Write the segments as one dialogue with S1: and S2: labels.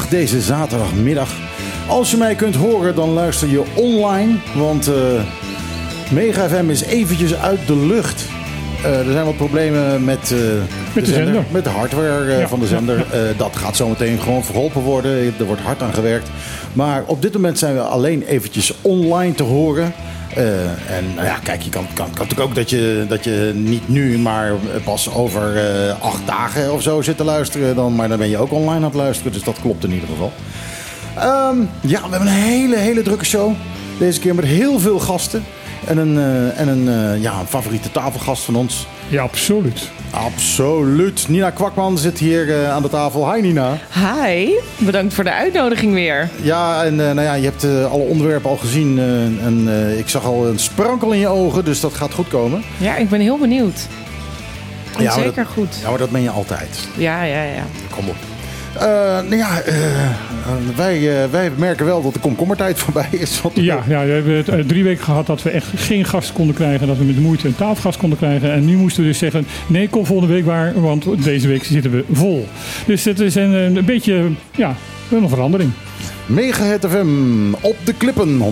S1: deze zaterdagmiddag. Als je mij kunt horen, dan luister je online. Want uh, Mega FM is eventjes uit de lucht. Uh, er zijn wat problemen met, uh,
S2: met de, zender.
S1: Met de hardware ja, van de zender. Dat gaat zometeen gewoon verholpen worden. Er wordt hard aan gewerkt. Maar op dit moment zijn we alleen eventjes online te horen. Uh, en nou ja, kijk, je kan, kan, kan natuurlijk ook dat je, dat je niet nu, maar pas over uh, acht dagen of zo zit te luisteren. Dan, maar dan ben je ook online aan het luisteren, dus dat klopt in ieder geval. Um, ja, we hebben een hele, hele drukke show. Deze keer met heel veel gasten. En een, uh, en een, ja, een favoriete tafelgast van ons.
S2: Ja, absoluut.
S1: Absoluut. Nina Kwakman zit hier uh, aan de tafel. Hi Nina.
S3: Hi, bedankt voor de uitnodiging weer.
S1: Ja, en uh, nou ja, je hebt uh, alle onderwerpen al gezien. en ik zag al een sprankel in je ogen, dus dat gaat goed komen.
S3: Ja, ik ben heel benieuwd. Ja, zeker
S1: dat,
S3: goed.
S1: Ja, maar dat ben je altijd.
S3: Ja, ja, ja.
S1: Kom op. Uh, nou ja, uh, wij, uh, wij merken wel dat de komkommertijd voorbij is.
S2: Ja, ja, we hebben drie weken gehad dat we echt geen gast konden krijgen. Dat we met de moeite een tafelgast konden krijgen. En nu moesten we dus zeggen, nee, kom volgende week maar. Want deze week zitten we vol. Dus het is een, een beetje, ja, een verandering.
S1: Mega het FM op de klippen 101.1.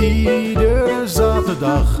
S1: Iedere zaterdag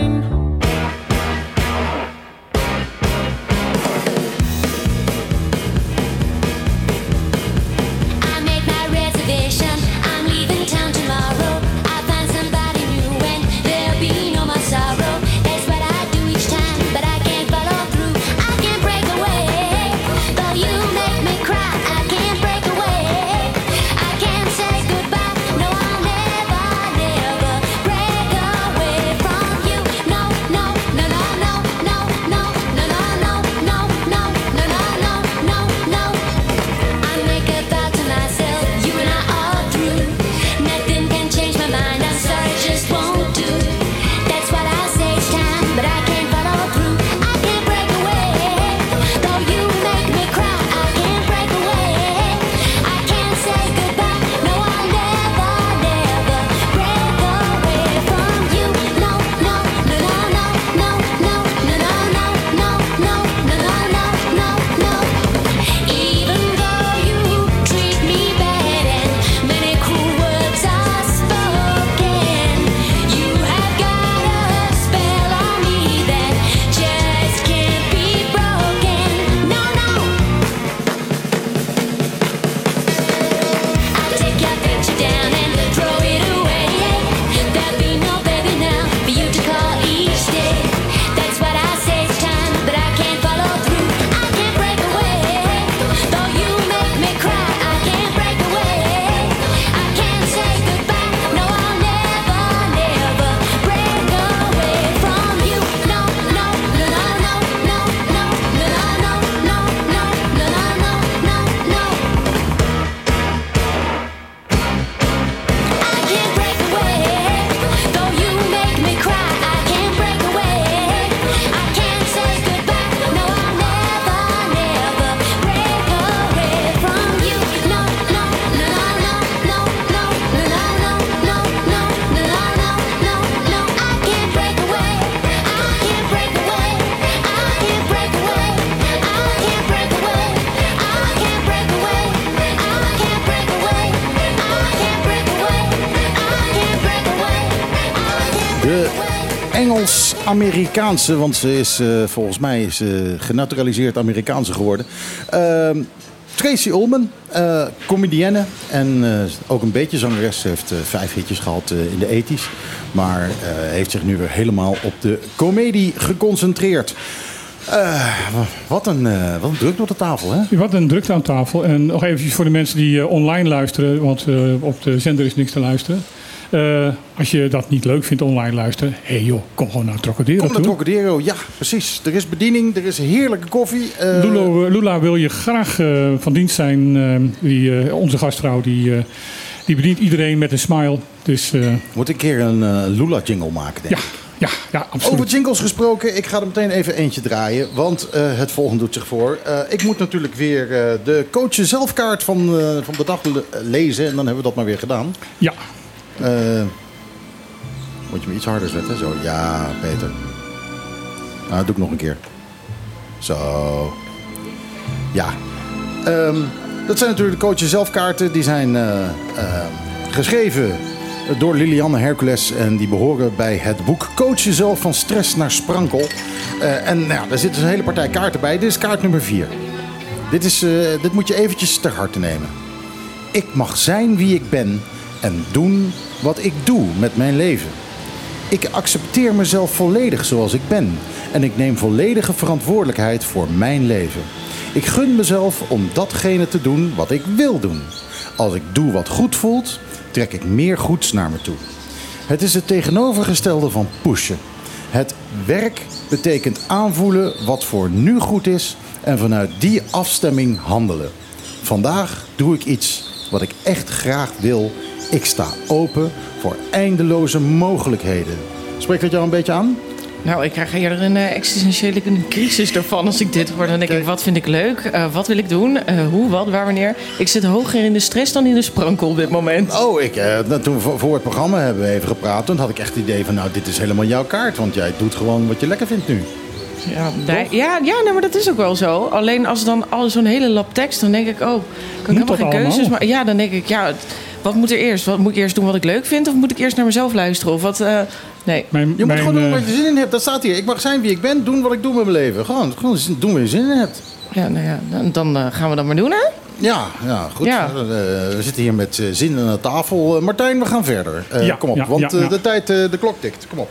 S1: Amerikaanse, want ze is uh, volgens mij is, uh, genaturaliseerd Amerikaanse geworden. Uh, Tracy Ullman, uh, comedienne en ook een beetje zangeres. Ze heeft vijf hitjes gehad in de ethisch. Maar heeft zich nu weer helemaal op de comedie geconcentreerd. wat, een, wat een druk op de tafel, hè?
S2: Wat een drukte aan tafel. En nog eventjes voor de mensen die online luisteren, want op de zender is niks te luisteren. Uh, als je dat niet leuk vindt online luisteren, hé hey joh, kom gewoon naar Trocadero
S1: Kom naar Trocadero, ja precies. Er is bediening, er is heerlijke koffie.
S2: Uh... Lulo, Lula wil je graag uh, van dienst zijn. die, onze gastvrouw die, die bedient iedereen met een smile. Dus,
S1: Moet ik een keer een Lula jingle maken denk
S2: ja.
S1: ik.
S2: Ja, ja absoluut.
S4: Over jingles gesproken, ik ga er meteen even eentje draaien. Want eh, het volgende doet zich voor. Eh, ik moet natuurlijk weer eh, de coach zelfkaart van, eh, van de dag le- lezen. En dan hebben we dat maar weer gedaan.
S2: Ja,
S4: Eh, moet je me iets harder zetten? Zo, ja, beter. Nou, dat doe ik nog een keer. Zo. Ja. Ehm, dat zijn natuurlijk de coaches zelfkaarten. Die zijn eh, eh, geschreven door Lilianne Hercules. En die behoren bij het boek Coach jezelf van stress naar sprankel. En nou, daar zit dus een hele partij kaarten bij. Dit is kaart nummer 4. Dit, is, dit moet je eventjes ter harte nemen. Ik mag zijn wie ik ben en doen wat ik doe met mijn leven. Ik accepteer mezelf volledig zoals ik ben en ik neem volledige verantwoordelijkheid voor mijn leven. Ik gun mezelf om datgene te doen wat ik wil doen. Als ik doe wat goed voelt, trek ik meer goeds naar me toe. Het is het tegenovergestelde van pushen. Het werk betekent aanvoelen wat voor nu goed is en vanuit die afstemming handelen. Vandaag doe ik iets wat ik echt graag wil. Ik sta open voor eindeloze mogelijkheden. Spreekt dat jou een beetje aan?
S3: Nou, ik krijg hier een eh, existentiële crisis ervan als ik dit hoor. Dan denk ik, wat vind ik leuk? Eh, wat wil ik doen? Eh, hoe, wat, waar, wanneer? Ik zit hoger in de stress dan in de sprankel op dit moment.
S4: Oh, ik, nou, toen we voor het programma hebben we even gepraat. Toen had ik echt het idee van, nou, dit is helemaal jouw kaart. Want jij doet gewoon wat je lekker vindt nu.
S3: Ja, nee, ja, ja nee, maar dat is ook wel zo. Alleen als dan al zo'n hele lap tekst, dan denk ik, oh, kan ik helemaal geen
S2: allemaal?
S3: keuzes maken. Ja, dan denk ik, ja, wat moet er eerst? Wat, moet ik eerst doen wat ik leuk vind? Of moet ik eerst naar mezelf luisteren? Of wat, eh, nee.
S2: mijn,
S4: Je moet
S2: mijn,
S4: gewoon doen
S2: eh,
S4: wat je zin in hebt. Dat staat hier. Ik mag zijn wie ik ben, doen wat ik doe met mijn leven. Gewoon, gewoon doen waar je zin in hebt.
S3: Ja, nou ja, dan, dan eh, gaan we dat maar doen, hè?
S4: Ja, ja goed.
S3: Ja.
S4: We zitten hier met zin aan de tafel. Martijn, we gaan verder. Eh,
S2: Ja,
S4: kom op,
S2: ja,
S4: want de tijd, de klok tikt. Kom op.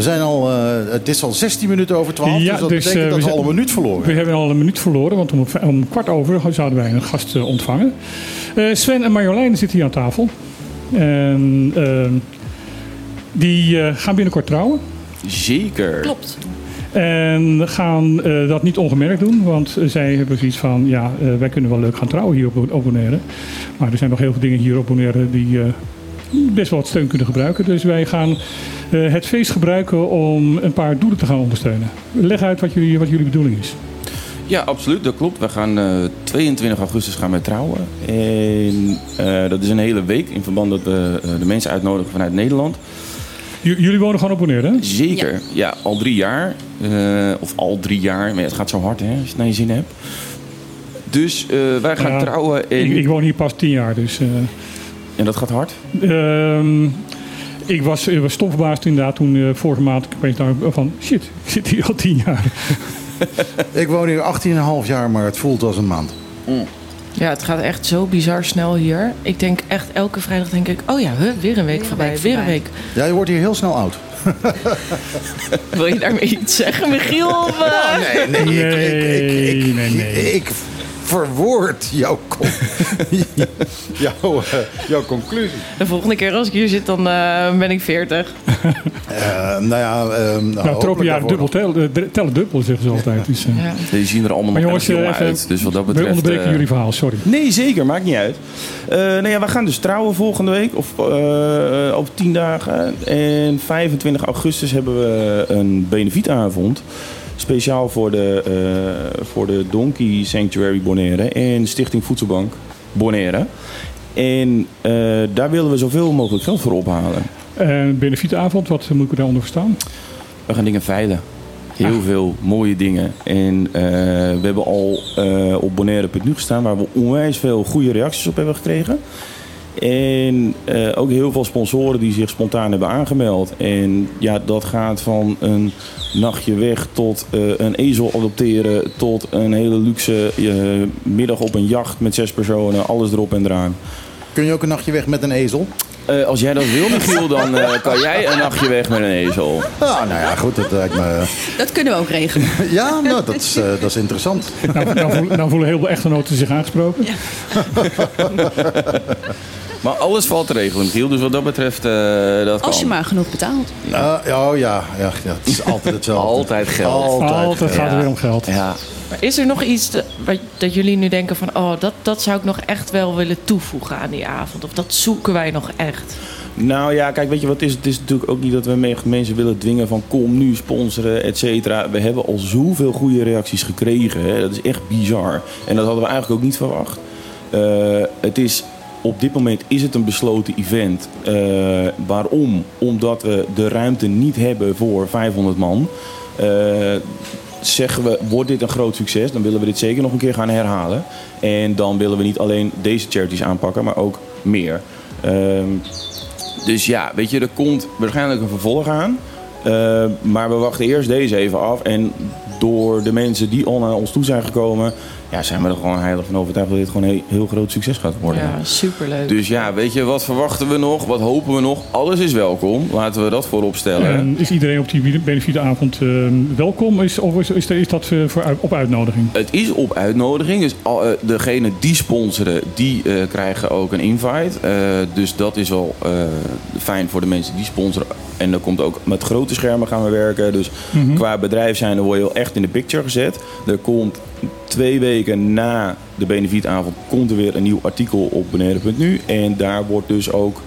S4: We zijn al, eh, het is al 16 minuten over 12,
S2: Ja,
S4: dus dat
S2: dus,
S4: betekent
S2: eh,
S4: dat
S2: we
S4: al een minuut verloren
S2: We hebben al een minuut verloren, want om, om kwart over zouden wij een gast eh, ontvangen. Eh, Sven en Marjolein zitten hier aan tafel. En ehm, die eh, gaan binnenkort trouwen.
S5: Zeker.
S3: Klopt.
S2: En gaan eh, dat niet ongemerkt doen, want zij hebben zoiets van: ja, eh, wij kunnen wel leuk gaan trouwen hier op, op Bonaire. Maar er zijn nog heel veel dingen hier op Bonaire die eh, best wel wat steun kunnen gebruiken. Dus wij gaan eh, het feest gebruiken om een paar doelen te gaan ondersteunen. Leg uit wat jullie, wat jullie bedoeling is.
S5: Ja, absoluut. Dat klopt. We gaan eh, 22 augustus gaan wij trouwen. En eh, dat is een hele week in verband dat we eh, de mensen uitnodigen vanuit Nederland.
S2: J- jullie wonen gewoon op Bonaire, hè?
S5: Zeker. Ja, al drie jaar. Eh, of al drie jaar. Maar het gaat zo hard hè, als je het naar je zin hebt. Dus eh, wij gaan
S2: Ja,
S5: trouwen. En,
S2: Ik, ik woon hier pas tien jaar, dus...
S5: en dat gaat hard.
S2: Ehm, ik was, ik was stom verbaasd inderdaad toen eh, vorige maand ik opeens dacht van shit, ik zit hier al tien jaar.
S4: Ik woon hier 18,5 jaar, maar het voelt als een maand.
S3: Ja, het gaat echt zo bizar snel hier. Ik denk echt elke vrijdag denk ik, oh ja, huh, weer een week voorbij,
S6: week
S3: weer een week.
S4: Ja, je wordt hier heel snel oud.
S3: Wil je daarmee iets zeggen, Michiel? Of?
S4: Nee, nee, ik,
S2: Nee,
S4: ik, ik, ik,
S2: nee, nee.
S4: ik verwoord jouw, con- jouw, eh, jouw conclusie.
S3: De volgende keer als ik hier zit, dan eh, ben ik 40.
S4: Eh, nou ja, eh, nou,
S2: nou, tropenjaren dubbel tellen, tellen dubbel zeggen ze altijd. Dus,
S3: Ja.
S5: Die zien er allemaal
S2: Maar
S5: nog
S2: jongens,
S5: jong uit. Dus wat dat
S2: we
S5: betreft...
S2: onderbreken
S5: eh,
S2: jullie verhaal, sorry.
S5: Nee, zeker. Maakt niet uit. Eh nou ja, we gaan dus trouwen volgende week. Of eh, over tien dagen. En 25 augustus hebben we een benefietavond. Speciaal voor de, eh, voor de Donkey Sanctuary Bonaire. En Stichting Voedselbank Bonaire. En eh, daar willen we zoveel mogelijk geld voor ophalen.
S2: Uh, benefietavond, wat moet ik daaronder verstaan?
S5: We gaan dingen veilen. Heel
S2: Ah.
S5: veel mooie dingen. En eh, we hebben al op Bonaire.nu gestaan waar we onwijs veel goede reacties op hebben gekregen. En eh, ook heel veel sponsoren die zich spontaan hebben aangemeld. En ja, dat gaat van een nachtje weg tot eh, een ezel adopteren. Tot een hele luxe eh, middag op een jacht met zes personen. Alles erop en eraan.
S4: Kun je ook een nachtje weg met een ezel?
S5: Eh, als jij dat wil, Michiel, dan eh, kan jij een nachtje weg met een ezel.
S4: Ah, nou ja, goed, dat lijkt me...
S6: Dat kunnen we ook regelen.
S4: Ja, nou, dat is, eh, dat is interessant.
S2: Nou, nou, voelen, nou voelen heel veel echtgenoten zich aangesproken.
S5: Maar alles valt te regelen, Michiel. Dus wat dat betreft, eh, dat
S6: Als je
S5: kan.
S6: maar genoeg betaalt.
S4: Uh, oh ja, ja, ja, het is altijd hetzelfde.
S5: Altijd geld.
S4: Altijd,
S2: Altijd gaat het weer om geld.
S5: Ja,
S3: Maar is er nog iets dat, wat- dat jullie nu denken van... oh, dat, dat zou ik nog echt wel willen toevoegen aan die avond? Of dat zoeken wij nog echt?
S5: Nou ja, kijk, weet je wat is? Het is natuurlijk ook niet dat we me- mensen willen dwingen van kom nu sponsoren, et cetera. We hebben al zoveel goede reacties gekregen. Hè? Dat is echt bizar. En dat hadden we eigenlijk ook niet verwacht. Eh, het is, op dit moment is het een besloten event. Eh, waarom? Omdat we de ruimte niet hebben voor 500 man. Eh, zeggen we, wordt dit een groot succes, dan willen we dit zeker nog een keer gaan herhalen. En dan willen we niet alleen deze charities aanpakken, maar ook meer. Ehm, dus ja, weet je, er komt waarschijnlijk een vervolg aan. Eh, maar we wachten eerst deze even af. En door de mensen die al naar ons toe zijn gekomen... Ja, zijn we er gewoon heilig van overtuigd dat dit gewoon een heel groot succes gaat worden.
S3: Ja, superleuk.
S5: Dus ja, weet je, wat verwachten we nog? Wat hopen we nog? Alles is welkom. Laten we dat voorop stellen.
S2: En is iedereen op die benefietavond eh, welkom? Is, of is, is, is dat eh, voor, op uitnodiging?
S5: Het is op uitnodiging. Dus al, eh, degene die sponsoren, die eh, krijgen ook een invite. Eh, dus dat is wel eh, fijn voor de mensen die sponsoren. En dan komt ook met grote schermen gaan we werken. Dus qua bedrijf zijn, dan word je wel in de picture gezet. Er komt twee weken na de benefietavond komt er weer een nieuw artikel op Beneden.nu. En daar wordt dus ook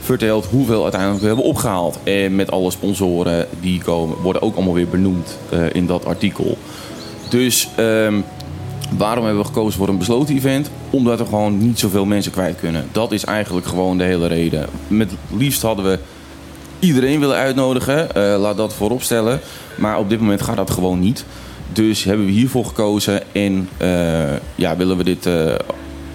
S5: verteld hoeveel uiteindelijk we hebben opgehaald. En met alle sponsoren die komen, worden ook allemaal weer benoemd eh, in dat artikel. Dus ehm, waarom hebben we gekozen voor een besloten event? Omdat er gewoon niet zoveel mensen kwijt kunnen. Dat is eigenlijk gewoon de hele reden. Met liefst hadden we iedereen willen uitnodigen. Eh, laat dat voorop stellen. Maar op dit moment gaat dat gewoon niet. Dus hebben we hiervoor gekozen. En eh, ja, willen we dit eh,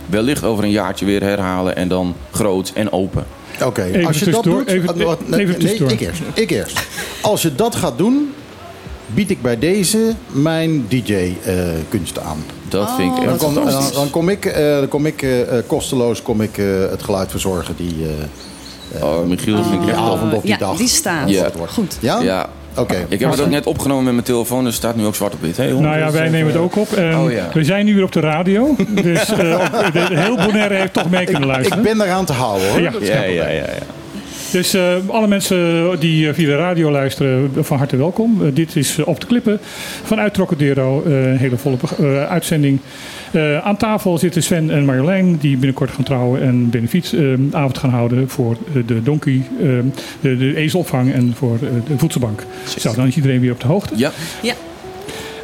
S5: wellicht over een jaartje weer herhalen. En dan groot en open.
S4: Oké, als je dat doet...
S2: even-
S4: ah, wat-
S2: even
S4: nee, ik eerst. Ik eerst. Als je dat gaat doen, bied ik bij deze mijn DJ-kunst aan.
S5: Dat vind ik
S6: Oh,
S5: echt
S4: Dan kom,
S5: fantastisch.
S4: dan, dan kom ik, eh, dan kom ik kosteloos kom ik, eh, het geluid verzorgen die, eh,
S5: Oh, Michiel, vind ik echt
S4: avond of die
S6: ja,
S4: dag.
S6: die staat.
S5: Ja.
S4: wordt.
S6: Goed.
S4: Ja?
S5: Ja,
S4: Oké.
S5: ik heb het ook net opgenomen met mijn telefoon. Dus het staat nu ook zwart op wit. Hey,
S2: Nou ja, wij nemen het ook op. En
S5: Oh ja.
S2: We zijn nu weer op de radio. Dus eh, op- heel Bonaire heeft toch mee kunnen
S4: Ik
S2: luisteren.
S4: ben eraan te houden hoor.
S2: Ja.
S5: Ja, ja, ja.
S2: Dus eh, alle mensen die eh, via de radio luisteren, eh, van harte welkom. Eh, dit is eh, Op de Klippen vanuit Trocadero. eh, een hele volle eh, uitzending. Eh, aan tafel zitten Sven en Marjolein, die binnenkort gaan trouwen en benefietavond gaan houden voor eh, de donkey, eh, de, de ezelopvang en voor eh, de voedselbank. Zo, dan is iedereen weer op de hoogte.
S5: Ja,
S6: Ja.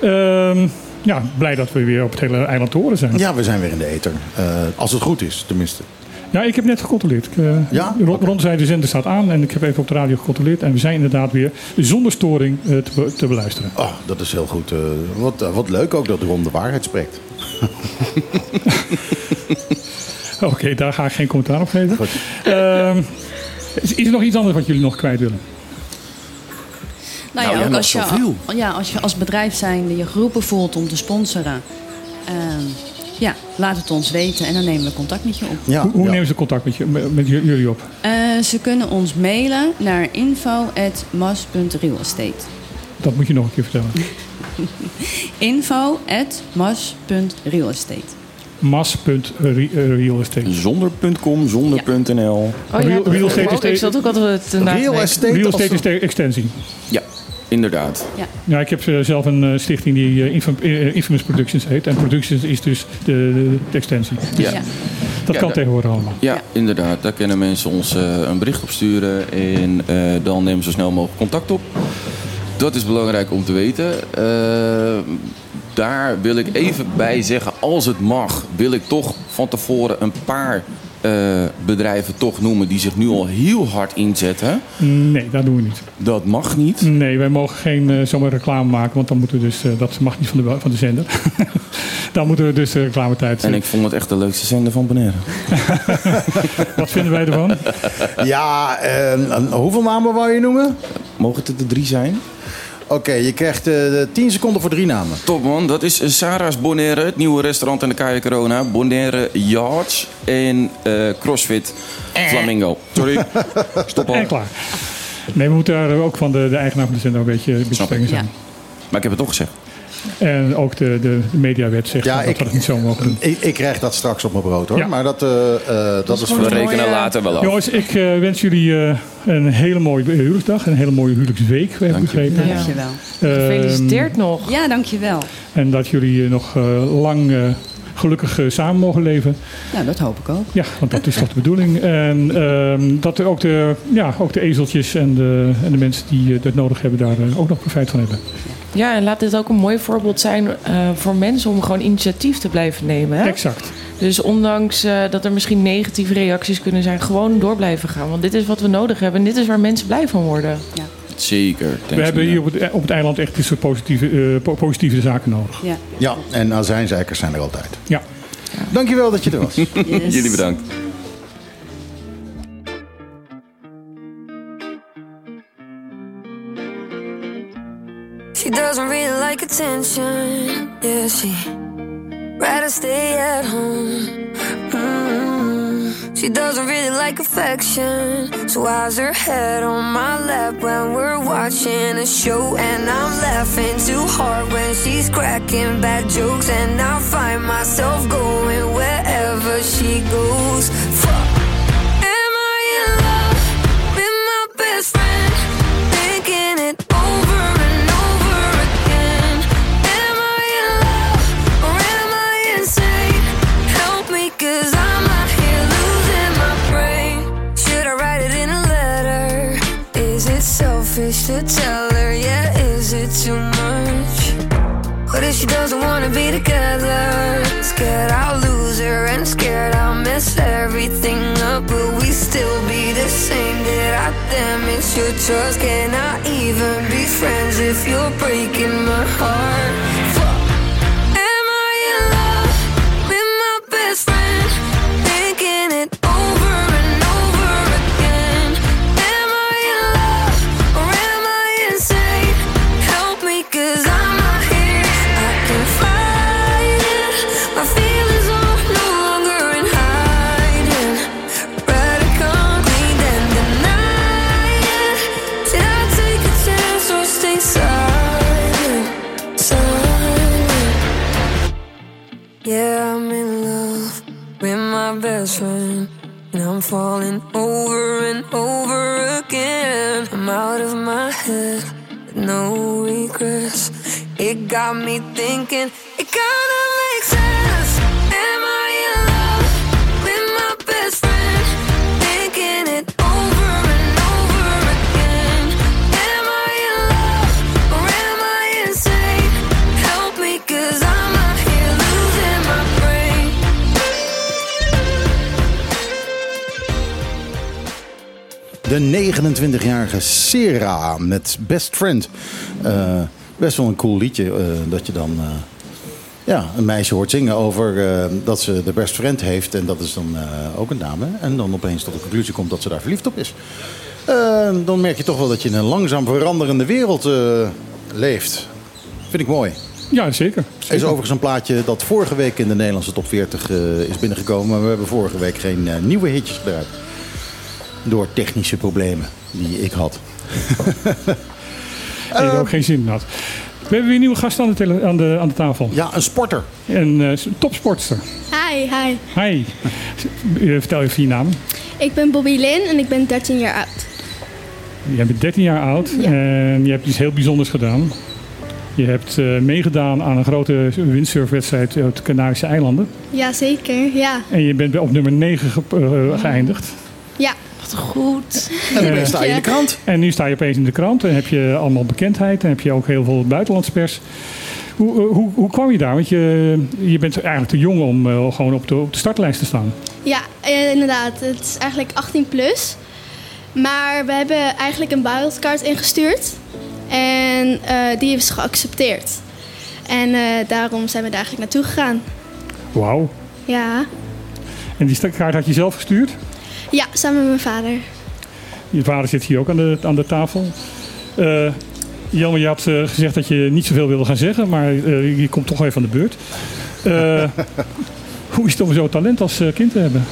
S2: Ehm, ja, blij dat we weer op het hele eiland te horen zijn.
S4: Ja, we zijn weer in de ether. Eh, als het goed is, tenminste.
S2: Ja, ik heb net gecontroleerd. Ik, eh,
S4: Ja?
S2: Ron,
S4: Oké.
S2: Ron zei de zender staat aan en ik heb even op de radio gecontroleerd. En we zijn inderdaad weer zonder storing eh, te, be- te beluisteren.
S4: Oh, dat is heel goed. eh, wat, wat leuk ook dat Ron de waarheid spreekt.
S2: Oké, daar ga ik geen commentaar op geven.
S4: Goed.
S2: Ehm, is, is er nog iets anders wat jullie nog kwijt willen?
S6: Nou,
S5: Nou,
S6: ja, ook als je, ja, als je als bedrijf zijnde je geroepen voelt om te sponsoren. ehm, ja, laat het ons weten en dan nemen we contact met je op.
S4: Ja,
S2: hoe hoe
S4: ja.
S2: nemen ze contact met, je, met, jullie op?
S6: Eh, ze kunnen ons mailen naar info.mas.realestate.
S2: Dat moet je nog een keer vertellen.
S6: info.mas.realestate.
S2: Mas.realestate.
S5: zonder.com, zonder.nl.
S3: Oh ja,
S2: Real- real estate is
S3: ook.
S2: de-
S3: ik zat ook altijd te
S4: Real estate.
S2: Real estate is de extensie.
S5: Ja, inderdaad.
S2: Ja, ik heb eh, zelf een eh, stichting die eh, Infam- Infamous Productions heet. En Productions is dus de, de, extensie.
S5: Ja.
S6: Ja.
S2: Dat
S5: Ja,
S2: kan tegenwoordig allemaal.
S5: Ja,
S6: Ja.
S5: inderdaad. Daar kunnen mensen ons een bericht op sturen. En eh, dan nemen ze zo snel mogelijk contact op. Dat is belangrijk om te weten. Eh, daar wil ik even bij zeggen, als het mag, wil ik toch van tevoren een paar eh, bedrijven toch noemen die zich nu al heel hard inzetten.
S2: Nee, dat doen we niet.
S5: Dat mag niet.
S2: Nee, wij mogen geen eh, zomaar reclame maken, want dan moeten we dus, eh, dat mag niet van de, van de zender. dan moeten we dus de reclametijd.
S5: En ik vond het echt de leukste zender van Bonaire.
S2: Wat vinden wij ervan?
S4: Ja, hoeveel namen wou je noemen?
S5: Mogen het er de drie zijn?
S4: Oké, je krijgt eh 10 seconden voor drie namen.
S5: Top man, dat is Sarah's Bonaire, het nieuwe restaurant in de Kaya Corona. Bonaire Yards en eh, CrossFit Flamingo. Sorry, stop al.
S2: En klaar. Nee, we moeten daar ook van de, de eigenaar van de zender een beetje, een beetje strenger zijn.
S5: Maar ik heb het toch gezegd.
S2: En ook de, de, de mediawet zegt
S4: Ja,
S2: dat
S4: ik-
S2: we dat niet zo mogen doen.
S4: Ik, ik krijg dat straks op mijn brood hoor.
S2: Ja.
S4: Maar dat, eh, eh, dat is
S3: gewoon
S5: We
S4: voor
S3: een
S5: rekenen later wel af.
S2: Jongens, ik eh, wens jullie eh, een hele mooie huwelijksdag. Een hele mooie huwelijksweek, heb ik
S5: Dank je.
S2: begrepen.
S3: Ja.
S6: Dankjewel.
S3: Gefeliciteerd nog.
S6: Ja, dankjewel.
S2: Ehm, en dat jullie nog eh, lang gelukkig samen mogen leven.
S6: Nou, dat hoop ik ook.
S2: Ja, want dat is toch de bedoeling. En ehm, dat er ook de, ja, ook de ezeltjes en de, en de mensen die dat nodig hebben daar ook nog profijt van hebben.
S3: Ja, en laat dit ook een mooi voorbeeld zijn eh, voor mensen om gewoon initiatief te blijven nemen. Hè?
S2: Exact.
S3: Dus ondanks eh, dat er misschien negatieve reacties kunnen zijn, gewoon door blijven gaan. Want dit is wat we nodig hebben en dit is waar mensen blij van worden.
S5: Zeker.
S2: We hebben hier op het, op het eiland echt dit soort positieve, eh, po- positieve zaken nodig.
S6: Ja.
S4: Ja, en azijnzeikers zijn er altijd.
S2: Ja.
S4: Dankjewel dat je er was.
S6: Yes.
S5: Jullie bedankt.
S7: Like attention. Yeah, she rather stay at home. Mm. She doesn't really like affection. So why's her head on my lap when we're watching a show? And I'm laughing too hard when she's cracking bad jokes. And I find myself going wherever she goes. She doesn't wanna be together? Scared I'll lose her and scared I'll mess everything up. Will we still be the same? Did I damage your trust? Can I even be friends if you're breaking my heart? Best friend. And I'm falling over and over again. I'm out of my head no regrets. It got me thinking, it kinda makes sense.
S4: De 29-jarige Sera met Best Friend. Eh, best wel een cool liedje eh, dat je dan eh, ja, een meisje hoort zingen over dat ze de best friend heeft. En dat is dan ook een dame. En dan opeens tot de conclusie komt dat ze daar verliefd op is. Dan merk je toch wel dat je in een langzaam veranderende wereld leeft. Vind ik mooi.
S2: Ja, zeker.
S4: Er is overigens een plaatje dat vorige week in de Nederlandse top 40 eh, is binnengekomen. Maar we hebben vorige week geen nieuwe hitjes gedraaid. Door technische problemen die ik had.
S2: En je er ook geen zin in had. We hebben weer een nieuwe gast aan de, tele- aan de, aan de tafel.
S4: Ja, een sporter.
S2: Een eh, topsportster.
S8: Hi, hi.
S2: Hi. Eh, Vertel even je naam.
S8: Ik ben Bobby Lin en ik ben 13 jaar oud.
S2: Jij bent 13 jaar oud
S8: Ja.
S2: en je hebt iets heel bijzonders gedaan. Je hebt eh, meegedaan aan een grote windsurfwedstrijd op de Canarische eilanden.
S8: Jazeker, ja.
S2: En je bent op nummer 9 ge- eh, geëindigd.
S8: Ja,
S3: Wat goed.
S4: En dan sta je in de krant.
S2: En nu sta je opeens in de krant en heb je allemaal bekendheid en heb je ook heel veel buitenlandse pers. Hoe, eh, hoe, hoe kwam je daar? Want je, je bent eigenlijk te jong om eh, gewoon op de, op de startlijst te staan.
S8: ja eh, inderdaad. Het is eigenlijk 18 plus. Maar we hebben eigenlijk een wildcard ingestuurd. En eh, die is geaccepteerd. En eh, daarom zijn we daar eigenlijk naartoe gegaan.
S2: Wauw.
S8: Ja.
S2: En die kaart had je zelf gestuurd?
S8: Ja, samen met mijn vader.
S2: Je vader zit hier ook aan de, aan de tafel. Eh Jelmer, je had eh, gezegd dat je niet zoveel wilde gaan zeggen, maar eh, je komt toch even aan de beurt. Eh, hoe is het om zo'n talent als eh, kind te hebben?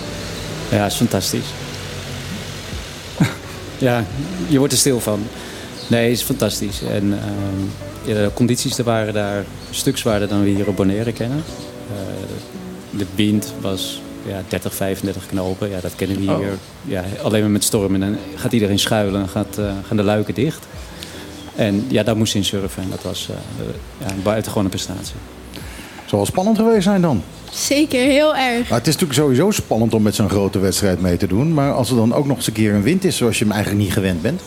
S9: Ja, is fantastisch. ja, je wordt er stil van. Nee, is fantastisch. En ehm, ja, de condities er waren daar een stuk zwaarder dan we hier op Bonaire kennen. Eh, de wind was ja, 30, 35 knopen. Ja, dat kennen we hier.
S3: Oh.
S9: Ja, alleen maar met stormen. En gaat iedereen schuilen en gaat, eh, gaan de luiken dicht. En ja, daar moest je in surfen. En dat was eh, ja, een buitengewone prestatie.
S4: Zal wel spannend geweest zijn dan.
S8: Zeker, heel erg.
S4: Maar het is natuurlijk sowieso spannend om met zo'n grote wedstrijd mee te doen. Maar als er dan ook nog eens een keer een wind is zoals je hem eigenlijk niet gewend bent.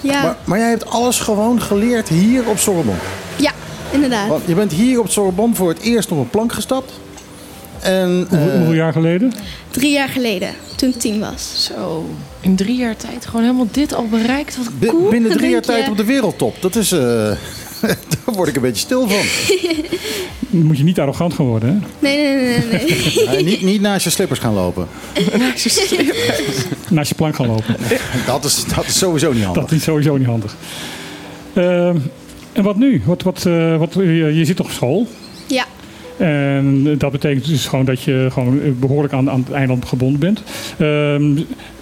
S8: Ja,
S4: Maar, maar jij hebt alles gewoon geleerd hier op Sorbonne.
S8: ja inderdaad.
S4: Want je bent hier op Sorbonne voor het eerst op een plank gestapt. En
S2: Hoe-
S4: eh,
S2: Hoeveel jaar geleden?
S8: Drie jaar geleden, toen ik tien was.
S3: Zo, in drie jaar tijd gewoon helemaal dit al bereikt. Wat cool.
S4: binnen drie jaar
S8: je?
S4: tijd op de wereldtop. Dat is... eh, daar word ik een beetje stil van.
S2: Dan moet je niet arrogant gaan worden, hè?
S8: Nee, nee, nee, nee. nee.
S4: Niet, niet naast je slippers gaan lopen.
S2: Naast je plank gaan lopen.
S4: Dat is, dat is sowieso niet handig.
S2: Dat is sowieso niet handig. Ehm, en wat nu? Wat, wat, eh, wat, je, je zit toch op school?
S8: Ja,
S2: En dat betekent dus gewoon dat je gewoon behoorlijk aan, aan het eiland gebonden bent. Ehm,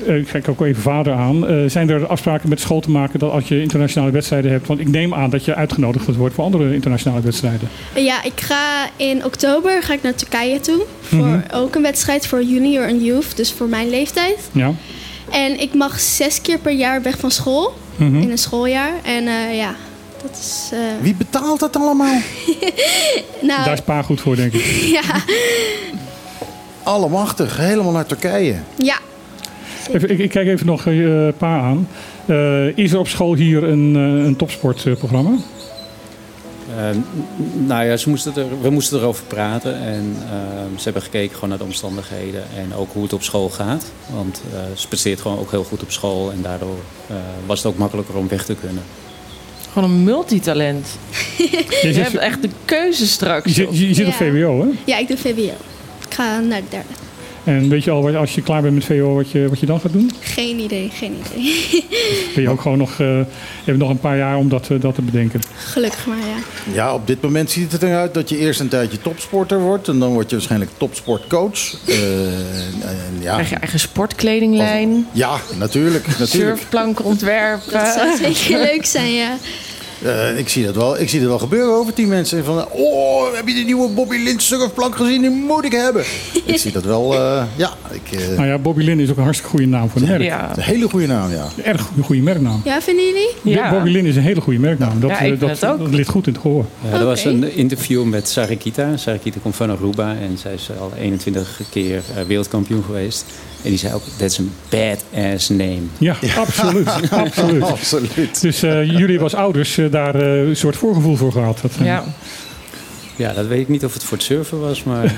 S2: eh, ik kijk ook even vader aan. Eh, zijn er afspraken met school te maken dat als je internationale wedstrijden hebt? Want ik neem aan dat je uitgenodigd wordt voor andere internationale wedstrijden.
S8: ja, ik ga in oktober ga ik naar Turkije toe. Voor
S2: Mhm.
S8: ook een wedstrijd voor junior en youth, dus voor mijn leeftijd.
S2: Ja.
S8: En ik mag zes keer per jaar weg van school,
S2: Mhm.
S8: in een schooljaar. En eh, ja, dat is... eh,
S4: Wie betaalt dat allemaal?
S8: nou,
S2: Daar is pa goed voor, denk ik.
S8: ja,
S4: Allemachtig, helemaal naar Turkije.
S8: ja,
S2: Even, ik, ik kijk even nog eh, pa aan. Eh, is er op school hier een, eh, een topsportprogramma?
S9: Eh, nou ja, ze moesten er, we moesten erover praten. En eh, ze hebben gekeken gewoon naar de omstandigheden. En ook hoe het op school gaat. Want eh, ze presteert gewoon ook heel goed op school. En daardoor eh, was het ook makkelijker om weg te kunnen.
S3: Gewoon een multitalent.
S2: Je
S3: hebt echt de keuze straks.
S2: je zit, je zit op
S8: Ja.
S2: VWO, hè?
S8: ja, ik doe VWO. Ik ga naar de derde.
S2: En weet je al, wat- als je klaar bent met VWO, wat je, wat je dan gaat doen?
S8: Geen idee, geen idee.
S2: Ben je ook gewoon nog, eh, je hebt nog een paar jaar om dat, eh, dat te bedenken.
S8: Gelukkig maar, ja.
S4: Ja, op dit moment ziet het eruit dat je eerst een tijdje topsporter wordt. En dan word je waarschijnlijk topsportcoach. Eh, en ja.
S3: Krijg je eigen sportkledinglijn,
S4: ja, natuurlijk. natuurlijk.
S3: surfplank ontwerpen.
S8: Dat zou zeker leuk zijn, ja.
S4: Eh, ik, zie dat wel, ik zie dat wel gebeuren over tien mensen. Van, oh, heb je de nieuwe Bobby Lind surfplank gezien? Die moet ik hebben. ik zie dat wel, eh, ja. Ik, eh,
S2: Nou ja, Bobby Lin is ook een hartstikke goede naam voor een merk.
S3: Ja.
S4: Een hele goede naam, ja.
S2: Een erg goede, goede merknaam.
S8: Ja, vinden jullie?
S3: Ja.
S2: Bobby Lin is een hele goede merknaam. Dat,
S3: Ja, ik vind
S2: dat,
S3: het ook.
S2: dat ligt goed in het gehoor.
S9: Ja, er was een interview met Sarikita. Sarikita komt van Aruba en zij is al 21 keer wereldkampioen geweest. En die zei ook, that's a badass name.
S2: Ja, absoluut. absoluut.
S4: Absoluut.
S2: Dus eh, jullie hebben als ouders eh, daar eh, een soort voorgevoel voor gehad. Dat,
S3: Ja.
S9: Ja, dat weet ik niet of het voor het surfen was, maar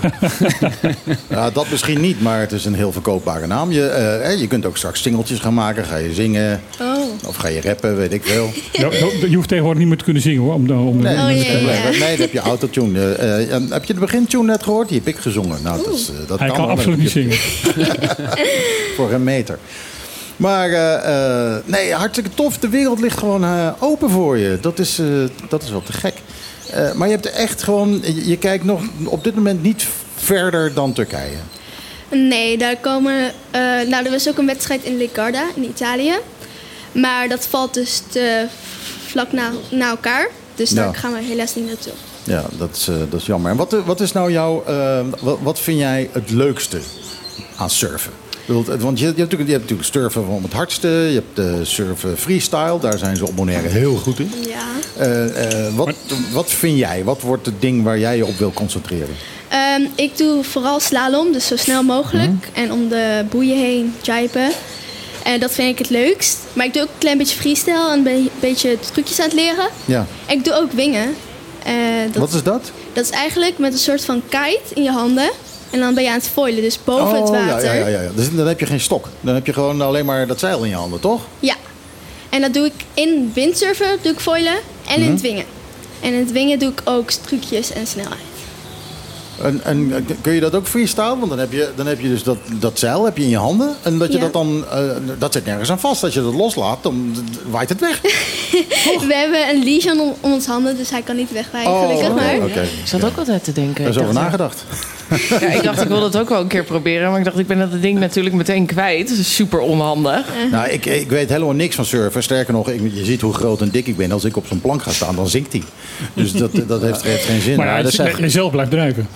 S4: Ja, dat misschien niet, maar het is een heel verkoopbare naam. Je, eh, hè, je kunt ook straks singeltjes gaan maken. Ga je zingen
S8: Oh.
S4: Of ga je rappen, weet ik veel.
S2: Ja, je hoeft tegenwoordig niet meer te kunnen zingen hoor. Om, de- om,
S4: Nee,
S8: Oh,
S4: nee, dan heb je autotune. Eh, eh, heb je de begintune net gehoord? Die heb ik gezongen. Nou, dat, is, eh, dat
S2: Hij kan absoluut niet zingen.
S4: Voor een meter. Maar eh, eh, nee, hartstikke tof. De wereld ligt gewoon eh, open voor je. Dat is, eh, dat is wel te gek. Eh, maar je hebt er echt gewoon... Je, je kijkt nog op dit moment niet verder dan Turkije.
S8: Nee, daar komen... eh, nou, er was ook een wedstrijd in Legarda in Italië. Maar dat valt dus te vlak na, na elkaar. Dus daar
S4: Ja.
S8: gaan we helaas niet naartoe.
S4: Ja, dat is, eh, dat is jammer. En wat, eh, wat is nou jouw... eh, wat, wat vind jij het leukste aan surfen? Want je, hebt natuurlijk, je hebt natuurlijk surfen om het hardste. Je hebt de surfen freestyle. Daar zijn ze op Bonaire heel goed in.
S8: Ja.
S4: Wat, wat vind jij? Wat wordt het ding waar jij je op wil concentreren?
S8: Ehm, ik doe vooral slalom, dus zo snel mogelijk.
S4: Mhm.
S8: En om de boeien heen jipen. En dat vind ik het leukst. Maar ik doe ook een klein beetje freestyle. en Een be- beetje trucjes aan het leren.
S4: Ja.
S8: En ik doe ook wingen. Eh, dat,
S4: Wat is dat?
S8: dat is eigenlijk met een soort van kite in je handen. En dan ben je aan het foilen, dus boven het
S4: Oh,
S8: water.
S4: Ja, ja, ja, ja. Dus dan heb je geen stok. Dan heb je gewoon alleen maar dat zeil in je handen, toch?
S8: Ja. En dat doe ik in windsurfen, doe ik foilen en in het wingen. En in het wingen doe ik ook trucjes en snelheid.
S4: En, en kun je dat ook freestyle? Want dan heb je, dan heb je dus dat, dat zeil heb je in je handen. En dat je
S8: Ja.
S4: dat dan... eh, dat zit nergens aan vast. Als je dat loslaat, dan waait het weg.
S8: We hebben een leash om, om ons handen, dus hij kan niet wegwijken,
S4: Oh,
S8: gelukkig
S4: oké,
S8: maar.
S3: Ik zat ook altijd te denken.
S4: Daar is over
S3: dacht,
S4: nagedacht.
S3: Ja, ik dacht, ik wil dat ook wel een keer proberen. Maar ik dacht, ik ben dat ding natuurlijk meteen kwijt. Dat is super onhandig.
S4: Nou, ik, ik weet helemaal niks van surfen. Sterker nog, ik, je ziet hoe groot en dik ik ben. Als ik op zo'n plank ga staan, dan zinkt hij. Dus dat, dat heeft, heeft geen zin.
S2: Maar ja,
S4: dat is echt-
S2: je zelf blijft drijven.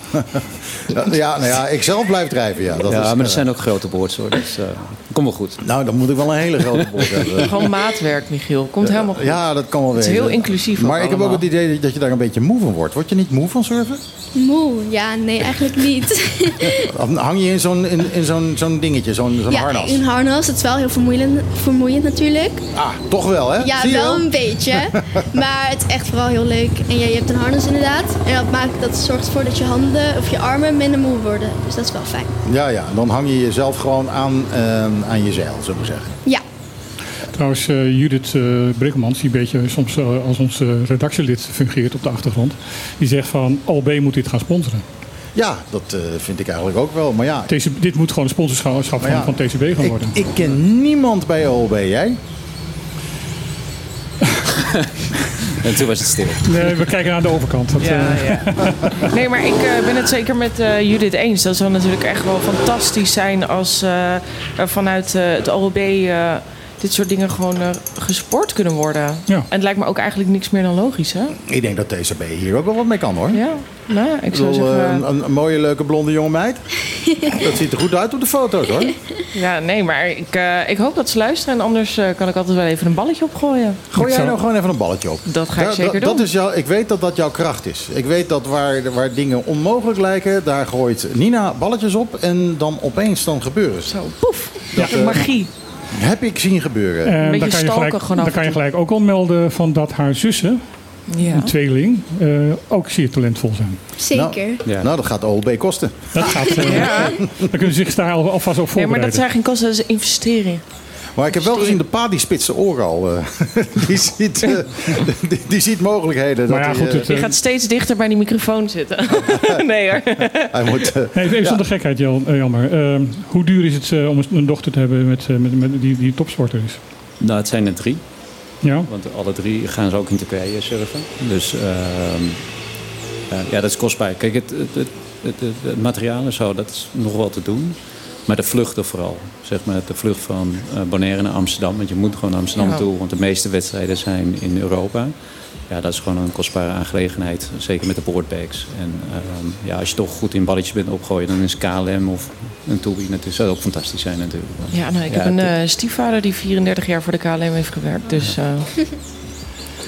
S4: Ja, nou ja, ik zelf blijf drijven. Ja, dat
S9: ja,
S4: is,
S9: maar er
S4: eh,
S9: zijn ook grote boards hoor. Dus eh kom wel goed.
S4: Nou, dan moet ik wel een hele grote boord hebben.
S3: Gewoon maatwerk, Michiel. Komt helemaal goed.
S4: Ja, dat kan wel
S3: Het is heel inclusief
S4: Maar ik heb ook het idee dat je daar een beetje moe van wordt. Word je niet moe van surfen?
S8: Moe? Ja, nee, eigenlijk niet.
S4: Hang je in zo'n in, in zo'n zo'n dingetje, zo'n zo'n
S8: ja,
S4: harnas?
S8: een harnas. Het is wel heel vermoeiend, vermoeiend natuurlijk.
S4: Ah, toch wel, hè?
S8: Ja,
S4: Zie je
S8: wel een beetje. maar het is echt vooral heel leuk. En ja, je hebt een harnas inderdaad. En dat, maakt, dat zorgt ervoor dat je handen of je armen minder moe worden. Dus dat is wel fijn.
S4: Ja, ja. Dan hang je jezelf gewoon aan, ehm, aan je zeil, zullen we zeggen.
S8: Ja.
S2: Trouwens, eh, Judith eh Brikkelmans, die een beetje soms eh, als ons redactielid fungeert op de achtergrond, die zegt van OB moet dit gaan sponsoren.
S4: Ja, dat eh, vind ik eigenlijk ook wel. Maar ja,
S2: TC, dit moet gewoon een sponsorschap van,
S4: ja,
S2: van TCB gaan
S4: ik,
S2: worden.
S4: ik ken niemand bij OLB. Jij?
S9: En toen was het stil.
S2: Nee, we kijken naar de overkant. Dat,
S3: Ja,
S2: eh,
S3: ja. Nee, maar ik eh, ben het zeker met eh, Judith eens. Dat zou natuurlijk echt wel fantastisch zijn als eh, er vanuit eh, het OLB dit soort dingen gewoon gesport kunnen worden.
S2: Ja.
S3: En het lijkt me ook eigenlijk niks meer dan logisch, hè?
S4: Ik denk dat TCB hier ook wel wat mee kan, hoor.
S3: Ja, nou, ik
S4: Ik
S3: zou
S4: bedoel,
S3: zeggen...
S4: eh, een, een mooie, leuke, blonde jonge meid. dat ziet er goed uit op de foto's, hoor.
S3: Ja, nee, maar ik, eh, ik hoop dat ze luisteren. En anders eh, kan ik altijd wel even een balletje opgooien.
S4: Gooi jij
S2: zou-
S4: nou gewoon even een balletje op.
S3: Dat ga ik
S4: Da-
S3: zeker
S4: da-
S3: doen.
S4: Dat is jouw, ik weet dat dat jouw kracht is. Ik weet dat waar, waar dingen onmogelijk lijken, daar gooit Nina balletjes op en dan opeens dan gebeuren ze.
S3: Zo, poef.
S4: Dat,
S3: Ja, magie.
S4: Heb ik zien gebeuren.
S2: en dan kan je
S3: stalken
S2: gelijk,
S3: gewoon af
S2: dan kan je gelijk ook al melden van dat haar zussen,
S3: Ja.
S2: een tweeling, eh, ook zeer talentvol zijn.
S8: Zeker.
S9: Ja.
S4: Nou, dat gaat OLB kosten.
S2: Dat gaat, eh,
S3: Ja.
S2: Dan kunnen ze zich daar al- alvast op
S3: Nee, maar
S2: voorbereiden.
S3: dat zijn geen kosten, dat is investeren.
S4: Maar ik heb wel gezien, de pa die spitst zijn oren al. eh. die, ziet, eh, die, die ziet mogelijkheden.
S2: Maar
S4: dat
S2: ja,
S4: hij,
S2: goed,
S3: Je
S2: eh,
S3: gaat steeds dichter bij die microfoon zitten. nee hoor.
S4: hij moet,
S2: Nee, even zonder gekheid, Jan, eh, Jelmer. Eh, hoe duur is het eh, om een dochter te hebben met, eh, met, met die, die topsporter is?
S9: Nou, het zijn er drie.
S2: Ja?
S9: Want alle drie gaan ze ook in Turkije surfen. Dus ehm, eh, ja, dat is kostbaar. Kijk, het, het, het, het, materiaal en zo, dat is nog wel te doen. Maar de vluchten vooral. Zeg maar de vlucht van eh, Bonaire naar Amsterdam. Want je moet gewoon naar Amsterdam
S3: Ja.
S9: toe. Want de meeste wedstrijden zijn in Europa. Ja, dat is gewoon een kostbare aangelegenheid. Zeker met de boardbags. En ehm, ja, als je toch goed in balletjes bent opgooien... dan is KLM of een Toei natuurlijk... zou ook fantastisch zijn natuurlijk.
S3: Ja, nou, ik
S9: Ja,
S3: heb een eh, stiefvader die 34 jaar voor de KLM heeft gewerkt. Dus eh,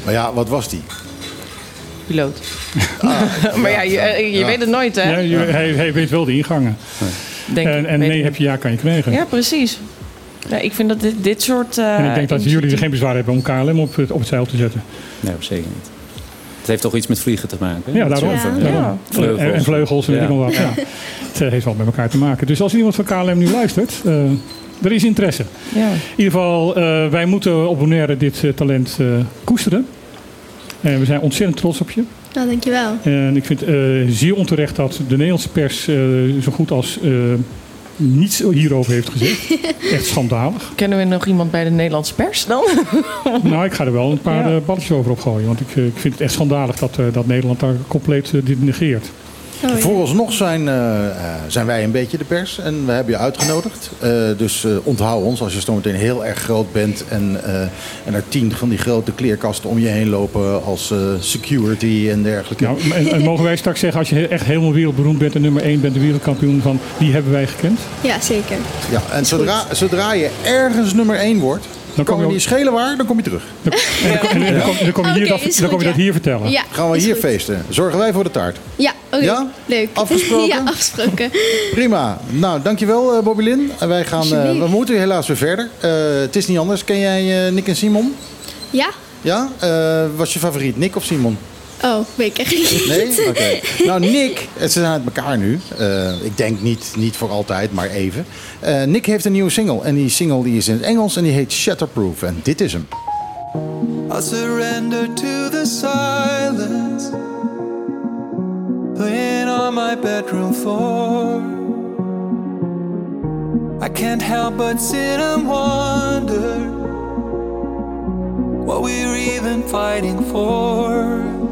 S4: maar ja, wat was die?
S3: piloot. maar ja, je, eh, je
S4: Ja.
S3: weet het nooit, hè?
S2: Ja, je- hij, hij weet wel de ingangen.
S3: Denk,
S2: En, en nee heb je ja, kan je krijgen.
S3: Ja, precies. Ja, ik vind dat dit, dit soort. eh,
S2: en ik denk dat jullie er geen bezwaar hebben om KLM op het, op het zeil te zetten.
S9: Nee, zeker niet. Het heeft toch iets met vliegen te maken?
S2: Ja, daarom.
S3: Ja.
S2: daarom.
S9: Vleugels.
S2: En, en vleugels en weet
S9: Ja.
S2: ik nog wat. Ja. Het eh, heeft wel met elkaar te maken. Dus als iemand van KLM nu luistert, eh, er is interesse.
S3: Ja.
S2: In ieder geval, eh, wij moeten op Bonaire dit talent eh, koesteren. En we zijn ontzettend trots op je.
S8: Nou, dankjewel.
S2: En ik vind het eh, zeer onterecht dat de Nederlandse pers eh, zo goed als eh, niets hierover heeft gezegd. Echt schandalig.
S3: Kennen we nog iemand bij de Nederlandse pers dan?
S2: Nou, ik ga er wel een paar
S3: Ja.
S2: eh, balletjes over opgooien. Want ik, eh, ik vind het echt schandalig dat, eh, dat Nederland daar compleet dit negeert.
S8: Oh, ja.
S4: Vooralsnog zijn, eh, eh, zijn wij een beetje de pers en we hebben je uitgenodigd. Eh, dus eh, onthoud ons als je zometeen heel erg groot bent en, eh, en er tien van die grote kleerkasten om je heen lopen als eh, security en dergelijke.
S2: Nou, en, en mogen wij straks zeggen, als je echt helemaal wereldberoemd bent en nummer 1 bent, de wereldkampioen van die hebben wij gekend?
S8: Ja, zeker.
S4: Ja, en zodra, zodra je ergens nummer één wordt,
S2: Dan
S4: dan
S2: kom
S4: kan
S2: je
S4: niet schelen waar, dan kom je terug.
S2: En dan, dan kom, je, hier, dat, dan kom je dat hier vertellen.
S8: Ja,
S4: Gaan we hier
S8: goed.
S4: feesten. Zorgen wij voor de taart.
S8: Ja, oké.
S4: Ja?
S8: Leuk.
S4: Afgesproken?
S8: ja, afgesproken.
S4: Prima. Nou, dankjewel uh, Bobby Lin. En wij gaan, eh, we moeten helaas weer verder. Eh, het is niet anders. Ken jij eh, Nick en Simon?
S8: Ja?
S4: Ja? Eh, was je favoriet Nick of Simon?
S8: Oh, weet ik echt niet.
S4: Nee? Oké. Nou, Nick, ze zijn uit elkaar nu. Eh, ik denk niet, niet voor altijd, maar even. Eh, Nick heeft een nieuwe single. En die single die is in het Engels en die heet Shatterproof. En dit is hem.
S10: I surrender to the silence. Laying on my bedroom floor. I can't help but sit and wonder what we're even fighting for.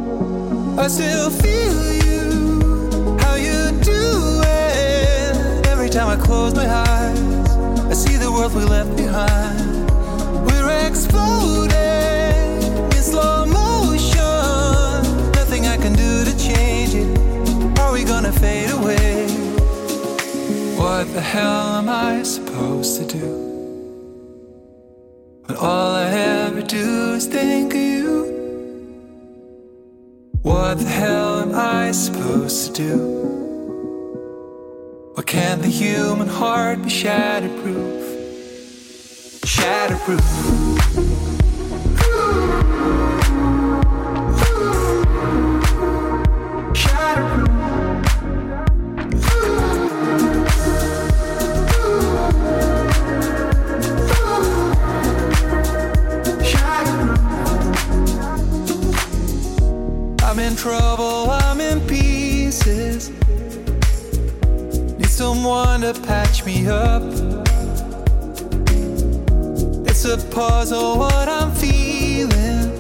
S11: All I ever do is think of you. What the hell am I supposed to do? Why can't the human heart be shatterproof? Shatterproof. Trouble, I'm in pieces. Need someone to patch me up. It's a puzzle what I'm feeling.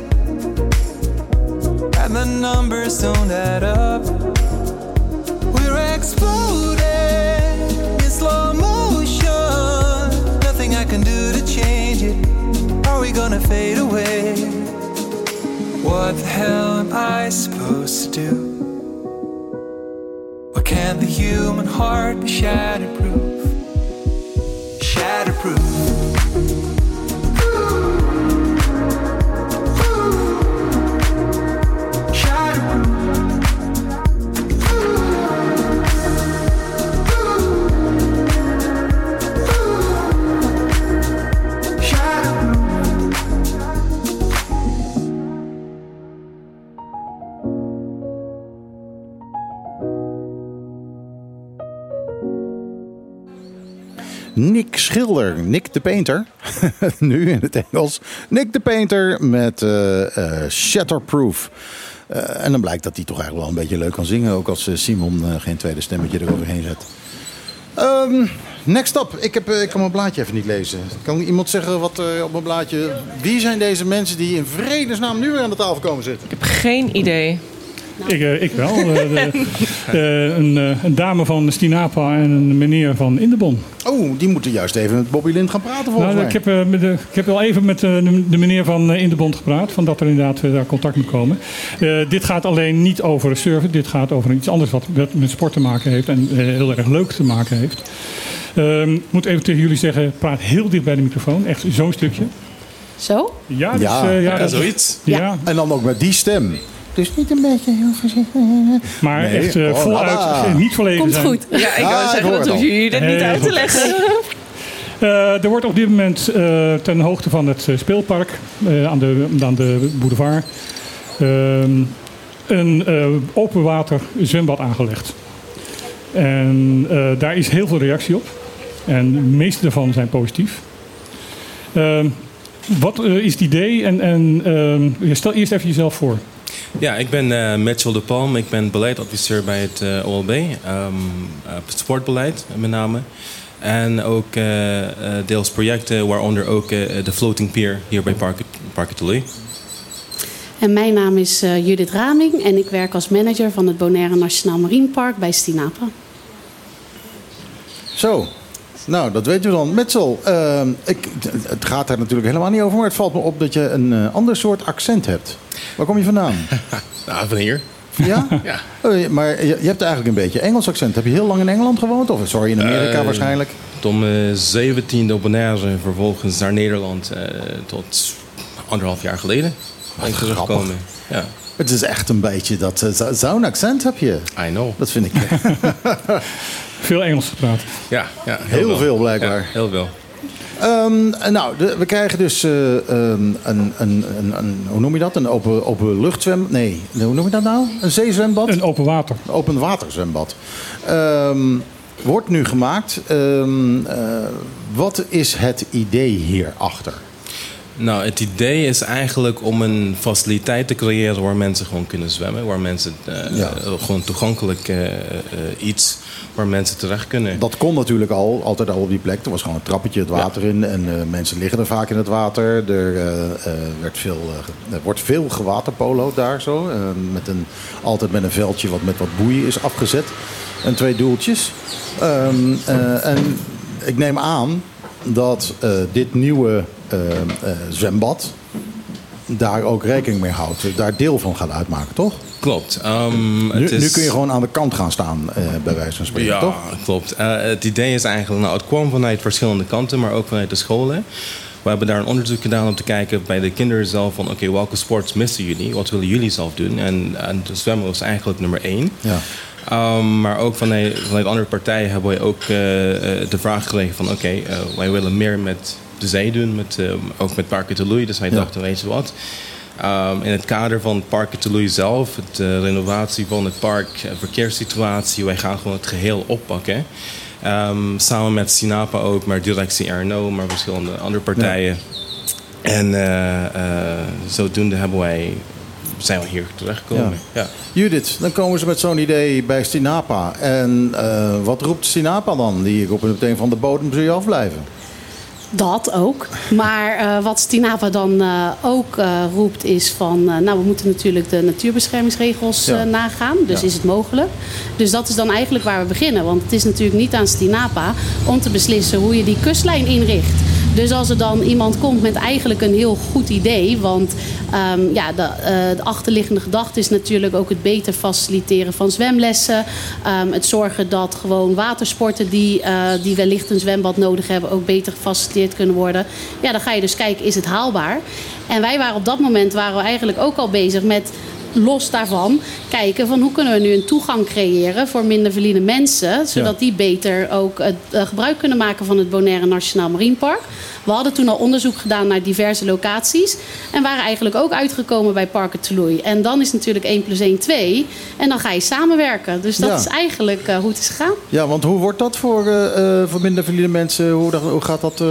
S11: And the numbers don't add up. We're exploding in slow motion. Nothing I can do to change it. Are we gonna fade away? What the hell am I supposed to do? Why can't the human heart be shatterproof? Shatterproof.
S4: Nick Schilder, Nick de Painter. nu in het Engels. Nick de Painter met eh, Shatterproof. Eh, en dan blijkt dat hij toch eigenlijk wel een beetje leuk kan zingen. Ook als Simon geen tweede stemmetje eroverheen zet. Ehm, next up. Ik, heb, ik kan mijn blaadje even niet lezen. Kan iemand zeggen wat op mijn blaadje... Wie zijn deze mensen die in vredesnaam nu weer aan de tafel komen zitten?
S3: Ik heb geen idee.
S2: Ik, eh, ik wel. Eh, de- eh, een, eh, een dame van Stinapa en een meneer van Indebon.
S4: Oh, die moeten juist even met Bobby Lind gaan praten volgens
S2: Nou,
S4: mij.
S2: ik, heb, eh, met de, ik heb wel even met eh, de, de meneer van Indebond gepraat. Van dat er inderdaad daar contact moet komen. Eh, dit gaat alleen niet over surfen. Dit gaat over iets anders wat, met sport te maken heeft. En heel erg leuk te maken heeft. Ehm, Ik moet even tegen jullie zeggen. Praat heel dicht bij de microfoon. Echt zo'n stukje.
S12: Zo?
S2: Ja, dus,
S4: Ja.
S2: eh, ja,
S4: Ja,
S2: dat-
S4: zoiets.
S2: Ja.
S4: En dan ook met die stem. Dus niet een beetje heel voorzichtig.
S2: Maar
S4: Nee,
S2: echt eh,
S4: oh,
S2: voluit, eh, niet verlegen
S12: Komt
S2: zijn.
S12: goed.
S3: Ja, ik
S4: ik
S3: zeggen, dat
S4: het
S3: hoef je dit niet uit te leggen.
S2: Eh, er wordt op dit moment eh, ten hoogte van het eh, speelpark eh, aan, de, aan de boulevard ehm, een eh, open water zwembad aangelegd. En eh, daar is heel veel reactie op. En de meeste daarvan zijn positief. Ehm, wat eh, is het idee? En, en ehm, stel eerst even jezelf voor.
S13: Ja, ik ben eh Mitchell de Palm. Ik ben beleidadviseur bij het eh, OLB. ehm, eh, het sportbeleid met name. En ook eh, eh, deels projecten, waaronder ook eh, de floating pier hier bij Park, Park Italy.
S14: En mijn naam is Judith Raming en ik werk als manager van het Bonaire Nationaal Marinepark bij Stinapa.
S4: Zo. Nou, dat weten we dan. Metsel, ehm, ik, het gaat daar natuurlijk helemaal niet over, maar het valt me op dat je een eh, ander soort accent hebt. Waar kom je vandaan?
S13: Nou, van hier.
S4: Ja?
S13: Ja.
S4: Oh, maar je, je hebt eigenlijk een beetje Engels accent. Heb je heel lang in Engeland gewoond? Of sorry, in Amerika
S13: Eh,
S4: waarschijnlijk?
S13: Tot mijn zeventiende op Bonaire, vervolgens naar Nederland eh, tot anderhalf jaar geleden.
S4: Grappig.
S13: teruggekomen. Ja,
S4: Het is echt een beetje dat... zo- Zo'n accent heb je.
S13: I know.
S4: Dat vind ik
S2: Veel Engels gepraat.
S13: Ja, ja
S4: Heel veel, blijkbaar.
S13: Ja, heel veel.
S4: Ehm, nou, de- we krijgen dus eh, ehm, een, een, een, een, hoe noem je dat? Een open, open luchtzwem... Nee, hoe noem je dat nou? Een zeezwembad?
S2: Een open water.
S4: Een open waterzwembad. Ehm, wordt nu gemaakt. Ehm, eh, wat is het idee hierachter?
S13: Nou, het idee is eigenlijk om een faciliteit te creëren waar mensen gewoon kunnen zwemmen. Waar mensen eh,
S4: Ja.
S13: gewoon toegankelijk eh, eh, iets waar mensen terecht kunnen.
S4: Dat kon natuurlijk al, altijd al op die plek. Er was gewoon een trappetje het water in. En mensen liggen er vaak in het water. Er, werd veel, er wordt veel gewaterpolo'd daar zo. met een, altijd met een veldje wat met wat boeien is afgezet. en twee doeltjes. Ehm, eh, en ik neem aan dat dit nieuwe zwembad daar ook rekening mee houdt. Daar deel van gaat uitmaken, toch?
S13: Klopt. Ehm,
S4: Nu,
S13: het is...
S4: nu kun je gewoon aan de kant gaan staan, eh, bij wijze van spreken,
S13: Ja,
S4: toch?
S13: klopt. Eh, het idee is eigenlijk, nou, het kwam vanuit verschillende kanten, maar ook vanuit de scholen. We hebben daar een onderzoek gedaan om te kijken bij de kinderen zelf van, oké, welke sports missen jullie? Wat willen jullie zelf doen? En, en zwemmen was eigenlijk nummer één.
S4: Ja.
S13: Um, maar ook vanuit, vanuit andere partijen hebben wij ook eh, eh, de vraag gekregen van... oké, eh, wij willen meer met de zee doen, met, eh, ook met Parken Teloei. Dus wij
S4: Ja.
S13: dachten, weet je wat... Um, in het kader van Parken Teloei zelf, de eh, renovatie van het park, eh, verkeerssituatie... wij gaan gewoon het geheel oppakken. Um, samen met Sinapa ook, maar directie RNO, maar verschillende andere partijen. En eh, eh, zodoende hebben wij, zijn we hier terechtgekomen. Ja.
S4: Judith, dan komen ze met zo'n idee bij Stinapa. En eh, wat roept Stinapa dan? Die roepen meteen van de bodem zul je afblijven.
S14: Dat ook. Maar eh, wat Stinapa dan eh, ook eh, roept is van... nou, we moeten natuurlijk de natuurbeschermingsregels
S15: Ja.
S14: nagaan. Dus
S15: Ja.
S14: is het mogelijk. Dus dat is dan eigenlijk waar we beginnen. Want het is natuurlijk niet aan Stinapa om te beslissen hoe je die kustlijn inricht. Dus als er dan iemand komt met eigenlijk een heel goed idee... want ehm, ja, de, eh, de achterliggende gedachte is natuurlijk ook het beter faciliteren van zwemlessen. Ehm, het zorgen dat gewoon watersporten die, eh, die wellicht een zwembad nodig hebben... ook beter gefaciliteerd kunnen worden. Ja, dan ga je dus kijken, is het haalbaar? En wij waren op dat moment waren we eigenlijk ook al bezig met los daarvan kijken van hoe kunnen we nu een toegang creëren voor minder verliende mensen, zodat die beter ook het eh, gebruik kunnen maken van het Bonaire Nationaal Marinepark. We hadden toen al onderzoek gedaan naar diverse locaties en waren eigenlijk ook uitgekomen bij Parken Tolooi. En dan is natuurlijk 1 plus 1 2 en dan ga je samenwerken. Dus dat
S4: Ja.
S14: is eigenlijk eh, hoe het is gegaan.
S4: Ja, want hoe wordt dat voor, eh, voor minder verliede mensen? Hoe, dat- hoe gaat dat?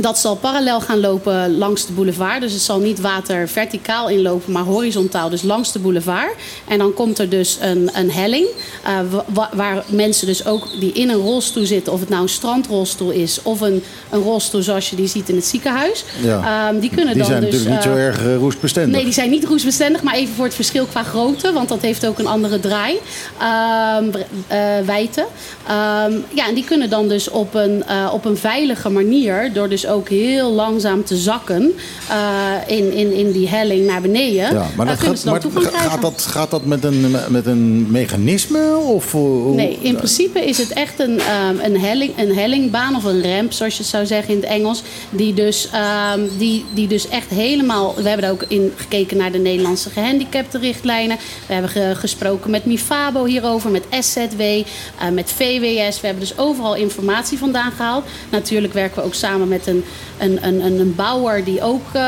S14: Dat zal parallel gaan lopen langs de boulevard. Dus het zal niet water verticaal inlopen, maar horizontaal. Dus langs de boulevard. En dan komt er dus een, een helling. eh, wa- wa- waar mensen dus ook die in een rolstoel zitten. Of het nou een strandrolstoel is. Of een, een rolstoel zoals je die ziet in het ziekenhuis.
S4: Ja.
S14: Ehm, die kunnen
S4: die
S14: dan
S4: zijn
S14: dus...
S4: natuurlijk niet zo
S14: eh,
S4: erg eh, roestbestendig.
S14: Nee, die zijn niet roestbestendig, maar even voor het verschil qua grootte, want dat heeft ook een andere draai, ehm, eh, wijte. Ehm, ja, en die kunnen dan dus op een, op een veilige manier, door dus ook heel langzaam te zakken eh, in, in, in die helling naar beneden,
S4: Ja, maar,
S14: eh,
S4: dat gaat, maar gaat, dat, gaat dat met een, met een mechanisme? Of, hoe-
S14: Nee, in principe is het echt een, ehm, een, helling, een hellingbaan of een ramp, zoals je het zou zeggen in het Engels. Die dus, ehm, die, die dus echt helemaal. We hebben er ook in gekeken naar de Nederlandse gehandicaptenrichtlijnen. We hebben ge- gesproken met Mifabo hierover, met SZW, eh, met VWS. We hebben dus overal informatie vandaan gehaald. Natuurlijk werken we ook samen met een, een, een, bouwer die ook eh,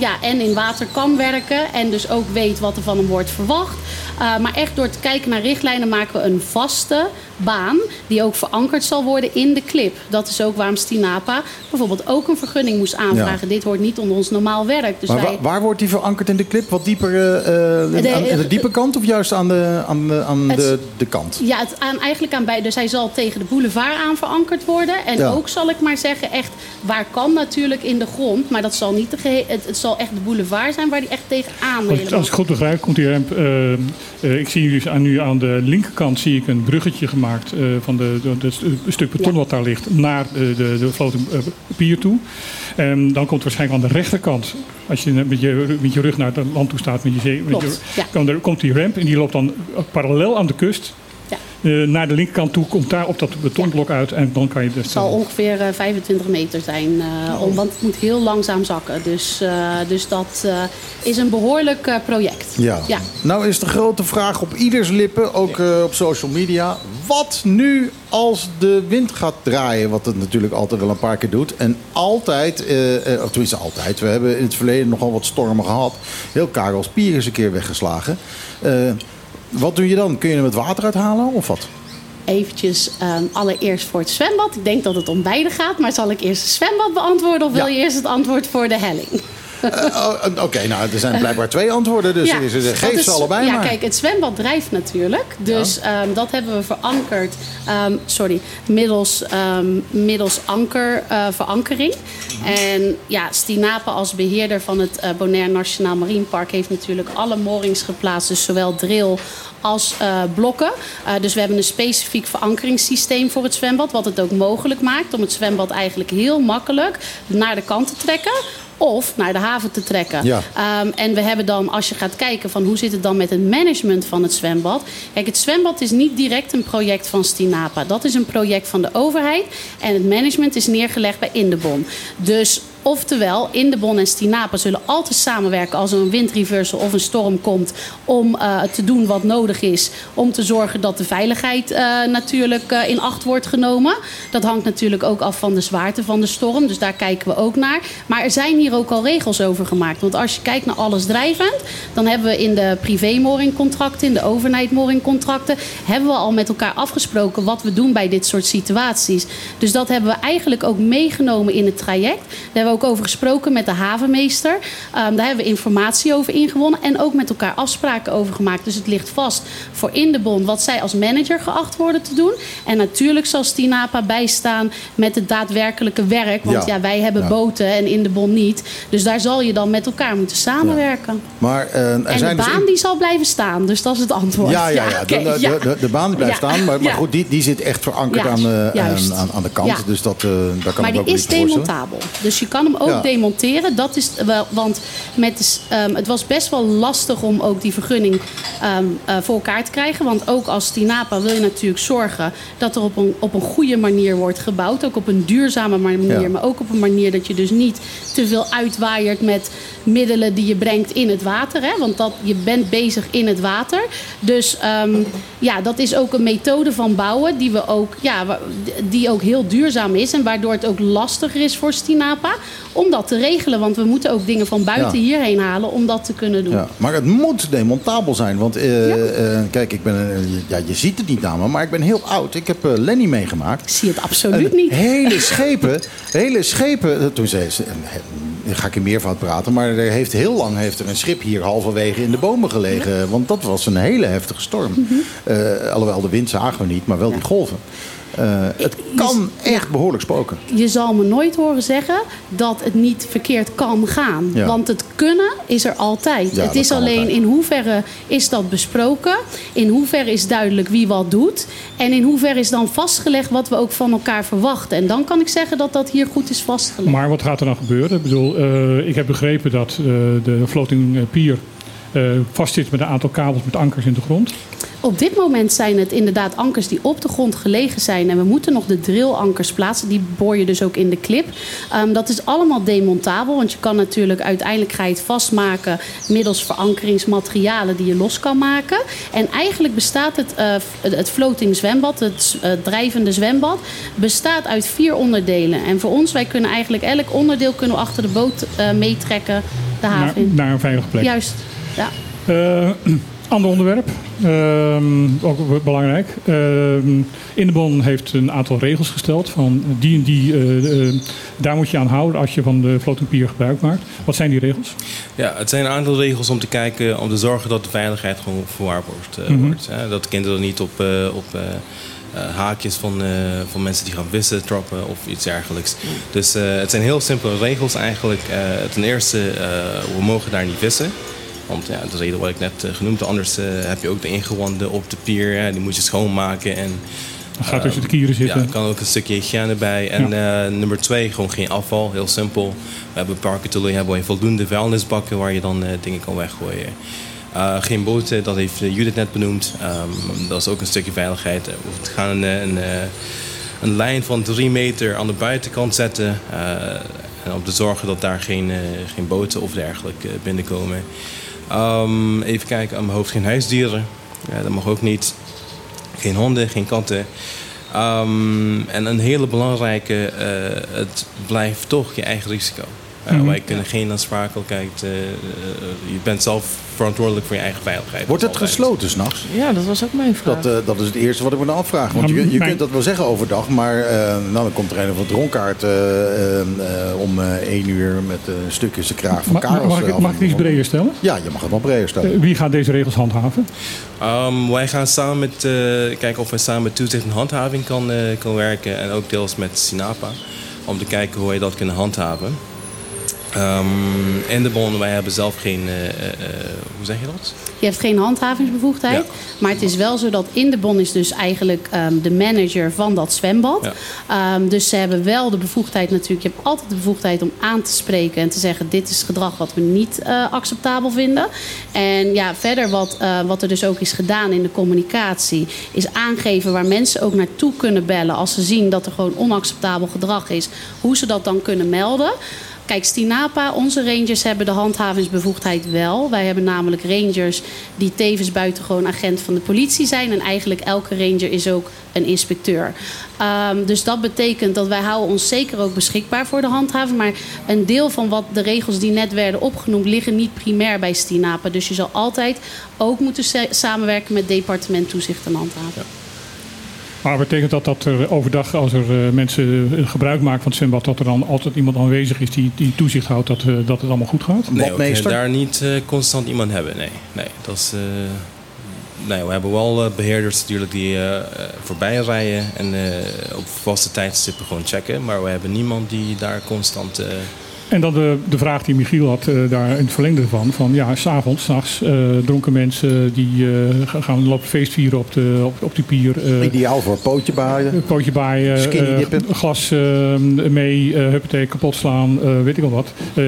S14: ja, en in water kan werken. En dus ook weet wat er van hem wordt verwacht. Uh, maar echt door te kijken naar richtlijnen maken we een vaste baan die ook verankerd zal worden in de clip. Dat is ook waarom Stinapa bijvoorbeeld ook een vergunning moest aanvragen. Dit hoort niet onder ons normaal werk. Dus
S4: maar
S14: wij,
S4: wa- waar wordt die verankerd in de clip? Wat dieper eh, eh,
S14: De-
S4: aan, aan de diepe kant of juist aan de, aan de, aan
S14: Het-
S4: de, de kant?
S14: Ja, het aan, eigenlijk aan bij. Dus hij zal tegen de boulevard aan verankerd worden. En
S4: Ja.
S14: ook zal ik maar zeggen, echt waar kan natuurlijk in de grond. Maar dat zal niet de gehe- het, het zal echt de boulevard zijn waar die echt tegenaan
S2: Als als ik goed begrijp, komt die ramp. Eh, ik zie dus aan, nu aan de linkerkant zie ik een bruggetje gemaakt eh, van stu- stuk beton wat daar ligt naar de, de, de floten eh, pier toe. En dan komt waarschijnlijk aan de rechterkant, als je met je, met je rug naar het land toe staat, met je zee, met je,
S14: ja.
S2: kan er, komt die ramp en die loopt dan parallel aan de kust.
S14: Ja.
S2: Eh, naar de linkerkant toe komt daar op dat betonblok uit en dan kan je dus.
S14: Het zal ongeveer eh, 25 meter zijn, eh, om, want het moet heel langzaam zakken. Dus, eh, dus dat eh, is een behoorlijk eh, project.
S4: Ja.
S14: ja.
S4: Nou is de grote vraag op ieders lippen, ook eh, op social media. Wat nu als de wind gaat draaien? Wat het natuurlijk altijd wel een paar keer doet. En altijd, eh, eh, of tenminste altijd, we hebben in het verleden nogal wat stormen gehad. Heel Karels Pier is een keer weggeslagen. Eh, wat doe je dan? Kun je hem het water uithalen of wat?
S14: Eventjes ehm, allereerst voor het zwembad. Ik denk dat het om beide gaat, maar zal ik eerst het zwembad beantwoorden of wil je eerst het antwoord voor de helling?
S4: Oh, Oké, nou, er zijn blijkbaar twee antwoorden, dus
S14: Ja,
S4: geef
S14: is-
S4: ze allebei
S14: ja,
S4: maar.
S14: kijk, het zwembad drijft natuurlijk. Dus ehm, dat hebben we verankerd, ehm, sorry, middels, ehm, middels anker, eh, verankering. En ja, Stinapa als beheerder van het eh, Bonaire Nationaal Marine Park heeft natuurlijk alle moorings geplaatst. Dus zowel drill als eh, blokken. Eh, dus we hebben een specifiek verankeringssysteem voor het zwembad. Wat het ook mogelijk maakt om het zwembad eigenlijk heel makkelijk naar de kant te trekken. Of naar de haven te trekken.
S15: Ja.
S14: Ehm, en we hebben dan, als je gaat kijken van hoe zit het dan met het management van het zwembad. Kijk, het zwembad is niet direct een project van Stinapa. Dat is een project van de overheid. En het management is neergelegd bij Indebon. Dus oftewel, Indebon en Stinapa zullen altijd samenwerken als er een windreversal of een storm komt. Om eh, te doen wat nodig is. Om te zorgen dat de veiligheid eh, natuurlijk eh, in acht wordt genomen. Dat hangt natuurlijk ook af van de zwaarte van de storm. Dus daar kijken we ook naar. Maar er zijn hier ook al regels over gemaakt. Want als je kijkt naar alles drijvend, dan hebben we in de privémoringcontracten, in de overnijdmoringcontracten, hebben we al met elkaar afgesproken wat we doen bij dit soort situaties. Dus dat hebben we eigenlijk ook meegenomen in het traject. Daar hebben we ook over gesproken met de havenmeester. Ehm, daar hebben we informatie over ingewonnen en ook met elkaar afspraken over gemaakt. Dus het ligt vast voor in de bond wat zij als manager geacht worden te doen. En natuurlijk zal Stinapa bijstaan met het daadwerkelijke werk. Want
S4: Ja.
S14: ja, wij hebben
S4: Ja.
S14: boten en in de bond niet. Dus daar zal je dan met elkaar moeten samenwerken.
S4: Maar eh, er
S14: En de
S4: zijn dus
S14: baan die zal blijven staan. Dus dat is het antwoord.
S4: Ja, ja, ja. De, de, de, de baan die blijft staan. Maar, goed, die, die zit echt verankerd aan, eh, aan, aan, de kant.
S14: Ja.
S4: Dus dat, eh, daar kan
S14: maar
S4: ik me ook
S14: die is demontabel. Dus je kan hem ook
S4: Ja.
S14: demonteren. Dat is wel, want met ehm, het was best wel lastig om ook die vergunning ehm, eh, voor elkaar te krijgen. Want ook als Tinapa wil je natuurlijk zorgen dat er op een, op een goede manier wordt gebouwd. Ook op een duurzame manier.
S15: Ja.
S14: Maar ook op een manier dat je dus niet te veel uitwaaiert met middelen die je brengt in het water. Hè? Want dat, je bent bezig in het water. Dus ehm, ja, dat is ook een methode van bouwen die, we ook, ja, die ook heel duurzaam is. En waardoor het ook lastiger is voor Stinapa om dat te regelen. Want we moeten ook dingen van buiten
S4: Ja.
S14: hierheen halen om dat te kunnen doen.
S4: Ja, maar het moet demontabel zijn. Want eh, eh, kijk, ik ben, eh, ja, je ziet het niet aan me, maar ik ben heel oud. Ik heb Lenny meegemaakt. Ik
S14: zie het absoluut niet.
S4: Hele schepen, hele schepen. Toen zei ze, eh, ga ik in meervoud praten, maar er heeft heel lang heeft er een schip hier halverwege in de bomen gelegen. Want dat was een hele heftige storm.
S14: Mhm.
S4: Eh, alhoewel de wind zagen we niet, maar wel die golven. Eh, het kan echt behoorlijk spoken.
S14: Je zal me nooit horen zeggen dat het niet verkeerd kan gaan.
S4: Ja.
S14: Want het kunnen is er altijd.
S4: Ja,
S14: het is alleen
S4: altijd.
S14: in hoeverre is dat besproken? In hoeverre is duidelijk wie wat doet? En in hoeverre is dan vastgelegd wat we ook van elkaar verwachten? En dan kan ik zeggen dat dat hier goed is vastgelegd.
S2: Maar wat gaat er dan gebeuren? Ik bedoel, eh, ik heb begrepen dat eh, de floating pier vast zit met een aantal kabels met ankers in de grond.
S14: Op dit moment zijn het inderdaad ankers die op de grond gelegen zijn. En we moeten nog de drillankers plaatsen. Die boor je dus ook in de klip. Ehm, dat is allemaal demontabel. Want je kan natuurlijk uiteindelijk ga je het vastmaken middels verankeringsmaterialen die je los kan maken. En eigenlijk bestaat het, eh, het- floating zwembad, het eh, drijvende zwembad, bestaat uit vier onderdelen. En voor ons, wij kunnen eigenlijk elk onderdeel kunnen we achter de boot eh, meetrekken de haven
S2: Naar,
S14: in.
S2: naar een veilige plek.
S14: Juist, ja.
S2: Eh, ander onderwerp, Ehm, ook belangrijk. Ehm, Indebon heeft een aantal regels gesteld van die en die, eh, eh, daar moet je aan houden als je van de floating pier gebruik maakt. Wat zijn die regels?
S13: Ja, het zijn een aantal regels om te kijken, om te zorgen dat de veiligheid gewoon voorwaarborgd
S2: Mhm.
S13: wordt. Hè? Dat kinderen niet op, eh, op haakjes van, eh, van mensen die gaan vissen trappen of iets dergelijks. Dus eh, het zijn heel simpele regels eigenlijk. Eh, ten eerste, eh, we mogen daar niet vissen. Want ja, dat is reden wat ik net eh, genoemd. Anders eh, heb je ook de ingewanden op de pier. Die moet je schoonmaken. En,
S2: Dat gaat tussen de kieren zitten.
S13: Ja, er kan ook een stukje hygiëne bij. En eh, nummer twee, gewoon geen afval. Heel simpel. We hebben parken Tully hebben we voldoende vuilnisbakken waar je dan eh, dingen kan weggooien. Eh, geen boten, dat heeft eh, Judith net benoemd. Ehm, dat is ook een stukje veiligheid. Eh, We gaan een, eh, een, eh, een lijn van drie meter aan de buitenkant zetten. eh, en om te zorgen dat daar geen, eh, geen boten of dergelijke eh, binnenkomen. Ehm, even kijken, aan mijn hoofd geen huisdieren. Ja, dat mag ook niet. Geen honden, geen katten. Ehm, en een hele belangrijke, eh, het blijft toch je eigen risico.
S2: Mhm.
S13: Wij kunnen geen aansprakelijkheid. eh, je bent zelf verantwoordelijk voor je eigen veiligheid.
S4: Wordt het gesloten s'nachts?
S3: Ja, dat was ook mijn vraag.
S4: Dat, eh, dat is het eerste wat ik me dan afvraag. Want je, je kunt dat wel zeggen overdag, maar eh, nou, dan komt er een of andere dronkaart eh, om eh, één uur met een stuk in zijn kraag van
S2: Ma-
S4: Karels.
S2: mag, ik, mag ik het iets breder stellen?
S4: Ja, je mag het wel breder stellen.
S2: Wie gaat deze regels handhaven?
S13: Ehm, wij gaan samen met, eh, kijken of we samen met toezicht en handhaving kan, kan werken. En ook deels met Sinapa. Om te kijken hoe wij dat kunnen handhaven. Ehm, in de bon, wij hebben zelf geen, eh, eh, eh, hoe zeg je dat?
S14: Je hebt geen handhavingsbevoegdheid. Maar het is wel zo dat in de bon is dus eigenlijk ehm, de manager van dat zwembad. Ehm, dus ze hebben wel de bevoegdheid natuurlijk. Je hebt altijd de bevoegdheid om aan te spreken en te zeggen: dit is gedrag wat we niet acceptabel vinden. En ja, verder wat, wat er dus ook is gedaan in de communicatie, is aangeven waar mensen ook naartoe kunnen bellen als ze zien dat er gewoon onacceptabel gedrag is, hoe ze dat dan kunnen melden. Kijk, Stinapa, onze rangers hebben de handhavingsbevoegdheid wel. Wij hebben namelijk rangers die tevens buitengewoon agent van de politie zijn. En eigenlijk elke ranger is ook een inspecteur. Ehm, dus dat betekent dat wij houden ons zeker ook beschikbaar voor de handhaving. Maar een deel van wat de regels die net werden opgenoemd liggen niet primair bij Stinapa. Dus je zal altijd ook moeten sa- samenwerken met departement toezicht en handhaving.
S2: Maar betekent dat dat er overdag, als er eh, mensen eh, gebruik maken van het zwembad, dat er dan altijd iemand aanwezig is die, die toezicht houdt dat, eh, dat het allemaal goed gaat?
S13: Nee, we kunnen daar niet eh, constant iemand hebben. Nee, nee dat is. eh, nee, we hebben wel eh, beheerders natuurlijk die eh, eh, voorbij rijden en eh, op vaste tijdstippen gewoon checken. Maar we hebben niemand die daar constant.
S2: En dan de, de vraag die Michiel had eh, daar in het verlengde van. Van ja, s'avonds, s'nachts, eh dronken mensen die eh, ga- gaan lopen feestvieren op de, op, op de pier. eh,
S4: Ideaal voor pootje baaien.
S2: Pootje baaien, eh, glas eh, mee, huppatee, kapot slaan, eh, weet ik al wat. Eh,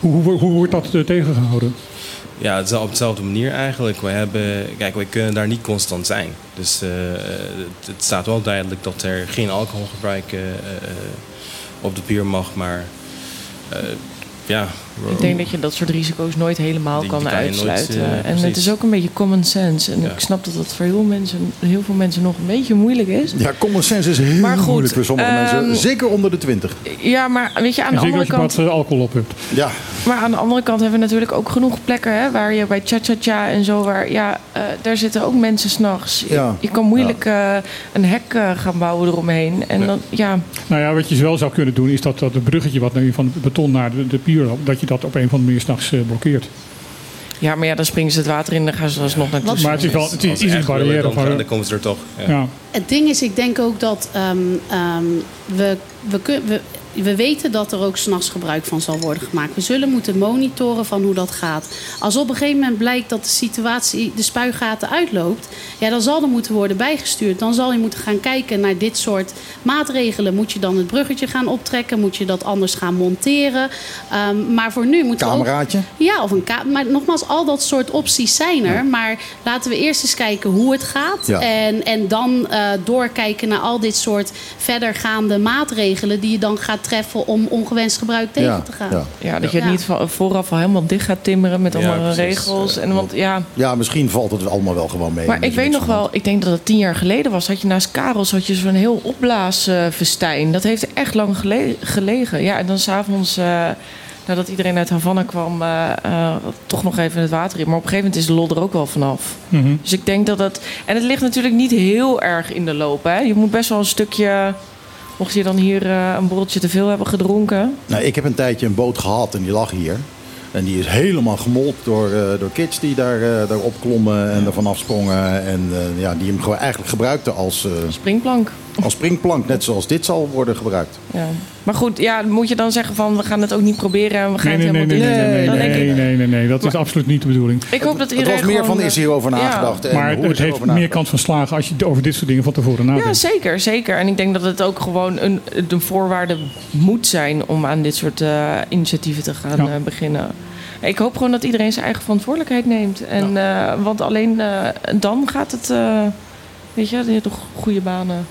S2: hoe, hoe, hoe wordt dat eh, tegengehouden?
S13: Ja, het is op dezelfde manier eigenlijk. We hebben, kijk, wij kunnen daar niet constant zijn. Dus eh, het, het staat wel duidelijk dat er geen alcoholgebruik eh, op de pier mag. Maar ja, we-
S3: Ik denk dat je dat soort risico's nooit helemaal
S13: Die-
S3: kan
S13: die kan je nooit,
S3: uitsluiten.
S13: eh,
S3: en het is ook een beetje common sense. En ik snap dat dat voor heel, mensen, heel veel mensen nog een beetje moeilijk is.
S4: Ja, common sense is heel
S3: Maar goed,
S4: moeilijk voor sommige
S3: ehm,
S4: mensen. Zeker onder de 20.
S3: Ja, maar weet je, aan de
S2: zeker
S3: andere
S2: als je
S3: kant...
S2: wat eh, alcohol op hebt.
S4: Ja.
S3: Maar aan de andere kant hebben we natuurlijk ook genoeg plekken hè, waar je bij cha-cha-cha en zo, waar ja, eh, daar zitten ook mensen s'nachts.
S2: Ja.
S3: Je kan moeilijk een hek gaan bouwen eromheen. En dan, ja,
S2: Nou ja, wat je wel zou kunnen doen is dat, dat het bruggetje wat nu van het beton naar de, de pier dat je dat op een of andere manier s'nachts eh, blokkeert.
S3: ja, maar ja, dan springen ze het water in en dan gaan ze alsnog naartoe.
S2: Maar het is wel het is, is een barrière.
S13: dan,
S2: van-
S13: dan komen ze er toch. Ja.
S2: ja.
S14: Het ding is, ik denk ook dat ehm, ehm, we, we, we, we weten dat er ook s'nachts gebruik van zal worden gemaakt. We zullen moeten monitoren van hoe dat gaat. Als op een gegeven moment blijkt dat de situatie de spuigaten uitloopt, ja, dan zal er moeten worden bijgestuurd. Dan zal je moeten gaan kijken naar dit soort maatregelen. Moet je dan het bruggetje gaan optrekken? Moet je dat anders gaan monteren? Ehm, maar voor nu moeten we ook-
S4: Cameraatje.
S14: ja, of een ka Maar nogmaals, al dat soort opties zijn er. Maar laten we eerst eens kijken hoe het gaat.
S4: Ja.
S14: En, en dan eh, doorkijken naar al dit soort verdergaande maatregelen... die je dan gaat treffen om ongewenst gebruik tegen
S4: Ja,
S14: te gaan.
S4: ja.
S3: Ja, dat je het niet vooraf al helemaal dicht gaat timmeren met
S4: Ja,
S3: allemaal
S4: precies.
S3: regels. En want ja,
S4: Ja, misschien valt het allemaal wel gewoon mee.
S3: maar ik weet nog wel, ik denk dat het tien jaar geleden was. Had je naast Karels had je zo'n heel opblaasfestijn. dat heeft echt lang gele- gelegen. Ja, en dan s'avonds, eh nadat iedereen uit Havana kwam, eh, eh, toch nog even het water in. Maar op een gegeven moment is de lol er ook wel vanaf.
S2: Mhm.
S3: Dus ik denk dat dat. En het ligt natuurlijk niet heel erg in de loop. Hè? Je moet best wel een stukje. Mocht je dan hier eh, een borreltje te veel hebben gedronken.
S4: Nou, ik heb een tijdje een boot gehad en die lag hier. En die is helemaal gemold door, eh, door kids die daar, eh daar opklommen en er vanaf sprongen. En ja, die hem gewoon eigenlijk gebruikten als,
S3: Springplank.
S4: Als springplank. Net zoals dit zal worden gebruikt.
S3: Ja. Maar goed, ja, moet je dan zeggen van we gaan het ook niet proberen en we gaan
S2: Nee, nee,
S3: het
S2: nee, nee,
S3: helemaal
S2: nee,
S3: dicht?
S2: nee, nee, nee, nee, nee, dat is absoluut niet de bedoeling.
S3: ik hoop dat
S4: Het
S3: iedereen
S4: was meer
S3: gewoon,
S4: van is
S3: eh,
S4: hierover
S3: ja.
S4: nagedacht. En
S2: Maar
S4: hoe
S2: het heeft meer kans van slagen als je over dit soort dingen van tevoren
S3: Ja,
S2: nadenkt.
S3: zeker, zeker. En ik denk dat het ook gewoon een, een voorwaarde moet zijn om aan dit soort eh, initiatieven te gaan
S2: Ja.
S3: eh, beginnen. Ik hoop gewoon dat iedereen zijn eigen verantwoordelijkheid neemt. En, eh, want alleen eh, dan gaat het, eh, weet je, je hebt toch goede banen.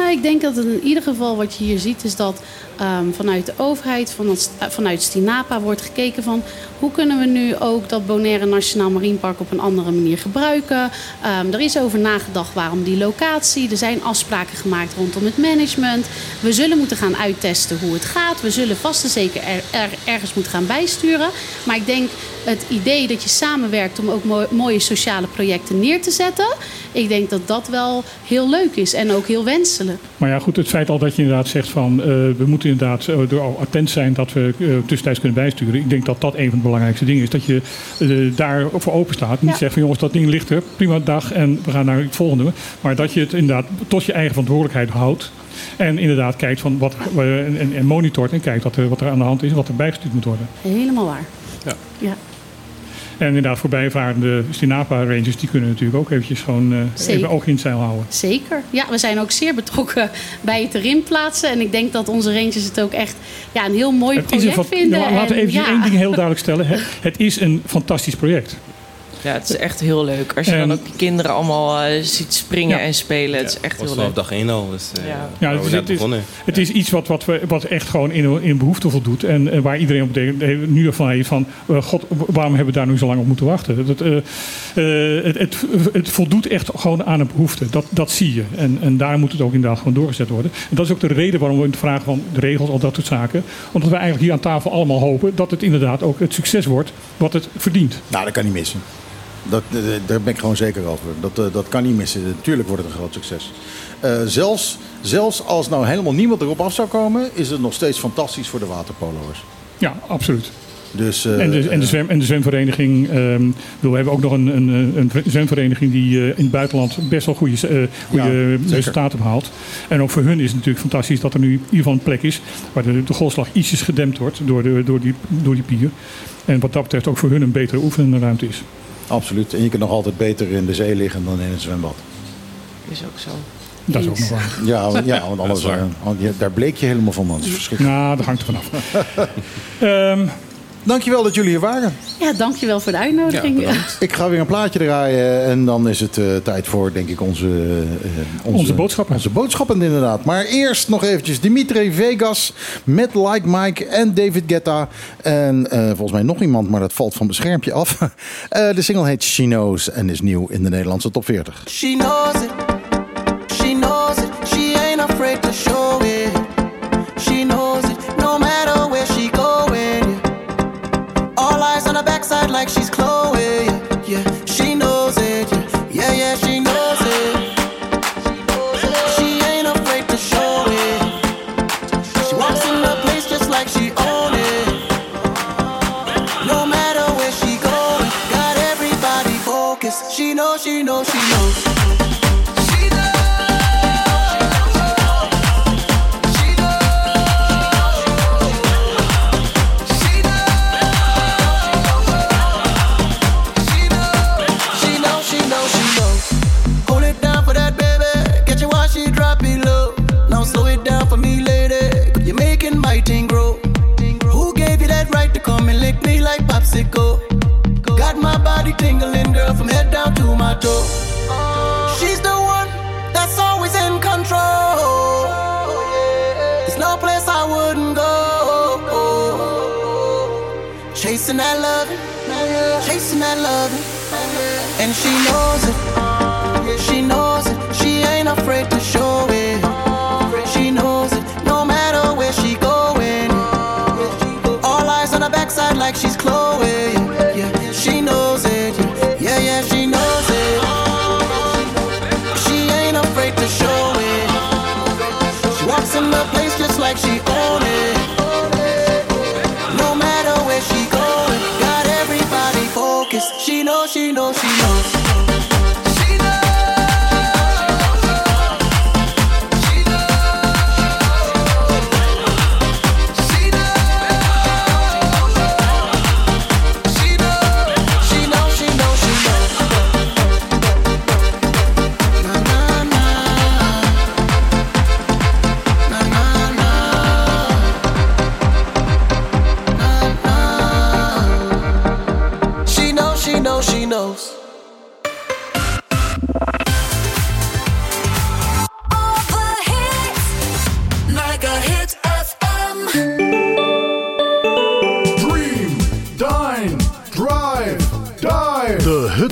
S14: Nou, ik denk dat het in ieder geval wat je hier ziet is dat ehm, vanuit de overheid, vanuit, vanuit Stinapa wordt gekeken van hoe kunnen we nu ook dat Bonaire Nationaal Marinepark op een andere manier gebruiken. Ehm, er is over nagedacht waarom die locatie. Er zijn afspraken gemaakt rondom het management. We zullen moeten gaan uittesten hoe het gaat. We zullen vast en zeker er, er- ergens moeten gaan bijsturen. Maar ik denk het idee dat je samenwerkt om ook mo- mooie sociale projecten neer te zetten. Ik denk dat dat wel heel leuk is en ook heel wenselijk.
S2: Maar ja, goed, het feit al dat je inderdaad zegt van... eh, we moeten inderdaad al attent zijn dat we eh, tussentijds kunnen bijsturen. Ik denk dat dat een van de belangrijkste dingen is. Dat je eh, daar voor open staat. Niet
S14: Ja.
S2: zegt van jongens, dat ding ligt er. Prima dag en we gaan naar het volgende. Maar dat je het inderdaad tot je eigen verantwoordelijkheid houdt. En inderdaad kijkt van wat, en, en monitort en kijkt wat er, wat er aan de hand is en wat er bijgestuurd moet worden.
S14: Helemaal waar.
S13: Ja.
S14: Ja.
S2: En inderdaad, voorbijvarende Stinapa Rangers, die kunnen natuurlijk ook eventjes gewoon eh, even oog in het zeil houden.
S14: Zeker. Ja, we zijn ook zeer betrokken bij het erin plaatsen. En ik denk dat onze rangers het ook echt ja, een heel mooi
S2: Het is een
S14: project vinden.
S2: Laten we
S14: En
S2: even
S14: ja.
S2: één ding heel duidelijk stellen. Het is een fantastisch project.
S3: Ja, het is echt heel leuk. Als je
S2: En-
S3: dan ook die kinderen allemaal eh, ziet springen
S2: Ja.
S3: en spelen. Het is echt heel
S13: vanaf
S3: leuk.
S13: dag één al. Dus, eh,
S3: Ja.
S2: Ja,
S13: waar
S2: het
S13: we
S2: is, het is,
S13: begonnen.
S2: het is iets wat, wat, we, wat echt gewoon in, in behoefte voldoet. En eh, waar iedereen op de, de- nu van heeft van... eh, God, waarom hebben we daar nu zo lang op moeten wachten? Dat, eh, eh, het, het, het voldoet echt gewoon aan een behoefte. Dat, dat zie je. En, en daar moet het ook inderdaad gewoon doorgezet worden. En dat is ook de reden waarom we het vragen van de regels, al dat soort zaken. Omdat we eigenlijk hier aan tafel allemaal hopen... dat het inderdaad ook het succes wordt wat het verdient.
S4: Nou, dat kan niet missen. Dat, eh, daar ben ik gewoon zeker over. Dat, eh, dat kan niet missen. Natuurlijk wordt het een groot succes. Eh, zelfs, zelfs als nou helemaal niemand erop af zou komen, is het nog steeds fantastisch voor de waterpolo'ers.
S2: Ja, absoluut.
S4: Dus,
S2: en, de, en, de zwem, en de zwemvereniging. ehm, we hebben ook nog een, een, een zwemvereniging die in het buitenland best wel goede, goede
S4: Ja,
S2: resultaten behaalt. En ook voor hun is het natuurlijk fantastisch dat er nu in ieder geval een plek is waar de, de golfslag ietsjes gedempt wordt door, de, door, die, door die pier. En wat dat betreft ook voor hun een betere oefenruimte is.
S4: Absoluut. En je kunt nog altijd beter in de zee liggen dan in het zwembad.
S3: Is ook zo.
S2: Dat is ook nog waar.
S4: Ja, want- ja want anders, eh, daar bleek je helemaal van. man. Dat is verschrikkelijk.
S2: Nou, dat hangt er vanaf. Ehm
S4: Dankjewel dat jullie hier waren.
S14: Ja, dankjewel voor de uitnodiging.
S4: Ik ga weer een plaatje draaien en dan is het eh, tijd voor, denk ik, onze, eh,
S2: Onze boodschappen.
S4: Onze boodschappen inderdaad. Maar eerst nog eventjes Dimitri Vegas met Like Mike en David Guetta. En eh, volgens mij nog iemand, maar dat valt van mijn schermpje af. Eh, de single heet She Knows en is nieuw in de Nederlandse top 40.
S10: She knows it. She knows it. She ain't afraid to show it. Got my body tingling, girl, from head She's the one that's always in control. There's no place I wouldn't go. Chasing that love, chasing that love, and she knows it. She knows it. She ain't afraid to show it. She knows it. No matter where she going. All eyes on her backside like she's Chloe.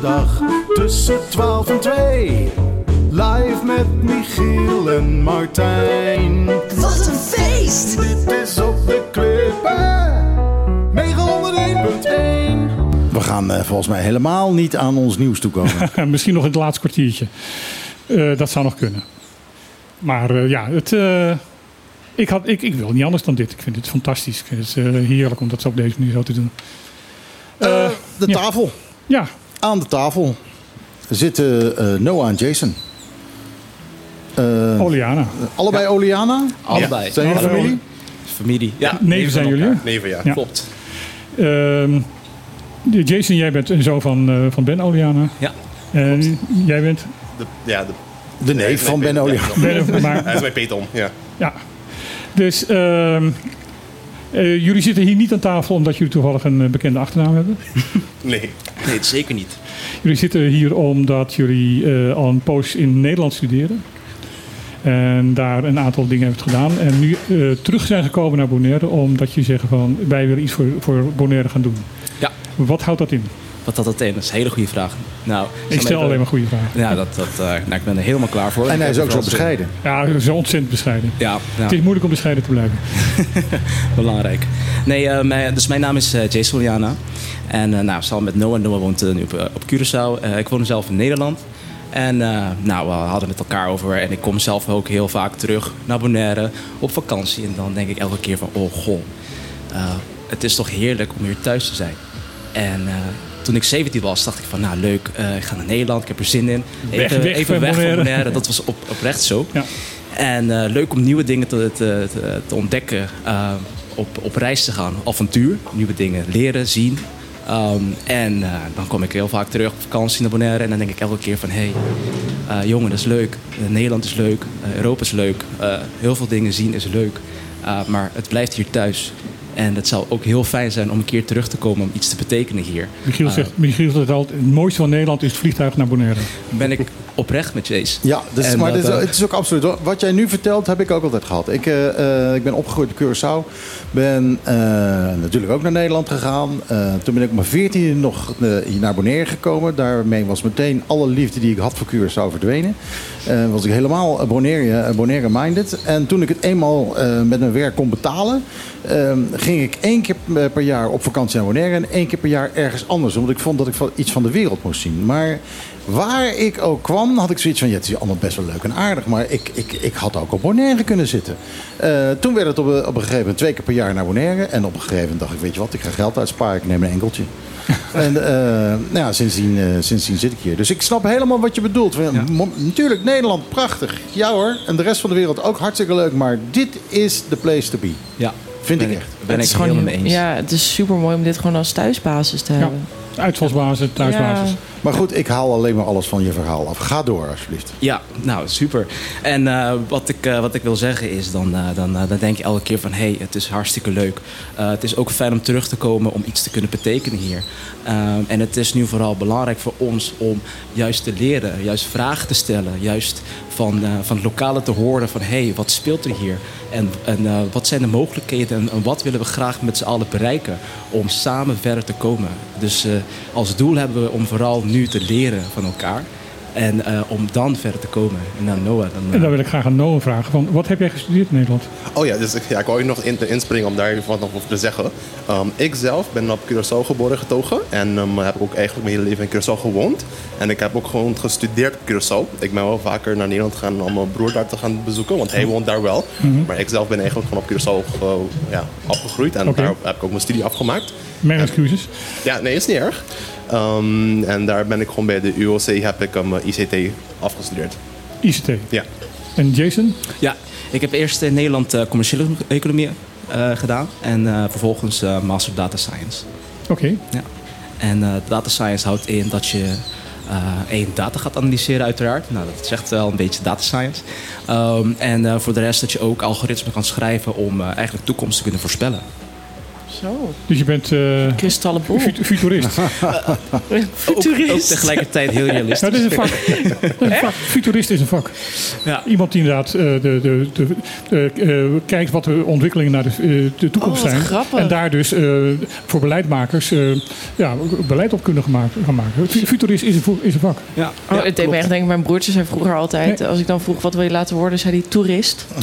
S15: Zaterdag tussen 12 en 2. Live met Michiel en Martijn.
S16: Wat een feest!
S15: Dit is op de klippen. 901.1.
S4: We gaan eh, volgens mij helemaal niet aan ons nieuws toekomen.
S2: Misschien nog in het laatste kwartiertje. Eh, dat zou nog kunnen. Maar eh, ja, het, eh, ik, had, ik, ik wil niet anders dan dit. Ik vind dit fantastisch. Ik vind het eh, heerlijk om dat zo op deze manier zo te doen.
S4: Eh, de
S2: ja.
S4: tafel.
S2: Ja.
S4: Aan de tafel zitten eh, Noah en Jason. Eh,
S2: Oliana.
S4: allebei Oliana?
S17: Allebei.
S4: Zijn jullie familie?
S17: Familie. Ja,
S2: Neven zijn jullie?
S17: Neven, ja.
S2: Ja.
S17: Klopt.
S2: Ehm, de Jason, jij bent een zoon van, eh, van Ben Oliana.
S17: Ja.
S2: En jij bent...
S17: De, ja, de,
S4: De neef van Ben Oliana.
S2: Ben- maar-
S17: Hij is bij Peter om, ja.
S2: Ja. Dus ehm, eh, jullie zitten hier niet aan tafel omdat jullie toevallig een eh, bekende achternaam hebben.
S17: Nee. Nee, zeker niet.
S2: Jullie zitten hier omdat jullie eh, al een poos in Nederland studeren. En daar een aantal dingen hebben gedaan. En nu eh, terug zijn gekomen naar Bonaire omdat je zeggen van wij willen iets voor, voor Bonaire gaan doen.
S17: Ja.
S2: Wat houdt dat in?
S17: Wat had dat in? Dat is een hele goede vraag. Nou,
S2: Ik stel
S17: even-
S2: alleen maar goede vragen.
S17: Ja, dat, dat, eh, nou, ik ben er helemaal klaar voor.
S4: En
S17: Ik
S4: hij is ook zo bescheiden.
S2: Ja, zo ontzettend bescheiden.
S17: Ja, ja.
S2: Het is moeilijk om bescheiden te blijven.
S17: Belangrijk. Nee, eh, mijn, dus mijn naam is eh, Jason Juliana. En eh, nou, samen met Noah. Noah woont eh, nu op, eh, op Curaçao. Eh, ik woon zelf in Nederland. En eh, nou, we hadden het met elkaar over. En ik kom zelf ook heel vaak terug naar Bonaire op vakantie. En dan denk ik elke keer van, oh goh. eh, het is toch heerlijk om hier thuis te zijn. En eh, toen ik 17 was, dacht ik van, nou leuk, eh, ik ga naar Nederland, ik heb er zin in. Even
S2: weg
S17: even weg van
S2: Bonaire.
S17: Dat was op, oprecht zo.
S2: Ja.
S17: En eh, leuk om nieuwe dingen te, te, te, te ontdekken, eh, op, op reis te gaan, avontuur, nieuwe dingen leren, zien. Ehm, en dan kom ik heel vaak terug op vakantie naar Bonaire en dan denk ik elke keer van, hé, hey, jongen, dat is leuk. Nederland is leuk, Europa is leuk, heel veel dingen zien is leuk. Maar het blijft hier thuis. En het zou ook heel fijn zijn om een keer terug te komen om iets te betekenen hier.
S2: Michiel
S17: Eh,
S2: zegt, Michiel zegt altijd, het mooiste van Nederland is het vliegtuig naar Bonaire.
S17: ben ik oprecht met Chase.
S4: Ja, dus,
S17: En
S4: maar
S17: dat,
S4: dit is-
S17: eh,
S4: het is ook absoluut. hoor. Wat jij nu vertelt, heb ik ook altijd gehad. Ik, eh, eh, ik ben opgegroeid in Curaçao. Ben eh, natuurlijk ook naar Nederland gegaan. Eh, toen ben ik op mijn 14 nog hier naar Bonaire gekomen. Daarmee was meteen alle liefde die ik had voor Curaçao verdwenen. Eh, was ik helemaal Bonaire, Bonaire-minded. En toen ik het eenmaal eh, met mijn werk kon betalen... eh, ging ik één keer per jaar op vakantie naar Bonaire... en één keer per jaar ergens anders. Omdat ik vond dat ik iets van de wereld moest zien. Maar waar ik ook kwam, had ik zoiets van... Ja, het is allemaal best wel leuk en aardig... maar ik, ik, ik had ook op Bonaire kunnen zitten. Eh, toen werd het op een, op een gegeven moment twee keer per jaar naar Bonaire... en op een gegeven moment dacht ik, weet je wat... ik ga geld uitsparen, ik neem een enkeltje. En eh, nou ja, sindsdien, eh, sindsdien zit ik hier. Dus ik snap helemaal wat je bedoelt. Natuurlijk, Nederland, prachtig. Ja hoor. En de rest van de wereld ook hartstikke leuk. Maar dit is de place to be.
S17: Ja.
S4: Vind ik
S17: Ben ik-
S4: echt.
S17: ben
S3: Het is gewoon- Ja, het is super mooi om dit gewoon als thuisbasis te hebben.
S2: Uitvalsbasis, thuisbasis.
S4: Maar goed, ik haal alleen maar alles van je verhaal af. Ga door, alsjeblieft.
S17: Ja, nou super. En eh, wat, ik, eh, wat ik wil zeggen is, dan, eh, dan, dan denk je elke keer van... hé, hey, het is hartstikke leuk. Het is ook fijn om terug te komen om iets te kunnen betekenen hier. En het is nu vooral belangrijk voor ons om juist te leren, juist vragen te stellen. Juist van, van het lokale te horen van hé, hey, wat speelt er hier? En, en wat zijn de mogelijkheden en, en wat willen we graag met z'n allen bereiken om samen verder te komen? Dus als doel hebben we om vooral nu te leren van elkaar. En eh, om dan verder te komen. En dan Noah. Dan, eh,
S2: En dan wil ik graag aan Noah vragen. Van, wat heb jij gestudeerd in Nederland?
S18: Oh ja, dus ik, ja, ik wou je nog in, inspringen om daar even wat nog over te zeggen. Ehm, ik zelf ben op Curaçao geboren getogen. En ehm, heb ook eigenlijk mijn hele leven in Curaçao gewoond. En ik heb ook gewoon gestudeerd op Curaçao. Ik ben wel vaker naar Nederland gegaan om mijn broer daar te gaan bezoeken. Want hij woont daar wel.
S2: Mhm.
S18: Maar ik zelf ben eigenlijk gewoon op Curaçao ge- ja, opgegroeid. En daar heb ik ook mijn studie afgemaakt.
S2: Mijn excuses.
S18: Ja, nee, is niet erg. Ehm, en daar ben ik gewoon bij de UOC heb ik um, ICT afgestudeerd.
S2: ICT.
S18: Ja.
S2: En Jason?
S17: Ja, ik heb eerst in Nederland eh, commerciële economie eh, gedaan. En eh, vervolgens eh, Master Data Science.
S2: Oké.
S17: Ja. En eh, data science houdt in dat je eh één data gaat analyseren uiteraard. Nou, dat zegt wel een beetje data science. Ehm, en eh, voor de rest dat je ook algoritmen kan schrijven om eh, eigenlijk toekomst te kunnen voorspellen.
S3: Zo.
S2: Dus je bent... eh
S3: Kristallenbol.
S2: fut- futurist.
S17: Ook, ook tegelijkertijd heel realistisch.
S2: Ja, dit is een vak. Een vak. Futurist is een vak.
S17: Ja.
S2: Iemand die inderdaad eh, de, de, de, eh, kijkt wat de ontwikkelingen naar de, eh, de toekomst
S3: Oh, wat
S2: zijn.
S3: grappig.
S2: En daar dus eh, voor beleidmakers eh, ja, beleid op kunnen gemaakt, gaan maken. Fu- Futurist is een, is een vak.
S17: Ja,
S3: Oh, het deed me echt denken, mijn broertje zei vroeger altijd... als ik dan vroeg wat wil je laten worden, zei hij toerist.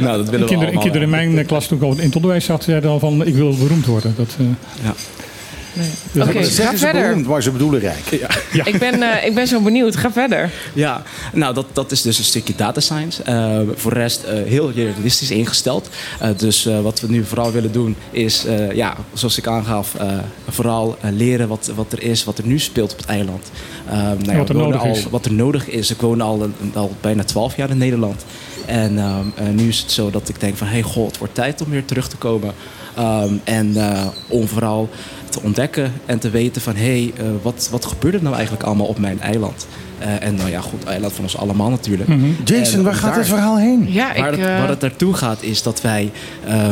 S17: nou, dat willen we
S2: kinderen,
S17: allemaal.
S2: kinderen in mijn klas toen ik al in het onderwijs zat, zeiden al van ik wil beroemd worden. Dat, eh,
S17: ja.
S2: Dus
S3: Oké, ga verder.
S4: beroemd, maar ze bedoelen rijk.
S17: Ja.
S3: Ik, ben, eh, ik ben zo benieuwd. Ga verder.
S17: Ja, nou dat, dat is dus een stukje data science. Eh, voor de rest eh, heel realistisch ingesteld. Eh, dus eh, wat we nu vooral willen doen is, eh, ja, zoals ik aangaf, eh, vooral leren wat, wat er is, wat er nu speelt op het eiland. Nou ja,
S2: wat er
S17: we wonen
S2: nodig
S17: al,
S2: is.
S17: Wat er nodig is. Ik woon al, al bijna twaalf jaar in Nederland. En ehm, eh, nu is het zo dat ik denk van, hey god, het wordt tijd om weer terug te komen. Ehm, en eh, om vooral te ontdekken en te weten van... hé, hey, eh, wat, wat gebeurt er nou eigenlijk allemaal op mijn eiland? Eh, en nou ja, goed, eiland van ons allemaal natuurlijk.
S4: Mhm. Jason,
S17: En
S4: waar gaat
S17: daar-
S4: dit verhaal heen?
S3: Ja,
S17: Waar,
S3: ik...
S17: het, waar het naartoe gaat is dat wij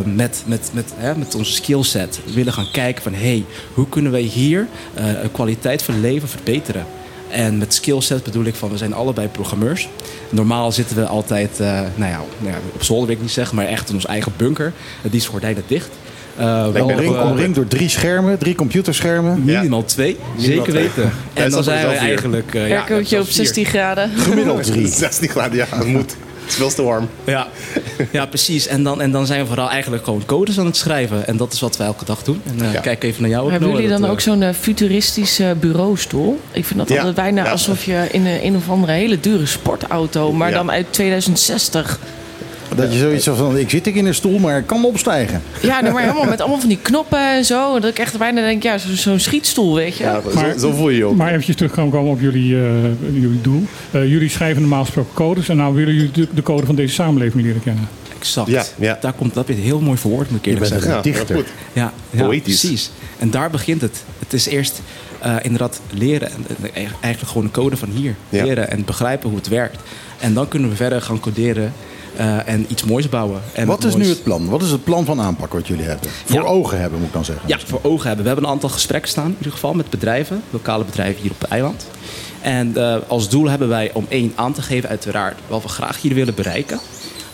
S17: met, met, met, hè, met onze skillset willen gaan kijken van... hé, hey, hoe kunnen wij hier eh, een kwaliteit van leven verbeteren? En met skillset bedoel ik van, we zijn allebei programmeurs. Normaal zitten we altijd, eh, nou, ja, nou ja, op zolder wil ik niet zeggen, maar echt in ons eigen bunker. Die is gordijnen dicht. Eh, wel,
S4: Omringd,
S17: eh,
S4: omringd door drie schermen, drie computerschermen.
S17: Minimaal twee, zeker weten. En dan
S18: is
S17: zijn we eigenlijk... eh, ja,
S3: op
S17: zelfs vier.
S3: 16 graden.
S4: Gemiddeld drie.
S18: 16 graden, ja, dat moet. Het is veel te warm.
S17: Ja, ja precies. En dan, en dan zijn we vooral eigenlijk gewoon codes aan het schrijven. En dat is wat we elke dag doen. En eh,
S18: Ja.
S17: kijk even naar jou. ook,
S3: Hebben jullie dan
S17: dat,
S3: ook
S17: eh,
S3: zo'n eh, futuristische bureaustoel? Ik vind dat
S18: Ja.
S3: altijd bijna
S18: Ja.
S3: alsof je in een, een of andere hele dure sportauto... maar
S18: Ja.
S3: dan uit 2060...
S4: Dat je zoiets van, ik zit ik in een stoel, maar ik kan opstijgen.
S3: Ja, maar helemaal met allemaal van die knoppen en zo. Dat ik echt bijna denk, ja, zo- zo'n schietstoel, weet je.
S18: Ja,
S2: Maar-
S18: zo, zo voel je je ook.
S2: Maar eventjes terug gaan komen op jullie, eh, jullie doel. Eh, jullie schrijven normaal gesproken codes en nou willen jullie de, de code van deze samenleving leren kennen.
S17: Exact.
S18: Ja, ja.
S17: Daar komt dat weer heel mooi verwoord, moet ik
S4: Je
S17: eerlijk
S4: bent
S17: zeggen.
S4: een
S18: Ja,
S4: dichter.
S18: goed.
S17: Ja, ja
S18: Poëtisch.
S17: precies. En daar begint het. Het is eerst eh, inderdaad leren. En, en eigenlijk gewoon een code van hier.
S18: Ja.
S17: Leren en begrijpen hoe het werkt. En dan kunnen we verder gaan coderen eh, en iets moois bouwen. En
S4: Wat is
S17: moois-
S4: nu het plan? Wat is het plan van aanpak wat jullie hebben? Voor
S17: Ja.
S4: ogen hebben, moet ik dan zeggen.
S17: Ja, voor ogen hebben. We hebben een aantal gesprekken staan, in ieder geval, met bedrijven, lokale bedrijven hier op het eiland. En eh, als doel hebben wij om één aan te geven, uiteraard, wat we graag hier willen bereiken.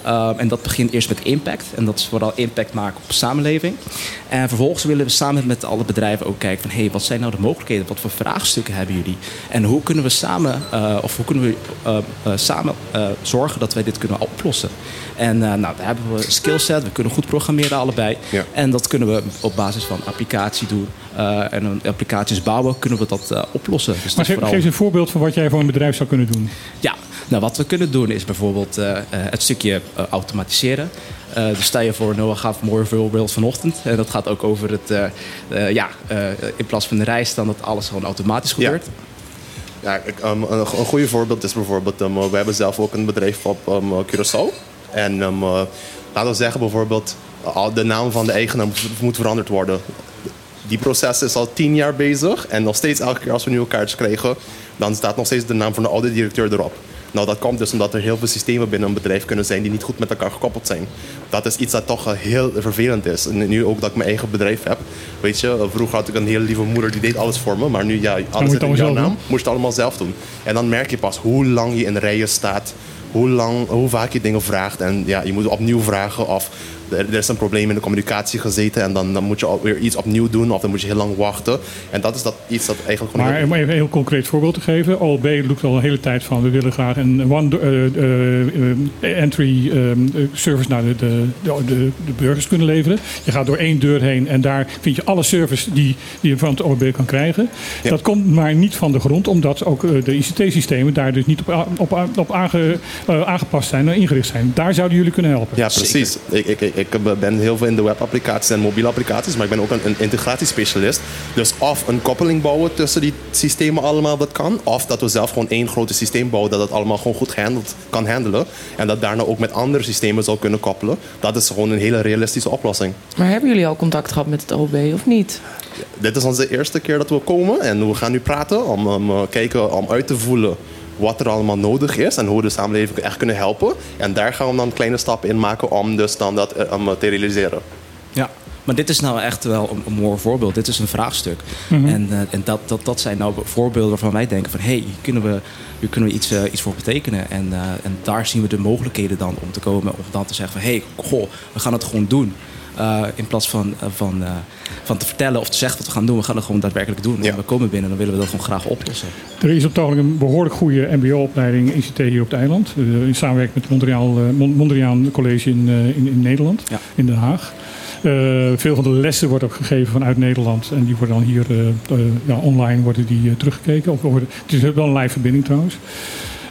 S17: Um, en dat begint eerst met impact. En dat is vooral impact maken op de samenleving. En vervolgens willen we samen met alle bedrijven ook kijken van... hé, hey, wat zijn nou de mogelijkheden? Wat voor vraagstukken hebben jullie? En hoe kunnen we samen, uh, of hoe kunnen we uh, uh, samen zorgen dat wij dit kunnen oplossen? En nou, daar hebben we een skillset. We kunnen goed programmeren allebei.
S18: Ja.
S17: En dat kunnen we op basis van applicatie doen. En applicaties bouwen, kunnen we dat oplossen. Dus
S2: maar
S17: dat
S2: geef,
S17: vooral...
S2: geef eens een voorbeeld van wat jij voor een bedrijf zou kunnen doen.
S17: Ja, nou, wat we kunnen doen is bijvoorbeeld uh, uh, het stukje uh, automatiseren. Eh, dus stel je voor, Noah gaf een mooi voorbeeld vanochtend. En dat gaat ook over het, eh, eh, ja, eh, in plaats van de reis dan dat alles gewoon automatisch gebeurt.
S18: Ja, ik, um, een, een goede voorbeeld is bijvoorbeeld, um, we hebben zelf ook een bedrijf op um, Curaçao. En um, uh, laten we zeggen bijvoorbeeld, al de naam van de eigenaar moet, moet veranderd worden. Die proces is al tien jaar bezig en nog steeds elke keer als we nieuwe kaartjes krijgen, dan staat nog steeds de naam van de oude directeur erop. Nou, dat komt dus omdat er heel veel systemen binnen een bedrijf kunnen zijn die niet goed met elkaar gekoppeld zijn. Dat is iets dat toch eh, heel vervelend is. En nu ook dat ik mijn eigen bedrijf heb. Weet je, eh, vroeger had ik een hele lieve moeder die deed alles voor me. Maar nu, ja, alles in jouw naam.
S2: doen?
S18: Moest je het allemaal zelf doen. En dan merk je pas hoe lang je in rijen staat. Hoe, lang, hoe vaak je dingen vraagt. En ja, je moet opnieuw vragen of er, er is een probleem in de communicatie gezeten. En dan, dan moet je weer iets opnieuw doen. Of dan moet je heel lang wachten. En dat is dat iets dat eigenlijk gewoon...
S2: Maar om even een heel concreet voorbeeld te geven. OLB roept al een hele tijd van we willen graag een one eh, eh, eh, entry ehm, eh, service naar de, de, de, de, burgers kunnen leveren. Je gaat door één deur heen en daar vind je alle service die, die je van het OLB kan krijgen. Dat komt maar niet van de grond, omdat ook de ICT-systemen daar dus niet op, op, op aange- aangepast zijn en ingericht zijn. Daar zouden jullie kunnen helpen.
S18: Ja, precies. Ik, ik, ik, ik ben heel veel in de webapplicaties en mobiele applicaties, maar ik ben ook een, een integratiespecialist. Dus of een koppeling bouwen tussen die systemen allemaal, dat kan. Of dat we zelf gewoon één grote systeem bouwen dat het allemaal gewoon goed gehandeld, kan handelen. En dat daarna ook met andere systemen zal kunnen koppelen. Dat is gewoon een hele realistische oplossing.
S3: Maar hebben jullie al contact gehad met het OB of niet?
S18: Dit is onze eerste keer dat we komen en we gaan nu praten om, om eh, kijken, om uit te voelen wat er allemaal nodig is en hoe we de samenleving echt kunnen helpen. En daar gaan we dan kleine stappen in maken om dus dan dat eh, om, te realiseren.
S17: Ja, maar dit is nou echt wel een, een mooi voorbeeld. Dit is een vraagstuk.
S18: Mhm.
S17: En, eh, en dat, dat, dat zijn nou voorbeelden waarvan wij denken van... hé, hey, hier kunnen we, hier kunnen we iets, eh, iets voor betekenen. En, eh, en daar zien we de mogelijkheden dan om te komen. Om dan te zeggen van... hé, hey, goh, we gaan het gewoon doen. Eh, in plaats van, van, eh, van te vertellen of te zeggen wat we gaan doen. We gaan het gewoon daadwerkelijk doen. En we komen binnen en dan willen we dat gewoon graag oplossen.
S2: Er is op het ogenblik een behoorlijk goede MBO-opleiding ICT hier op het eiland. Eh, in samenwerking met het Mondriaan, eh, Mon- Mondriaan College in, eh, in, in Nederland, in Den Haag. Eh, veel van de lessen wordt ook gegeven vanuit Nederland. En die worden dan hier ja, online worden die, teruggekeken. Of worden, het is wel een live verbinding trouwens.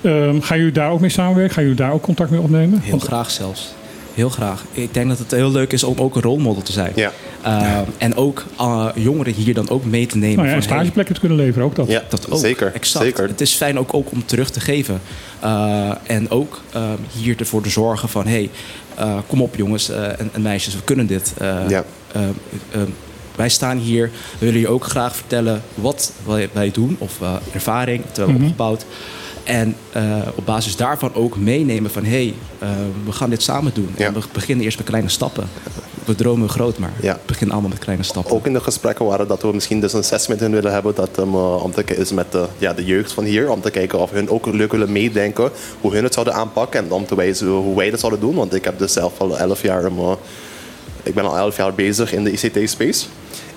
S2: Ehm, gaan jullie daar ook mee samenwerken? Gaan jullie daar ook contact mee opnemen?
S17: Heel
S2: Want-
S17: graag zelfs. Heel graag. Ik denk dat het heel leuk is om ook een rolmodel te zijn. Eh, En ook eh, jongeren hier dan ook mee te nemen.
S2: Nou ja, en
S17: hey,
S2: stageplekken te kunnen leveren, ook dat.
S18: Ja,
S17: dat ook.
S18: zeker,
S17: Exact.
S18: zeker.
S17: Het is fijn ook, ook om terug te geven. Eh, en ook hier ervoor te zorgen van... hey, eh, kom op jongens eh, en, en meisjes, we kunnen dit. Eh,
S18: Ja.
S17: wij staan hier, we willen je ook graag vertellen wat wij, wij doen... of ervaring, dat we hebben
S2: Mhm.
S17: opgebouwd. En eh, op basis daarvan ook meenemen van... hé, hey, eh, we gaan dit samen doen. En we beginnen eerst met kleine stappen. We dromen groot, maar we beginnen allemaal met kleine stappen.
S18: Ook in de gesprekken waren dat we misschien dus een sessie met hen willen hebben. Dat um, uh, om te kijken is met de, ja, de jeugd van hier. Om te kijken of hun ook leuk willen meedenken. Hoe hun het zouden aanpakken. En om te wijzen hoe wij dat zouden doen. Want ik heb dus zelf al elf jaar... um, uh, ik ben al elf jaar bezig in de ICT-space.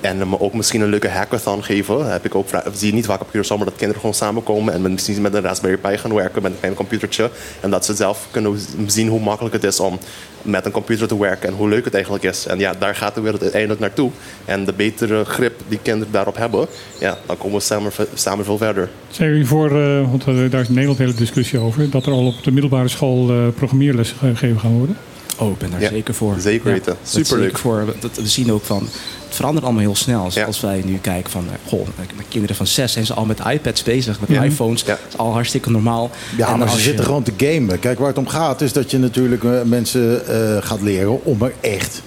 S18: En ook misschien een leuke hackathon geven. Heb ik ook, zie je niet vaak op Curaçao, maar dat kinderen gewoon samenkomen. En misschien met een Raspberry Pi gaan werken met een klein computertje. En dat ze zelf kunnen zien hoe makkelijk het is om met een computer te werken. En hoe leuk het eigenlijk is. En ja, daar gaat de wereld uiteindelijk naartoe. En de betere grip die kinderen daarop hebben, ja, dan komen we samen, samen veel verder.
S2: Zijn jullie voor, eh, want eh, daar is in Nederland een hele discussie over, dat er al op de middelbare school eh programmeerlessen gegeven gaan worden?
S17: Oh, ik ben daar
S18: Ja,
S17: zeker voor.
S18: zeker weten.
S17: dat
S18: Superleuk.
S17: zeker Voor. Dat, we zien ook van, verandert allemaal heel snel. Als, als wij nu kijken van, eh, goh, met kinderen van zes zijn ze al met iPads bezig, met
S4: Ja.
S17: iPhones. Dat is al hartstikke normaal.
S4: Ja,
S17: En
S4: maar ze
S17: je-
S4: zitten gewoon te gamen. Kijk, waar het om gaat is dat je natuurlijk eh, mensen eh, gaat leren om er echt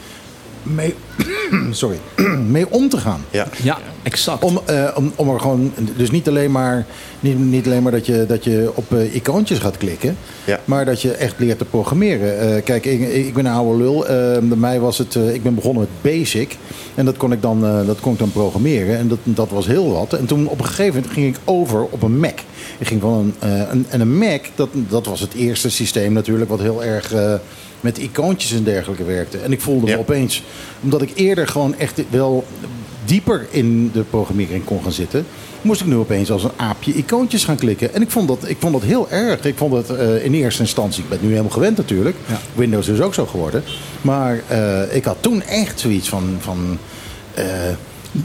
S4: mee, sorry, mee om te gaan.
S18: Ja,
S17: ja exact.
S4: Om, eh, om, om er gewoon, dus niet alleen maar, niet, niet alleen maar dat je, dat je op eh, icoontjes gaat klikken,
S18: Ja.
S4: maar dat je echt leert te programmeren. Eh, kijk, ik, ik ben een oude lul. Bij mij was het, eh, ik ben begonnen met Basic en dat kon ik dan, eh, dat kon ik dan programmeren en dat, dat was heel wat. En toen op een gegeven moment ging ik over op een Mac. Ik ging van een, eh, een, en een Mac, dat, dat was het eerste systeem natuurlijk wat heel erg eh, met icoontjes en dergelijke werkte. En ik voelde me opeens, omdat ik eerder gewoon echt wel dieper in de programmering kon gaan zitten, moest ik nu opeens als een aapje icoontjes gaan klikken. En ik vond dat, ik vond dat heel erg. Ik vond het eh, in eerste instantie, ik ben het nu helemaal gewend natuurlijk. Windows is ook zo geworden. Maar ik had toen echt zoiets van. van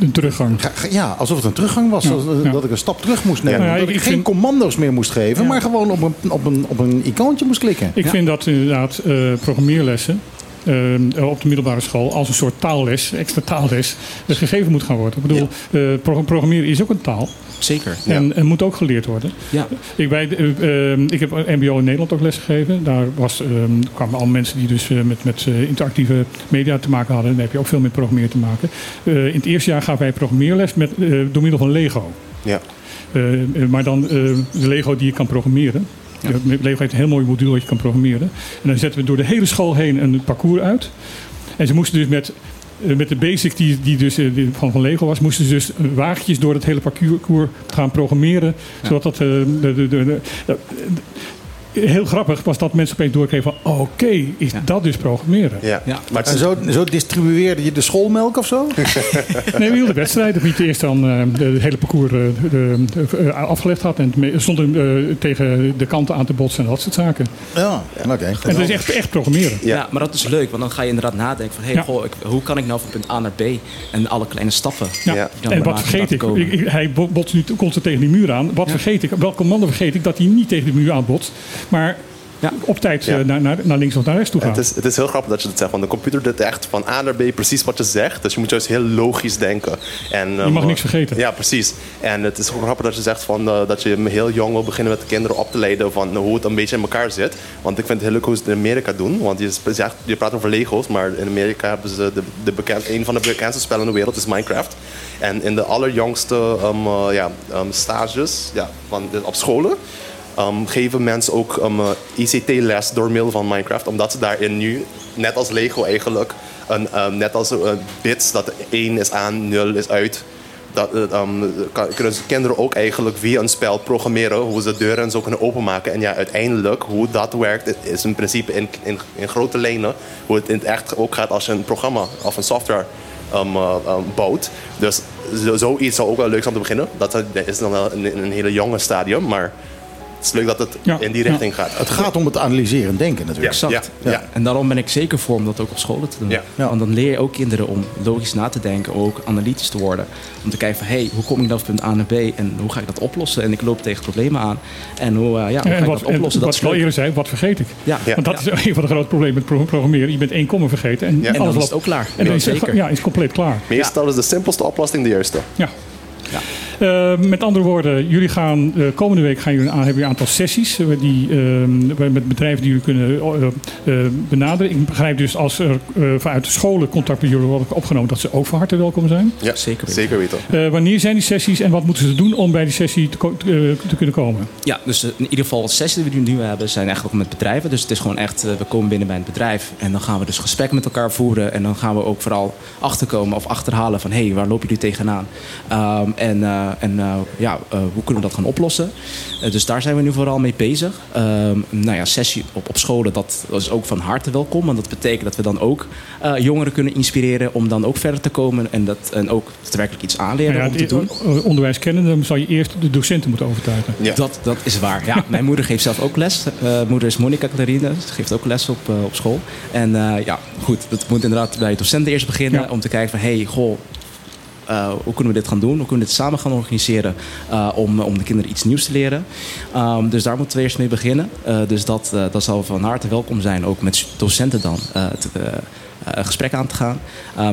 S2: Een teruggang.
S4: ja, alsof het een teruggang was.
S2: Ja,
S4: Als-
S2: ja.
S4: Dat ik een stap terug moest nemen.
S2: Nou ja,
S4: dat
S2: ik-
S4: geen
S2: vind-
S4: commando's meer moest geven, maar gewoon op een, op, een, op een icoontje moest klikken.
S2: Ik vind dat inderdaad eh, programmeerlessen eh, op de middelbare school als een soort taalles, extra taalles, eh, gegeven moet gaan worden. Ik bedoel, eh, pro- programmeren is ook een taal.
S17: Zeker.
S2: En, en moet ook geleerd worden.
S17: Ja.
S2: Ik, bij, eh, eh, ik heb MBO in Nederland ook lesgegeven. Daar was, eh, kwamen al mensen die dus met, met interactieve media te maken hadden. Dan heb je ook veel met programmeren te maken. In het eerste jaar gaven wij programmeerles met, door middel van Lego.
S18: Ja.
S2: Maar dan de Lego die je kan programmeren. Ja, Lego heeft een heel mooi module dat je kan programmeren. En dan zetten we door de hele school heen een parcours uit. En ze moesten dus met, eh, met de basic die, die dus eh, van, van Lego was, moesten ze dus wagentjes door het hele parcours gaan programmeren. Zodat dat. Eh, de, de, de, de- de- heel grappig was dat mensen opeens doorkregen van oké, is dat dus programmeren?
S18: Ja.
S4: Maar en zo, zo distribueerde je de schoolmelk of zo?
S2: Nee, we hielden wedstrijden. Wie het eerst dan eh, de, het hele parcours eh, de, de, eh, afgelegd had. En stonden eh, tegen de kanten aan te botsen en dat soort zaken.
S4: Ja, oké.
S2: En dat is echt, echt programmeren.
S17: Ja. maar dat is leuk, want dan ga je inderdaad nadenken van... Hey,
S2: Ja.
S17: goh, ik- hoe kan ik nou van punt A naar B? En alle kleine stappen.
S2: Ja. En wat vergeet ik?
S17: komen.
S2: Ik- ik- Hij bo- botst nu constant tegen die muur aan. Wat vergeet ik? Welke commando vergeet ik dat hij niet tegen die muur aanbotst? Maar op tijd eh, naar, naar, naar links of naar rechts toe gaat.
S18: Het is, het is heel grappig dat je dat zegt, want de computer doet echt van A naar B precies wat je zegt. Dus je moet juist heel logisch denken. En,
S2: Je
S18: ehm,
S2: mag niks vergeten.
S18: Ja, precies. En het is ook grappig dat je zegt van, eh, dat je heel jong wil beginnen met de kinderen op te leiden van eh, hoe het een beetje in elkaar zit. Want ik vind het heel leuk hoe ze het in Amerika doen. Want je, zegt, je praat over Lego's, maar in Amerika hebben ze de, de bekend, een van de bekendste spellen in de wereld is Minecraft. En in de allerjongste ehm, eh, ja, ehm, stages ja, van op scholen um, geven mensen ook um, uh, ICT-les door middel van Minecraft. Omdat ze daarin nu, net als Lego eigenlijk, een, um, net als uh, bits, dat 1 is aan, 0 is uit. Dat, um, kan, kunnen kinderen ook eigenlijk via een spel programmeren hoe ze deuren en zo kunnen openmaken. En ja, uiteindelijk hoe dat werkt is in principe in, in, grote lijnen hoe het in het echt ook gaat als je een programma of een software um, uh, bouwt. Dus zo- zoiets zou ook wel leuk zijn om te beginnen. Dat is dan wel in een hele jonge stadium, maar het is leuk dat het in die richting gaat.
S4: Het gaat om het analyseren en denken natuurlijk.
S17: Exact. Ja. En daarom ben ik zeker voor om dat ook op scholen te doen. Want dan leer je ook kinderen om logisch na te denken, ook analytisch te worden. Om te kijken van, hé, hey, hoe kom ik nou van punt A naar B en hoe ga ik dat oplossen? En ik loop tegen problemen aan. En hoe, eh, ja, hoe ga
S2: en
S17: ik
S2: wat,
S17: dat oplossen?
S2: en
S17: Dat
S2: wat
S17: is
S2: ik al eerder zei, wat vergeet ik?
S17: Ja.
S2: Want dat is een van de grote problemen met pro- programmeren. Je bent één komma vergeten en,
S17: En dan
S2: alles
S17: is het ook klaar.
S2: En dan
S17: Ja,
S2: is, het- ja, is compleet klaar.
S18: Meestal is de simpelste oplossing de juiste.
S2: Ja. Eh, met andere woorden, jullie gaan eh, komende week gaan jullie, aan- hebben jullie een aantal sessies eh, die, met bedrijven die jullie kunnen benaderen. Ik begrijp dus als er eh, vanuit de scholen contact met jullie wordt opgenomen, dat ze ook van harte welkom zijn.
S18: Ja,
S17: zeker weten.
S18: Zeker weten.
S2: Eh, wanneer zijn die sessies en wat moeten ze doen om bij die sessie te, ko- te, te kunnen komen?
S17: Ja, dus in ieder geval de sessies die we nu hebben zijn eigenlijk ook met bedrijven. Dus het is gewoon echt, we komen binnen bij een bedrijf en dan gaan we dus gesprekken met elkaar voeren. En dan gaan we ook vooral achterkomen of achterhalen van hé, hey, waar lopen jullie tegenaan? Ehm, en eh, en eh, ja, eh, hoe kunnen we dat gaan oplossen? Dus daar zijn we nu vooral mee bezig. Ehm, nou ja, sessie op, op scholen, dat, dat is ook van harte welkom. Want dat betekent dat we dan ook eh, jongeren kunnen inspireren om dan ook verder te komen. En, dat, en ook daadwerkelijk iets aanleren
S2: Nou ja,
S17: om te doen.
S2: onderwijs kennen, dan zal je eerst de docenten moeten overtuigen.
S17: Dat, dat is waar. Ja, mijn moeder geeft zelf ook les. Eh moeder is Monica Clarine. Ze geeft ook les op, op school. En eh, ja, goed. Dat moet inderdaad bij docenten eerst beginnen.
S2: Ja.
S17: Om te kijken van, hé, hey, goh, eh, hoe kunnen we dit gaan doen? Hoe kunnen we dit samen gaan organiseren eh, om, om de kinderen iets nieuws te leren? Ehm, dus daar moeten we eerst mee beginnen. Eh, dus dat, dat zal van harte welkom zijn, ook met docenten dan. te, een gesprek aan te gaan.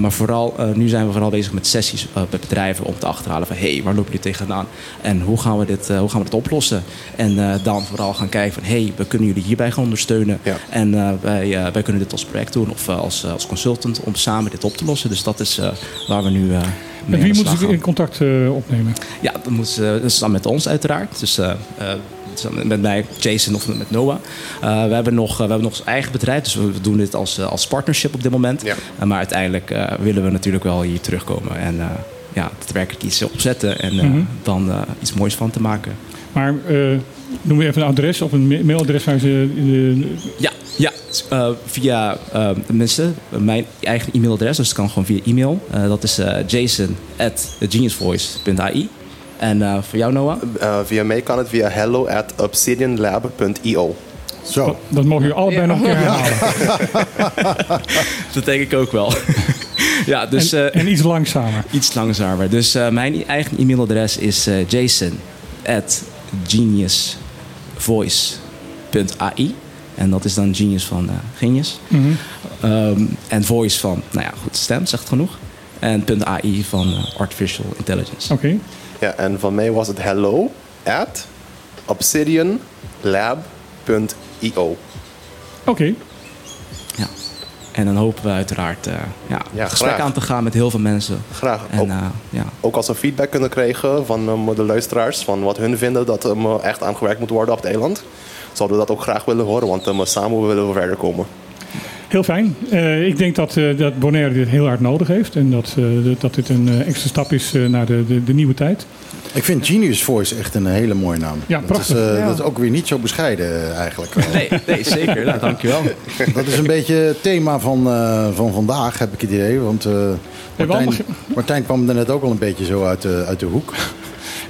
S17: Maar vooral, nu zijn we vooral bezig met sessies bij bedrijven om te achterhalen van hé, hey, waar lopen jullie tegenaan? En hoe gaan we dit, hoe gaan we dit oplossen? En dan vooral gaan kijken van hé, hey, we kunnen jullie hierbij gaan ondersteunen. En wij, wij kunnen dit als project doen of als, als consultant om samen dit op te lossen. Dus dat is waar we nu. Eh mee
S2: Met wie
S17: de
S2: moeten ze
S17: gaan.
S2: in contact eh, opnemen?
S17: Ja, dat, moet, eh, dat is dan met ons uiteraard. Dus eh, eh, dan met mij, Jason of met Noah. Eh, we, hebben nog, eh, we hebben nog ons eigen bedrijf, dus we doen dit als, eh, als partnership op dit moment. Eh, maar uiteindelijk eh, willen we natuurlijk wel hier terugkomen en eh ja, daadwerkelijk iets opzetten en eh,
S2: Mhm.
S17: dan eh, iets moois van te maken.
S2: Maar eh, noem je even een adres of een ma- mailadres waar ze... eh,
S17: Ja, ja eh, via uh, tenminste mijn eigen e-mailadres, dus het kan gewoon via e-mail. Eh, dat is eh jason at geniusvoice.ai. En eh, voor jou, Noah?
S18: Uh, via mij kan het via hello at obsidianlab.io.
S4: Zo.
S2: Dat mogen jullie allebei nog een keer herhalen.
S17: dat denk ik ook wel. ja, dus,
S2: en,
S17: eh,
S2: en iets langzamer.
S17: Iets langzamer. Dus eh, mijn eigen e-mailadres is eh, jason at geniusvoice.ai. En dat is dan genius van eh, genius.
S2: Mhm.
S17: Ehm, en voice van, nou ja, goed, stem, zegt genoeg. En .ai van eh, artificial intelligence.
S2: Oké.
S18: Ja, en van mij was het hello at obsidianlab.io.
S2: Oké.
S17: Ja. En dan hopen we uiteraard eh, ja,
S18: Ja,
S17: gesprek
S18: graag.
S17: aan te gaan met heel veel mensen.
S18: Graag.
S17: En
S18: ook,
S17: ja.
S18: ook als we feedback kunnen krijgen van de luisteraars, van wat hun vinden dat er echt aan gewerkt moet worden op het eiland, zouden we dat ook graag willen horen, want ehm, samen willen we verder komen.
S2: Heel fijn. Eh, ik denk dat, eh, dat Bonaire dit heel hard nodig heeft. En dat, eh, dat dit een eh, extra stap is eh, naar de, de, de nieuwe tijd.
S4: Ik vind Genius Voice echt een hele mooie naam.
S2: Ja,
S4: dat
S2: prachtig.
S4: Is, eh,
S2: Ja.
S4: Dat is ook weer niet zo bescheiden eigenlijk.
S17: Nee, nee zeker. Nou, dankjewel.
S4: Dat is een beetje het thema van, eh, van vandaag, heb ik het idee. Want eh, Martijn, kwam er net ook al een beetje zo uit de, uit de hoek.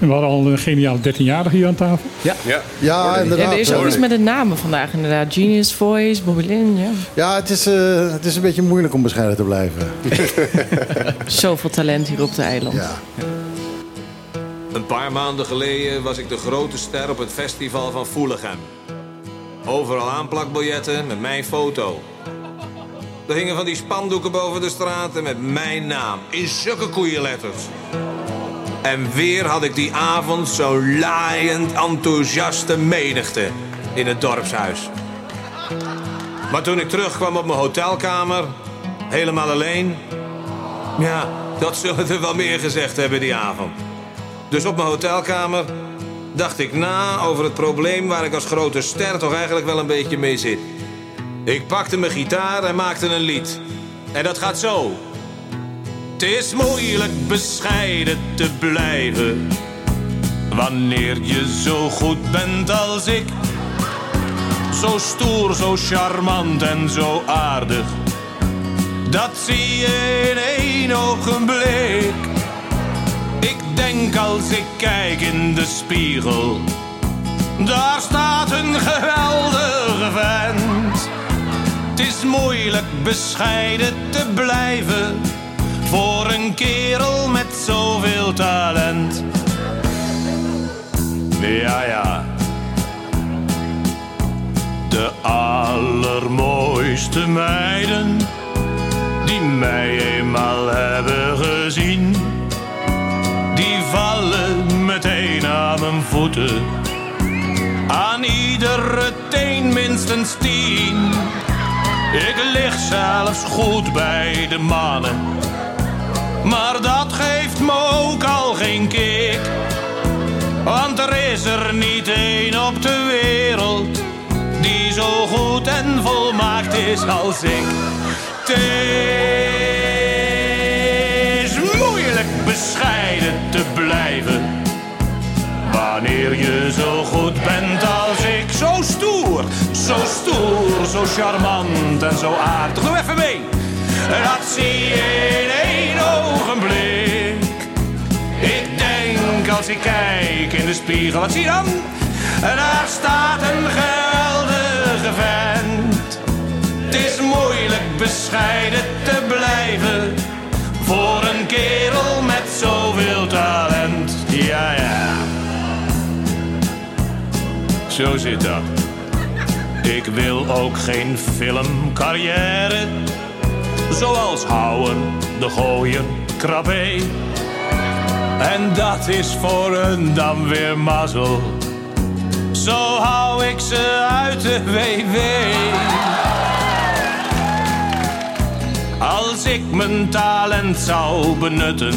S2: En we hadden al een geniale 13-jarige hier aan tafel.
S17: Ja,
S18: ja.
S4: ja
S3: En
S4: inderdaad.
S3: er is ook iets met de namen vandaag inderdaad. Genius Voice, Bobby Lin, ja.
S4: Ja, het is, eh, het is een beetje moeilijk om bescheiden te blijven.
S3: Zoveel talent hier op de eiland.
S19: Een paar maanden geleden was ik de grote ster op het festival van Foelegem. Overal aanplakbiljetten met mijn foto. Er hingen van die spandoeken boven de straten met mijn naam in zulke koeienletters. En weer had ik die avond zo'n laaiend enthousiaste menigte in het dorpshuis. Maar toen ik terugkwam op mijn hotelkamer, helemaal alleen... Ja, dat zullen er wel meer gezegd hebben die avond. Dus op mijn hotelkamer dacht ik na over het probleem waar ik als grote ster toch eigenlijk wel een beetje mee zit. Ik pakte mijn gitaar en maakte een lied. En dat gaat zo. Het is moeilijk bescheiden te blijven. Wanneer je zo goed bent als ik. Zo stoer, zo charmant en zo aardig. Dat zie je in één ogenblik. Ik denk als ik kijk in de spiegel. Daar staat een geweldige vent. Het is moeilijk bescheiden te blijven. Voor een kerel met zoveel talent. Ja, ja. De allermooiste meiden. Die mij eenmaal hebben gezien. Die vallen meteen aan mijn voeten. Aan iedere teen minstens tien. Ik lig zelfs goed bij de mannen. Maar dat geeft me ook al geen kick. Want er is er niet één op de wereld die zo goed en volmaakt is als ik. Het is moeilijk bescheiden te blijven. Wanneer je zo goed bent als ik, zo stoer, zo stoer, zo charmant en zo aardig. Doe even mee. Dat zie je in één ogenblik. Ik denk als ik kijk in de spiegel, wat zie dan? Daar staat een geweldige vent. Het is moeilijk bescheiden te blijven voor een kerel met zoveel talent. Ja, ja. Zo zit dat. Ik wil ook geen filmcarrière. Zoals Houwen, De Gooien, Krabbe. En dat is voor een dan weer mazzel. Zo hou ik ze uit de WW. Als ik mijn talent zou benutten,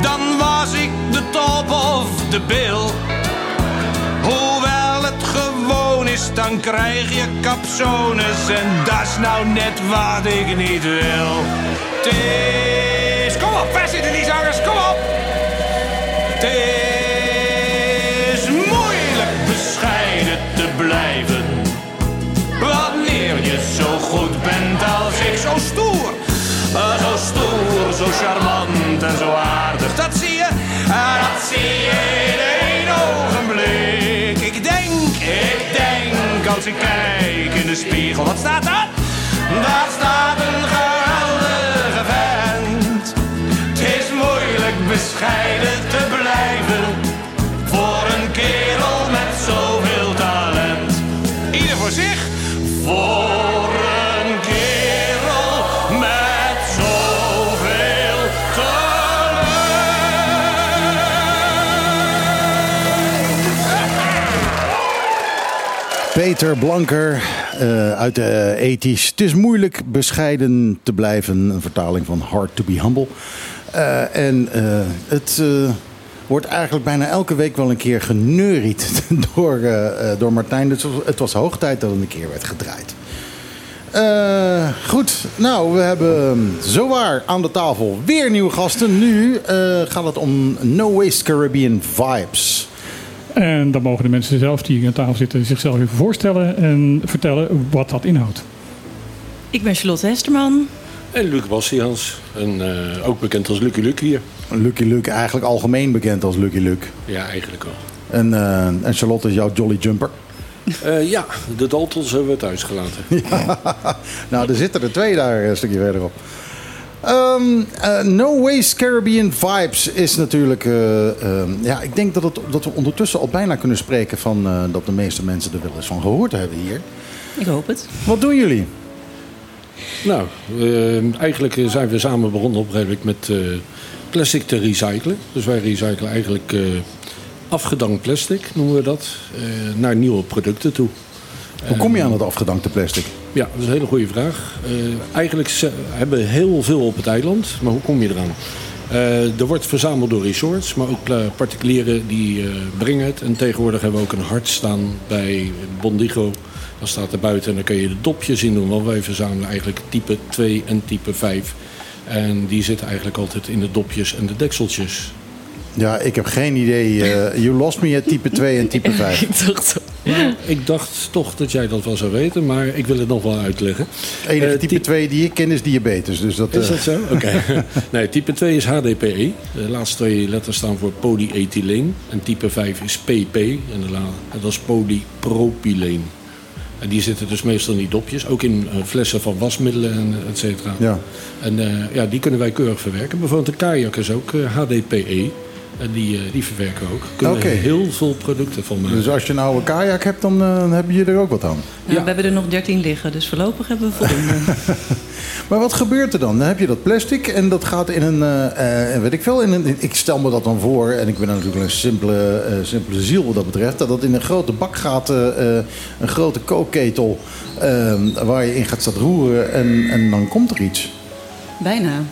S19: dan was ik de top of de bill. Hoewel dan krijg je capsones en dat is nou net wat ik niet wil. Het is... Kom op, waar zitten die zangers? Kom op! Het is moeilijk bescheiden te blijven. Wanneer je zo goed bent als ik, zo stoer. eh, Zo stoer, zo charmant en zo aardig. Dat zie je, eh, dat zie je in één ogenblik. Als ik kijk in de spiegel. Wat staat daar? Daar staat een geweldige vent. Het is moeilijk bescheiden te blijven. Voor een kerel met zoveel talent. Ieder voor zich. Voor
S4: beter, blanker, eh, uit de ethisch. Het is moeilijk bescheiden te blijven. Een vertaling van Hard to be Humble. Eh, en eh, het wordt eigenlijk bijna elke week wel een keer geneuried door, door Martijn. Dus het was hoog tijd dat het een keer werd gedraaid. Goed, nou, we hebben zowaar aan de tafel weer nieuwe gasten. Nu gaat het om No Waste Caribbean Vibes.
S2: En dan mogen de mensen zelf die aan tafel zitten zichzelf even voorstellen en vertellen wat dat inhoudt.
S20: Ik ben Charlotte Hesterman.
S21: En Luc Bastiaans, en, eh, ook bekend als Lucky Luke hier.
S4: Lucky Luke, eigenlijk algemeen bekend als Lucky Luke.
S21: Ja, eigenlijk wel.
S4: En, eh, en Charlotte is jouw Jolly Jumper.
S21: Eh, ja, de Daltons hebben we thuis gelaten.
S4: nou, er zitten er twee daar een stukje verderop. Ehm, eh, no Waste Caribbean Vibes is natuurlijk... eh, ehm, ja, ik denk dat, het, dat we ondertussen al bijna kunnen spreken van... eh, dat de meeste mensen er wel eens van gehoord hebben hier.
S20: Ik hoop het.
S4: Wat doen jullie?
S21: Nou, eh, eigenlijk zijn we samen begonnen op een gegeven moment met eh, plastic te recyclen. Dus wij recyclen eigenlijk eh, afgedankt plastic, noemen we dat, eh, naar nieuwe producten toe.
S4: Hoe kom je aan het afgedankte plastic?
S21: Ja, dat is een hele goede vraag. Eh, eigenlijk hebben we heel veel op het eiland, maar hoe kom je eraan? Eh, er wordt verzameld door resorts, maar ook particulieren die eh, brengen het. En tegenwoordig hebben we ook een hart staan bij Bondigo. Dat staat er buiten en dan kun je de dopjes in doen. Want wij verzamelen eigenlijk type 2 en type 5. En die zitten eigenlijk altijd in de dopjes en de dekseltjes.
S4: Ja, ik heb geen idee. eh you lost me at type 2 en type 5.
S20: ik dacht
S21: Ik dacht toch dat jij dat wel zou weten, maar ik wil het nog wel uitleggen.
S4: Enige
S21: Eh,
S4: type 2 die ik ken is diabetes. Dus dat,
S21: Is
S4: eh,
S21: dat zo? Oké. nee, type 2 is HDPE. De laatste twee letters staan voor polyethyleen. En type 5 is PP. En de dat is polypropyleen. En die zitten dus meestal in die dopjes. Ook in eh, flessen van wasmiddelen en et cetera.
S4: Ja.
S21: En eh, ja, die kunnen wij keurig verwerken. Bijvoorbeeld de kajak is ook HDPE. En die, eh, die verwerken we ook. Kunnen heel veel producten van maken.
S4: Dus als je een oude kajak hebt, dan eh, heb je er ook wat aan.
S20: Nou, We hebben er nog 13 liggen, dus voorlopig hebben we voldoende.
S4: Maar wat gebeurt er dan? Dan heb je dat plastic en dat gaat in een, eh, eh, weet ik veel, in een, ik stel me dat dan voor, en ik ben natuurlijk een simpele, eh, simpele ziel wat dat betreft, dat dat in een grote bak gaat, eh, eh, een grote kookketel, eh, waar je in gaat staan roeren en, en dan komt er iets.
S20: Bijna.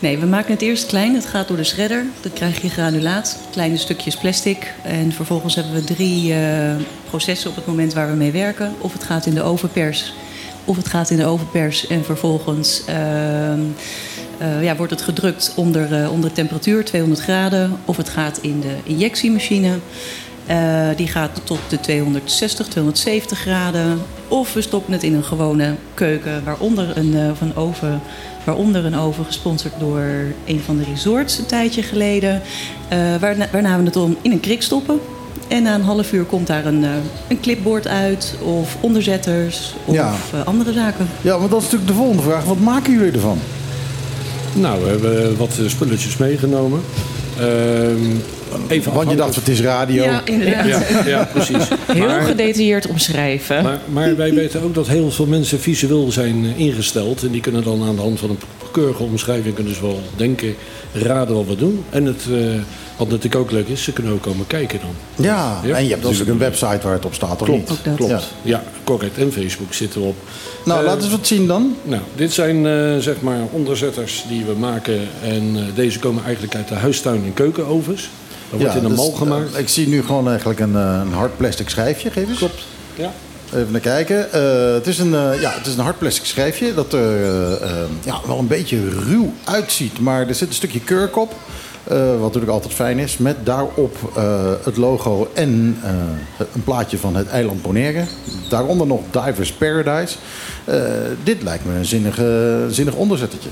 S20: Nee, we maken het eerst klein. Het gaat door de shredder. Dan krijg je granulaat, kleine stukjes plastic. En vervolgens hebben we drie eh, processen op het moment waar we mee werken. Of het gaat in de ovenpers, of het gaat in de ovenpers en vervolgens ehm, eh, ja, wordt het gedrukt onder, eh, onder temperatuur, 200 graden. Of het gaat in de injectiemachine. Die gaat tot de 260, 270 graden. Of we stoppen het in een gewone keuken, waaronder een, of een oven, waaronder een oven gesponsord door een van de resorts een tijdje geleden. Eh, waarna, waarna we het om in een krik stoppen. En na een half uur komt daar een, eh, een clipboard uit, of onderzetters, of
S4: Ja.
S20: eh, andere zaken.
S4: Ja, want dat is natuurlijk de volgende vraag. Wat maken jullie ervan?
S21: Nou, we hebben wat spulletjes meegenomen. Ehm, even
S4: Want je dacht, het is radio.
S20: Ja, inderdaad.
S21: Ja, ja, precies.
S3: Heel
S21: Maar-
S3: gedetailleerd omschrijven.
S21: Maar, maar wij weten ook dat heel veel mensen visueel zijn eh, ingesteld. En die kunnen dan aan de hand van een keurige omschrijving kunnen ze wel denken, raden wat we doen. En het, eh, wat natuurlijk ook leuk is, ze kunnen ook komen kijken dan.
S4: Ja, en je hebt natuurlijk een website waar het op staat, toch
S21: Klopt,
S4: niet?
S21: klopt.
S4: Ja.
S21: Ja. correct. En Facebook zitten we op.
S4: Nou,
S21: Eh,
S4: laat eens wat zien dan.
S21: Nou, dit zijn eh, zeg maar onderzetters die we maken. En eh, deze komen eigenlijk uit de huistuin- en keukenovens. Dat wordt in een
S4: dus,
S21: mal gemaakt.
S4: eh, ik zie nu gewoon eigenlijk een, eh, een hard plastic schijfje. Geef eens.
S21: Klopt. Ja.
S4: Even naar kijken. Eh, het, is een, ja, het is een hard plastic schijfje dat er ja, wel een beetje ruw uitziet. Maar er zit een stukje kurk op. wat natuurlijk altijd fijn is. Met daarop het logo en een plaatje van het eiland Bonaire. Daaronder nog Divers Paradise. Dit lijkt me een zinnige, zinnig onderzettertje.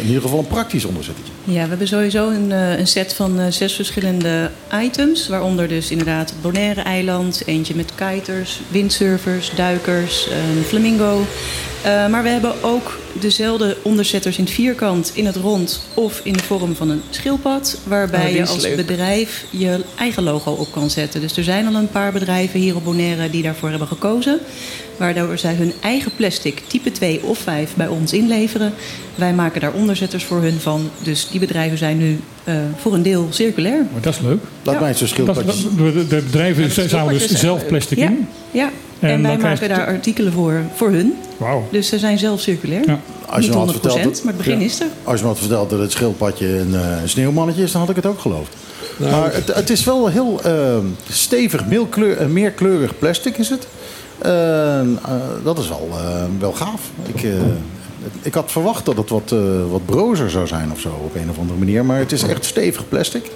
S4: In ieder geval een praktisch onderzettertje.
S20: Ja, we hebben sowieso een, eh, een set van eh, zes verschillende items. Waaronder dus inderdaad het Bonaire-eiland. Eentje met kiters, windsurfers, duikers, een flamingo. Eh, maar we hebben ook dezelfde onderzetters in het vierkant, in het rond of in de vorm van een schildpad. Waarbij
S3: Oh,
S20: je als
S3: leuk.
S20: bedrijf je eigen logo op kan zetten. Dus er zijn al een paar bedrijven hier op Bonaire die daarvoor hebben gekozen. Waardoor zij hun eigen plastic type 2 of 5 bij ons inleveren. Wij maken daar onderzetters voor hun van. Dus die bedrijven zijn nu eh, voor een deel circulair.
S2: Maar dat is leuk.
S4: Laat mij eens zo'n schildpadjes.
S2: de, de bedrijven zamelen dus zelf plastic
S20: Ja,
S2: in.
S20: ja. En, wij maken
S2: je-
S20: daar artikelen voor, voor hun.
S2: Wauw.
S20: Dus ze zijn zelf circulair.
S4: Als
S20: Niet
S4: me
S20: 100%,
S4: had verteld dat-
S20: maar het begin
S4: Ja.
S20: is er.
S4: Als je me had verteld dat het schildpadje een, eh, sneeuwmannetje is, dan had ik het ook geloofd.
S21: Nou,
S4: maar het, het is wel heel eh, stevig, eh, meerkleurig plastic is het. Eh, eh, dat is wel, eh, wel gaaf. Ik, eh, ik had verwacht dat het wat, wat brozer zou zijn of zo, op een of andere manier. Maar het is echt stevig plastic.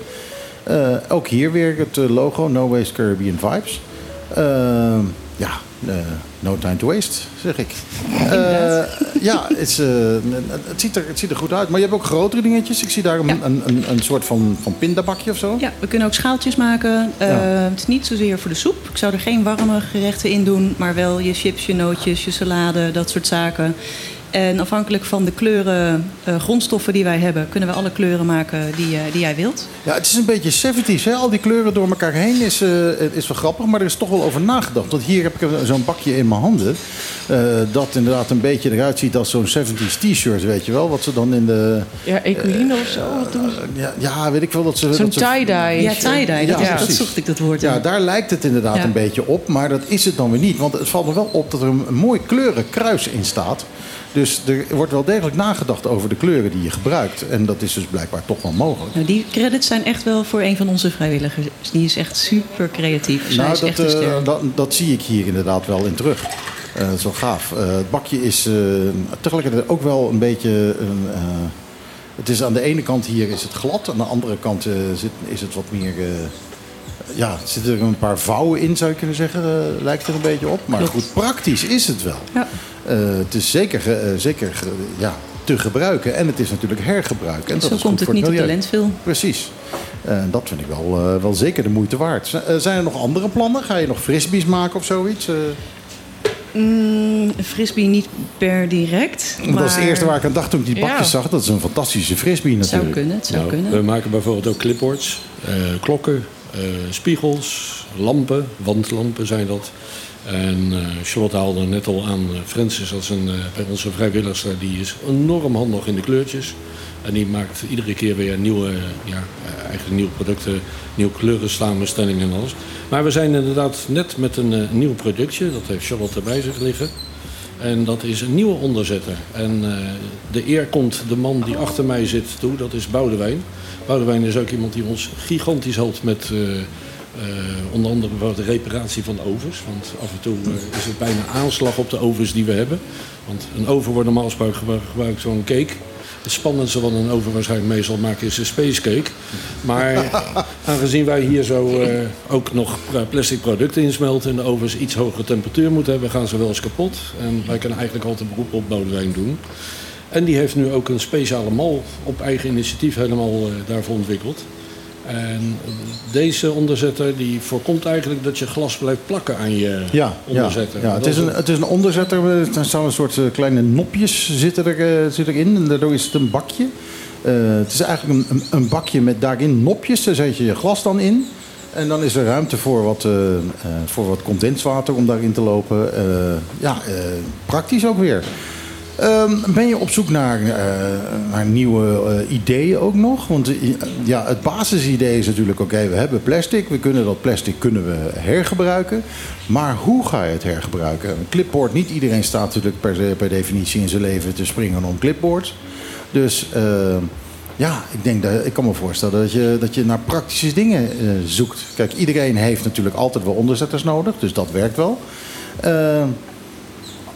S4: Ook hier weer het logo, No Waste Caribbean Vibes. Eh, ja, eh, no time to waste, zeg ik. Eh, ja, het, is, eh, het, ziet er, het ziet er goed uit. Maar je hebt ook grotere dingetjes. Ik zie daar een, een, een, een soort van, van pindabakje of zo.
S20: Ja, we kunnen ook schaaltjes maken. Eh,
S4: Ja.
S20: Het is niet zozeer voor de soep. Ik zou er geen warme gerechten in doen, maar wel je chips, je nootjes, je salade, dat soort zaken. En afhankelijk van de kleuren, eh, grondstoffen die wij hebben, kunnen we alle kleuren maken die, eh, die jij wilt.
S4: Ja, het is een beetje 70s. Hè? Al die kleuren door elkaar heen is, eh, is wel grappig. Maar er is toch wel over nagedacht. Want hier heb ik zo'n bakje in mijn handen. eh, dat inderdaad een beetje eruit ziet als zo'n 70s t-shirt, weet je wel. Wat ze dan in de...
S3: Ja, Ecoline of zo. Wat doen ze?
S4: Ja, ja, weet ik wel dat ze...
S3: Zo'n
S4: dat ze-
S3: tie-dye.
S20: Ja, tie-dye, dat, is- dat
S4: precies.
S20: zocht ik dat woord.
S4: Ja, daar lijkt het inderdaad
S20: Ja.
S4: een beetje op, maar dat is het dan weer niet. Want het valt me wel op dat er een, een mooi kleurenkruis in staat. Dus er wordt wel degelijk nagedacht over de kleuren die je gebruikt. En dat is dus blijkbaar toch wel mogelijk.
S20: Nou, die credits zijn echt wel voor een van onze vrijwilligers. Die is echt super creatief. Zij
S4: nou,
S20: is
S4: dat,
S20: echt een
S4: eh, dat, dat zie ik hier inderdaad wel in terug. Eh, dat is wel gaaf. Eh, het bakje is tegelijkertijd ook wel een beetje... het is aan de ene kant hier is het glad. Aan de andere kant zit, is het wat meer... ja, zitten er een paar vouwen in, zou je kunnen zeggen. lijkt er een beetje op. Maar
S20: Klopt.
S4: goed, praktisch is het wel.
S20: Ja.
S4: Eh, het is zeker, eh, zeker ja, te gebruiken. En het is natuurlijk hergebruik. En
S20: Zo
S4: is
S20: komt
S4: goed
S20: het niet op de landfill.
S4: Precies. En dat vind ik wel, eh, wel zeker de moeite waard. Z- eh, zijn er nog andere plannen? Ga je nog frisbees maken of zoiets? Eh,
S20: Mm, een frisbee niet per direct.
S4: want Dat is het
S20: maar-
S4: eerste waar ik aan dacht toen ik die bakjes
S20: Ja.
S4: zag. Dat is een fantastische frisbee
S20: Het zou
S4: natuurlijk.
S20: kunnen, het zou
S21: Nou,
S20: kunnen.
S21: We maken bijvoorbeeld ook clipboards, eh, klokken, eh, spiegels, lampen, wandlampen zijn dat. En eh, Charlotte haalde net al aan eh, Francis, is een, eh, bij onze vrijwilligster, die is enorm handig in de kleurtjes. En die maakt iedere keer weer nieuwe, ja, eigenlijk nieuwe producten, nieuwe kleuren, samenstellingen en alles. Maar we zijn inderdaad net met een nieuw productje, dat heeft Charlotte bij zich liggen. En dat is een nieuwe onderzetter. En de eer komt de man die achter mij zit toe, dat is Boudewijn. Boudewijn is ook iemand die ons gigantisch helpt met eh, onder andere bijvoorbeeld de reparatie van ovens. Want af en toe eh, is het bijna aanslag op de ovens die we hebben. Want een oven wordt normaal gesproken gebru- gebruikt zo'n cake. Het spannendste wat een oven waarschijnlijk meestal maakt is een space cake. Maar aangezien wij hier zo eh, ook nog plastic producten insmelten... en de ovens iets hogere temperatuur moeten hebben, gaan ze wel eens kapot. En wij kunnen eigenlijk altijd beroep op Boudewijn doen. En die heeft nu ook een speciale mal op eigen initiatief helemaal daarvoor ontwikkeld. En deze onderzetter die voorkomt eigenlijk dat je glas blijft plakken aan je
S4: Ja, ja,
S21: onderzetter.
S4: ja. Het, is een, het is een onderzetter. Er staan een soort eh, kleine nopjes zitten, er, eh, zitten erin. En daardoor is het een bakje. Eh, het is eigenlijk een, een, bakje met daarin nopjes. Daar zet je je glas dan in. En dan is er ruimte voor wat, voor wat condenswater om daarin te lopen. Ja, praktisch ook weer. Ehm, ben je op zoek naar, eh, naar nieuwe eh, ideeën ook nog? Want eh, ja, het basisidee is natuurlijk: oké, we hebben plastic. We kunnen dat plastic kunnen we hergebruiken. Maar hoe ga je het hergebruiken? Een clipboard, niet iedereen staat natuurlijk per, definitie in zijn leven te springen om clipboards. Dus eh, ja, ik, denk dat, ik kan me voorstellen dat je, dat je naar praktische dingen zoekt. Kijk, iedereen heeft natuurlijk altijd wel onderzetters nodig, dus dat werkt wel. Eh,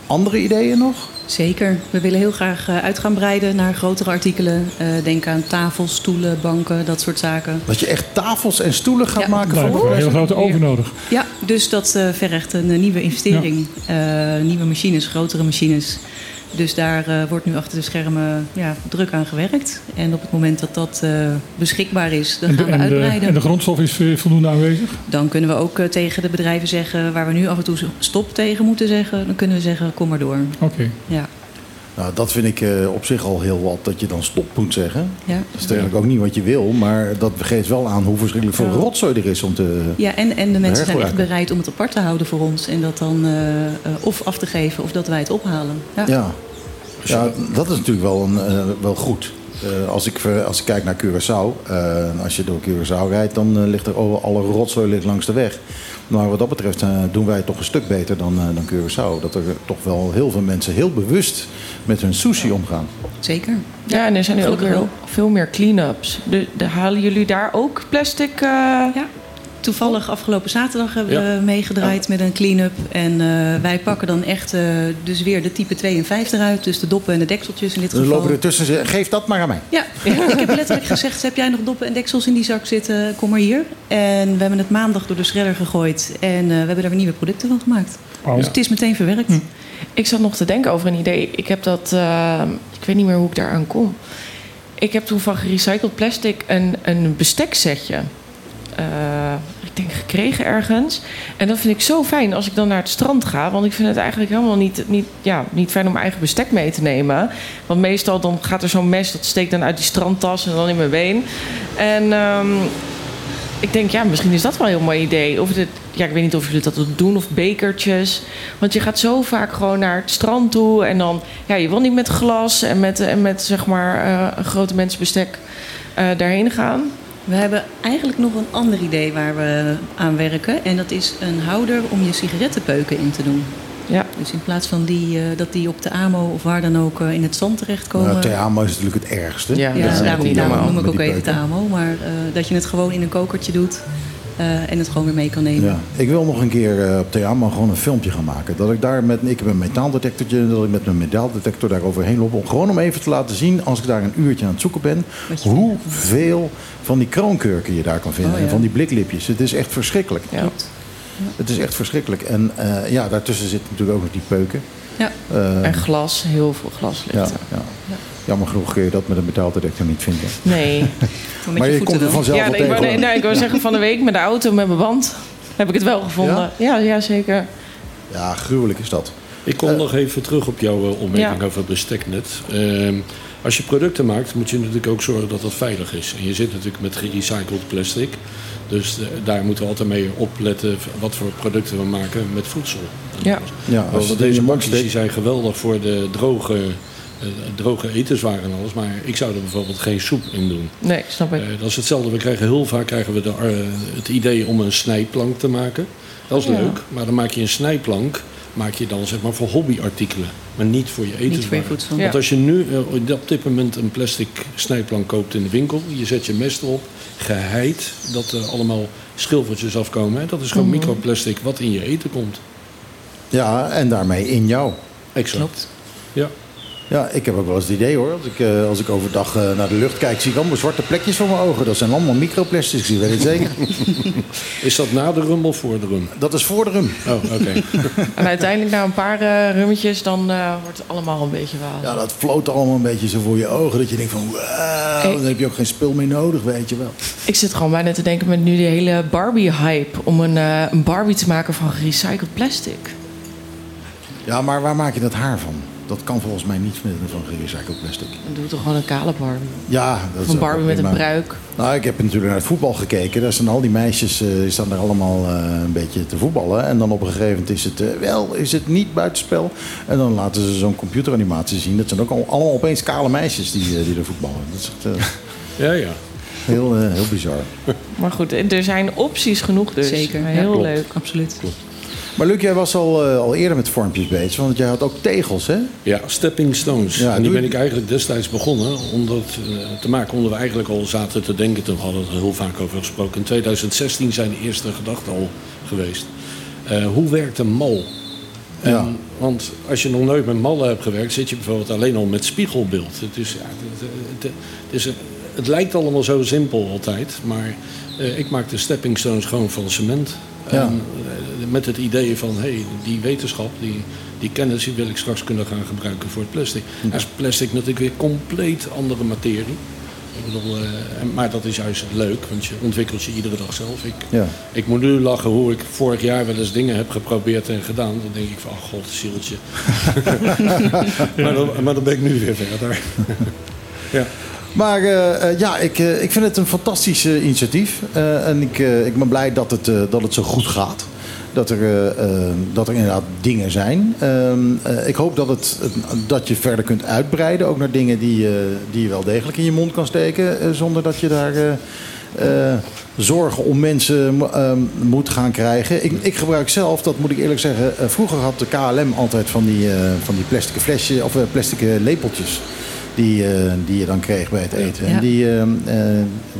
S4: andere ideeën nog?
S20: Zeker. We willen heel graag eh, uit gaan breiden naar grotere artikelen. Eh, denk aan tafels, stoelen, banken, dat soort zaken.
S4: Dat je echt tafels en stoelen gaat maken
S2: Daar
S4: voor
S2: hebben we een hele grote oven nodig.
S20: Ja, dus dat eh, vergt een nieuwe investering. Eh, nieuwe machines, grotere machines. Dus daar eh, wordt nu achter de schermen ja, druk aan gewerkt. En op het moment dat dat eh, beschikbaar is, dan
S2: En de,
S20: gaan we
S2: en, de,
S20: uitbreiden.
S2: en de grondstof is eh, voldoende aanwezig?
S20: Dan kunnen we ook tegen de bedrijven zeggen, waar we nu af en toe stop tegen moeten zeggen, dan kunnen we zeggen, kom maar door.
S2: Oké.
S20: Ja.
S4: Nou, dat vind ik eh, op zich al heel wat, dat je dan stop moet zeggen.
S20: Ja.
S4: Dat is eigenlijk ook niet wat je wil, maar dat geeft wel aan hoe verschrikkelijk veel rotzooi er is om te...
S20: Ja, en, en de mensen zijn echt bereid om het apart te houden voor ons. En dat dan eh, eh, of af te geven of dat wij het ophalen. Ja.
S4: Ja. Ja, dat is natuurlijk wel, een, eh, wel goed. Eh, als, ik, als ik kijk naar Curaçao, eh, als je door Curaçao rijdt, dan ligt er over alle rotzooi ligt langs de weg. Maar wat dat betreft doen wij het toch een stuk beter dan, eh, dan Curaçao. Dat er toch wel heel veel mensen heel bewust met hun sushi omgaan.
S20: Zeker.
S3: Ja, en er zijn nu ook weer veel meer clean-ups. De, de, halen jullie daar ook plastic? eh,
S20: Ja. Toevallig afgelopen zaterdag hebben
S3: Ja.
S20: we meegedraaid met een clean-up. En eh, wij pakken dan echt eh, dus weer de type 2 en 5 eruit. Dus de doppen en de dekseltjes in dit geval.
S4: lopen er tussen geef dat maar aan mij.
S20: Ja, ik heb letterlijk gezegd, heb jij nog doppen en deksels in die zak zitten? Kom maar hier. En we hebben het maandag door de shredder gegooid. En eh, we hebben daar weer nieuwe producten van gemaakt.
S3: Wauw.
S20: Dus het is meteen verwerkt.
S3: Ik zat nog te denken over een idee. Ik heb dat, eh, ik weet niet meer hoe ik daar aan kom. Ik heb toen van gerecycled plastic een, een besteksetje. eh, denk gekregen ergens. En dat vind ik zo fijn als ik dan naar het strand ga. Want ik vind het eigenlijk helemaal niet, niet, ja, niet fijn om mijn eigen bestek mee te nemen. Want meestal dan gaat er zo'n mes, dat steekt dan uit die strandtas en dan in mijn been. En ehm, ik denk, ja, misschien is dat wel een heel mooi idee. Of het, ja, ik weet niet of jullie dat doen, of bekertjes. Want je gaat zo vaak gewoon naar het strand toe. En dan, ja, je wil niet met glas en met, en met zeg maar, een grote mensenbestek eh daarheen gaan.
S20: We hebben eigenlijk nog een ander idee waar we aan werken. En dat is een houder om je sigarettenpeuken in te doen.
S3: Ja.
S20: Dus in plaats van die, eh, dat die op de AMO of waar dan ook eh, in het zand terechtkomen.
S4: Nou, Theamo is natuurlijk het ergste.
S3: Ja,
S20: daarom noem ik ook even de. AMO. Maar eh, dat je het gewoon in een kokertje doet eh, en het gewoon weer mee kan nemen.
S4: Ja. Ik wil nog een keer eh, op Theamo gewoon een filmpje gaan maken. Dat ik daar met, ik heb een metaaldetectortje, dat ik met mijn metaaldetector daar overheen loop. Om gewoon om even te laten zien, als ik daar een uurtje aan het zoeken ben, hoeveel van die kroonkurken je daar kan vinden.
S20: Oh, ja.
S4: En van die bliklipjes. Het is echt verschrikkelijk.
S3: Ja.
S4: Het is echt verschrikkelijk. En eh, ja, daartussen zitten natuurlijk ook nog die peuken.
S20: Ja.
S4: Eh,
S3: En glas, heel veel glas ligt
S4: ja,
S3: er.
S4: ja. Jammer genoeg kun je dat met een metaaldetector niet vinden.
S3: Nee.
S4: Maar je komt er vanzelf
S3: ja,
S4: wel
S3: ik wou, nee, nee, ik wou zeggen van de week met de auto met mijn band. Heb ik het wel gevonden. Ja, ja, zeker.
S4: Ja, gruwelijk is dat.
S21: Ik kom nog even terug op jouw eh, opmerking
S3: Ja.
S21: over het besteknet. Ehm, als je producten maakt, moet je natuurlijk ook zorgen dat dat veilig is. En je zit natuurlijk met gerecycled plastic. Dus eh, daar moeten we altijd mee opletten wat voor producten we maken met voedsel.
S3: Ja.
S4: Ja, als
S21: Want deze bakjes die zijn geweldig voor de droge, eh, droge etenswaren en alles. Maar ik zou er bijvoorbeeld geen soep in doen.
S3: Nee, snap ik.
S21: Eh, dat is hetzelfde. We krijgen heel vaak krijgen we de, eh, het idee om een snijplank te maken. Dat is
S3: Ja.
S21: leuk, maar dan maak je een snijplank maak je dan zeg maar voor hobbyartikelen, maar niet voor je etenswaren.
S20: voor je voedsel.
S21: Want als je nu eh, op dit moment een plastic snijplank koopt in de winkel, je zet je mest erop, geheid, dat er allemaal schilfertjes afkomen. Hè? Dat is gewoon
S4: Mhm.
S21: microplastic wat in je eten komt.
S4: Ja, en daarmee in jou.
S21: Exact. Ja.
S4: Ja, ik heb ook wel eens het idee hoor. Als ik, eh, als ik overdag eh, naar de lucht kijk, zie ik allemaal zwarte plekjes voor mijn ogen. Dat zijn allemaal microplastics, ik weet het zeker.
S21: Is dat na de rum of voor de rum?
S4: Dat is voor de rum.
S21: Oh, oké.
S3: En uiteindelijk na een paar eh, rummetjes, dan eh, wordt het allemaal een beetje wel.
S4: Ja, dat floot allemaal een beetje zo voor je ogen. Dat je denkt van, wauw, dan heb je ook geen spul meer nodig, weet je wel.
S3: Ik zit gewoon bijna te denken met nu die hele Barbie-hype... om een, eh, een Barbie te maken van gerecycled plastic.
S4: Ja, maar waar maak je dat haar van? Dat kan volgens mij niet met van gerecycled plastic.
S3: Dan doe toch gewoon een kale Barbie.
S4: Ja, dat
S3: Of
S4: is
S3: een Barbie met een pruik.
S4: Nou, ik heb natuurlijk naar het voetbal gekeken. Daar staan al die meisjes eh, die staan daar allemaal eh, een beetje te voetballen. En dan op een gegeven moment is het eh, wel, is het niet buitenspel. En dan laten ze zo'n computeranimatie zien. Dat zijn ook al, allemaal opeens kale meisjes die, die er voetballen. Dat is echt,
S21: Ja, ja.
S4: heel, eh, heel bizar.
S3: Maar goed, er zijn opties genoeg dus.
S20: Zeker,
S3: Heel
S20: klopt.
S3: leuk.
S20: Absoluut.
S4: Maar Luc, jij was al, eh, al eerder met vormpjes bezig. Want jij had ook tegels, hè?
S21: Ja, stepping stones.
S4: Ja,
S21: en die ben ik eigenlijk destijds begonnen om dat eh, te maken. Omdat we eigenlijk al zaten te denken. Toen hadden we er heel vaak over gesproken. In 2016 zijn de eerste gedachten al geweest. Eh, hoe werkt een mal? En,
S4: Ja.
S21: Want als je nog nooit met mallen hebt gewerkt, zit je bijvoorbeeld alleen al met spiegelbeeld. Het, is, ja, het, het, het, is het lijkt allemaal zo simpel altijd, maar ik maak de stepping stones gewoon van cement.
S4: Ja.
S21: En, eh, met het idee van, hey, die wetenschap, die, die kennis, die wil ik straks kunnen gaan gebruiken voor het plastic. Ja. is plastic natuurlijk weer compleet andere materie. Ik bedoel, eh, maar dat is juist leuk, want je ontwikkelt je iedere dag zelf. Ik,
S4: Ja.
S21: ik moet nu lachen hoe ik vorig jaar wel eens dingen heb geprobeerd en gedaan. Dan denk ik van, oh god, zieltje. maar, dan, maar dan ben ik nu weer verder. ja.
S4: Maar eh, eh, ja, ik, eh, ik vind het een fantastisch initiatief. En ik, ik ben blij dat het, dat het zo goed gaat. dat er, dat er inderdaad dingen zijn. Ehm, eh, ik hoop dat, het, dat je verder kunt uitbreiden. Ook naar dingen die, die je wel degelijk in je mond kan steken. zonder dat je daar zorgen om mensen ehm, moet gaan krijgen. Ik, ik gebruik zelf, dat moet ik eerlijk zeggen. vroeger had de KLM altijd van die, van die plastic flesjes of plastic lepeltjes. Die, eh, die je dan kreeg bij het eten.
S20: Ja.
S4: En die, ehm, eh,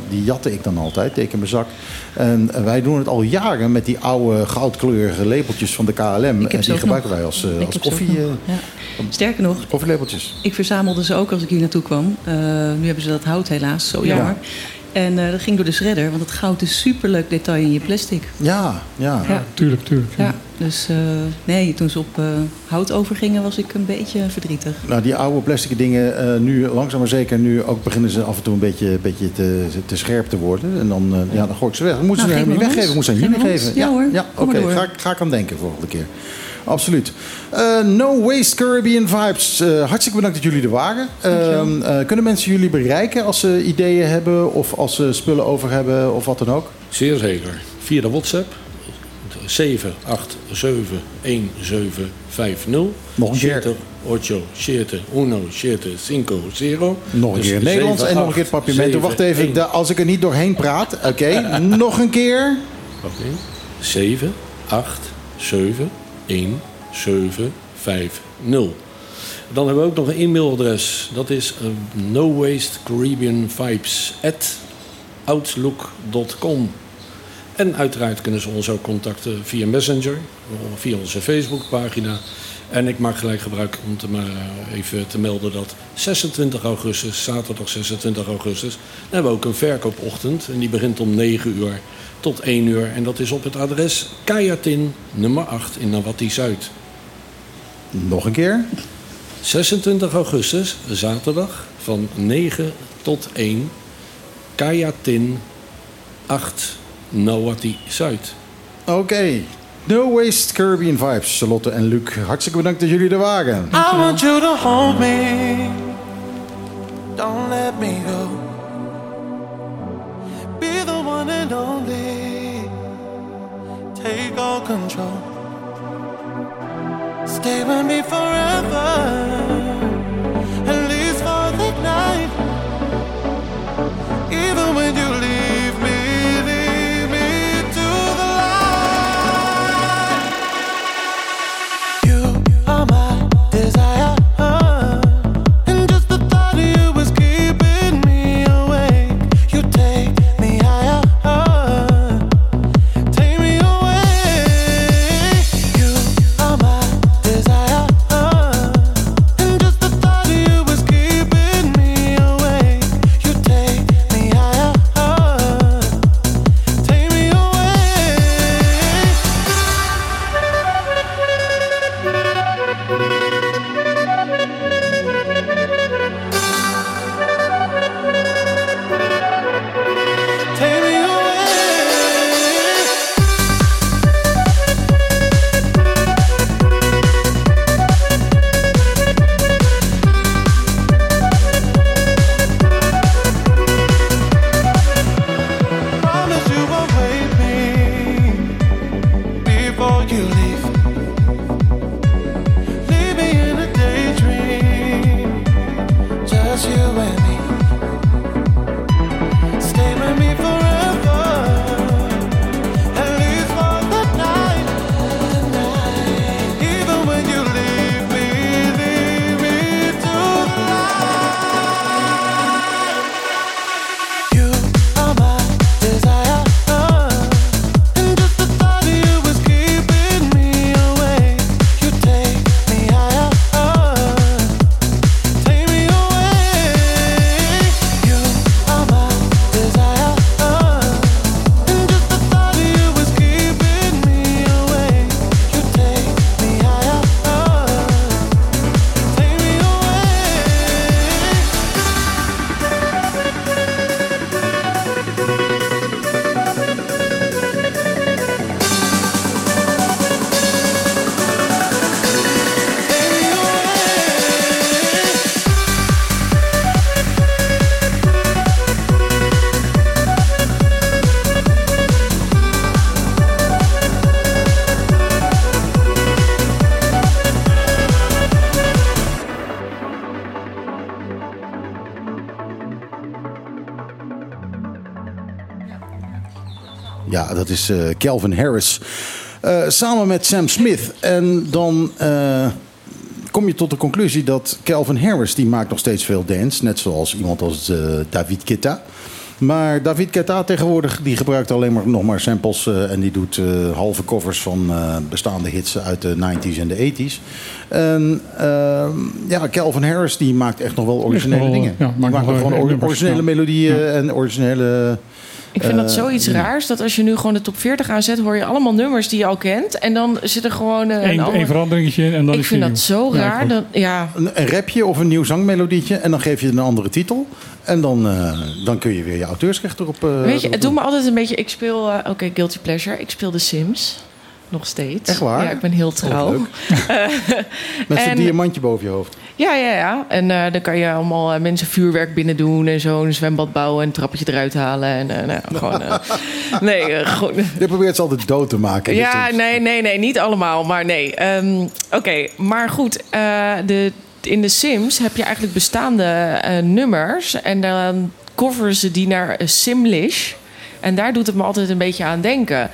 S4: die jatte ik dan altijd, deed ik in mijn zak. En wij doen het al jaren met die oude goudkleurige lepeltjes van de KLM. En die gebruiken
S20: nog.
S4: wij als, eh, als koffie.
S20: nog. Ja. Sterker nog,
S4: koffielepeltjes.
S20: ik verzamelde ze ook als ik hier naartoe kwam. Nu hebben ze dat hout helaas, zo
S4: Ja.
S20: En eh, dat ging door de shredder, want het goud is superleuk detail in je plastic.
S4: Ja, ja.
S20: Ja.
S2: Tuurlijk, tuurlijk.
S20: Ja, dus eh, nee, toen ze op eh, hout overgingen was ik een beetje verdrietig.
S4: Nou, die oude plastic dingen, eh, nu langzaam maar zeker, nu ook beginnen ze af en toe een beetje, beetje te, te scherp te worden. En dan, eh, ja, dan gooi ik ze weg. Dan moeten
S20: Nou,
S4: ze helemaal niet weggeven. Moeten ze aan
S20: Geef
S4: jullie
S20: maar ons.
S4: geven.
S20: Ja hoor,
S4: ja oké. Ga, ga ik aan denken volgende keer. Absoluut. Eh, no Waste Caribbean Vibes. Eh, hartstikke bedankt dat jullie er waren. Ehm, eh, kunnen mensen jullie bereiken als ze ideeën hebben of als ze spullen over hebben of wat dan ook?
S21: Zeer zeker. Via de WhatsApp 7801750.
S4: Nog een keer.
S21: 8, 7, 1, 7, 5, 0.
S4: Nog een
S21: Dus
S4: keer Nederlands en nog een keer het papiermento. Wacht even, als ik er niet doorheen praat. Oké, nog een keer.
S21: Oké. 7, 8, 7, 1, 7, 5, 0. Dan hebben we ook nog een e-mailadres. Dat is uh, no waste Caribbean vibes at outlook.com. En uiteraard kunnen ze ons ook contacten via Messenger, of via onze Facebookpagina. En ik maak gelijk gebruik om te, maar even te melden dat 26 augustus, zaterdag 26 augustus, hebben we ook een verkoopochtend. En die begint om 9 uur tot 1 uur. En dat is op het adres Kayatin nummer 8 in Nawati Zuid.
S4: Nog een keer.
S21: 26 augustus, zaterdag, van 9 tot 1. Kayatin 8 Nawati Zuid.
S4: Oké. No Waste Caribbean Vibes. Charlotte en Luc, hartstikke bedankt dat jullie er waren.
S22: I want you to hold me. Don't let me go. Be the one and only. Take all control. Stay with me forever.
S4: Dat is eh, Calvin Harris. Eh, samen met Sam Smith. En dan eh, kom je tot de conclusie dat Calvin Harris... die maakt nog steeds veel dance. Net zoals iemand als eh, David Guetta. Maar David Guetta tegenwoordig die gebruikt alleen maar nog maar samples. eh, en die doet eh, halve covers van eh, bestaande hits uit de 90s en de 80s. En ja, Calvin Harris die maakt echt nog wel originele
S2: wel,
S4: dingen.
S2: ja,
S4: die
S2: maakt
S4: maakt
S2: nog
S4: gewoon or- originele
S2: ja.
S4: melodieën en originele...
S3: Ik vind dat
S4: eh,
S3: zoiets raars dat als je nu gewoon de top 40 aanzet, hoor je allemaal nummers die je al kent. En dan zit er gewoon eh, een
S2: Eén
S3: ander-
S2: veranderingetje en dan
S3: Ik
S2: is
S3: vind dat zo.
S2: Ja,
S3: raar. dat, ja.
S4: Een, een rapje of een nieuw zangmelodietje en dan geef je een andere titel. En dan, eh, dan kun je weer je auteursrecht erop... eh,
S3: Weet je, het doet me altijd een beetje. Ik speel, eh, oké, Guilty Pleasure. Ik speel The Sims. Nog steeds.
S4: Echt waar?
S3: Ja, ik ben heel
S4: Oh,
S3: trouw.
S4: leuk. Met zo'n diamantje boven je hoofd.
S3: Ja, ja, ja. En eh, dan kan je allemaal eh, mensen vuurwerk binnen doen en zo. Een zwembad bouwen en een trappetje eruit halen. En eh, nou, gewoon. nee, gewoon.
S4: Je probeert ze altijd dood te maken.
S3: Ja,
S4: Dus,
S3: nee, nee, nee, niet allemaal, maar nee. Ehm, Oké, maar goed. de, in de Sims heb je eigenlijk bestaande nummers. En dan coveren ze die naar Simlish. En daar doet het me altijd een beetje aan denken.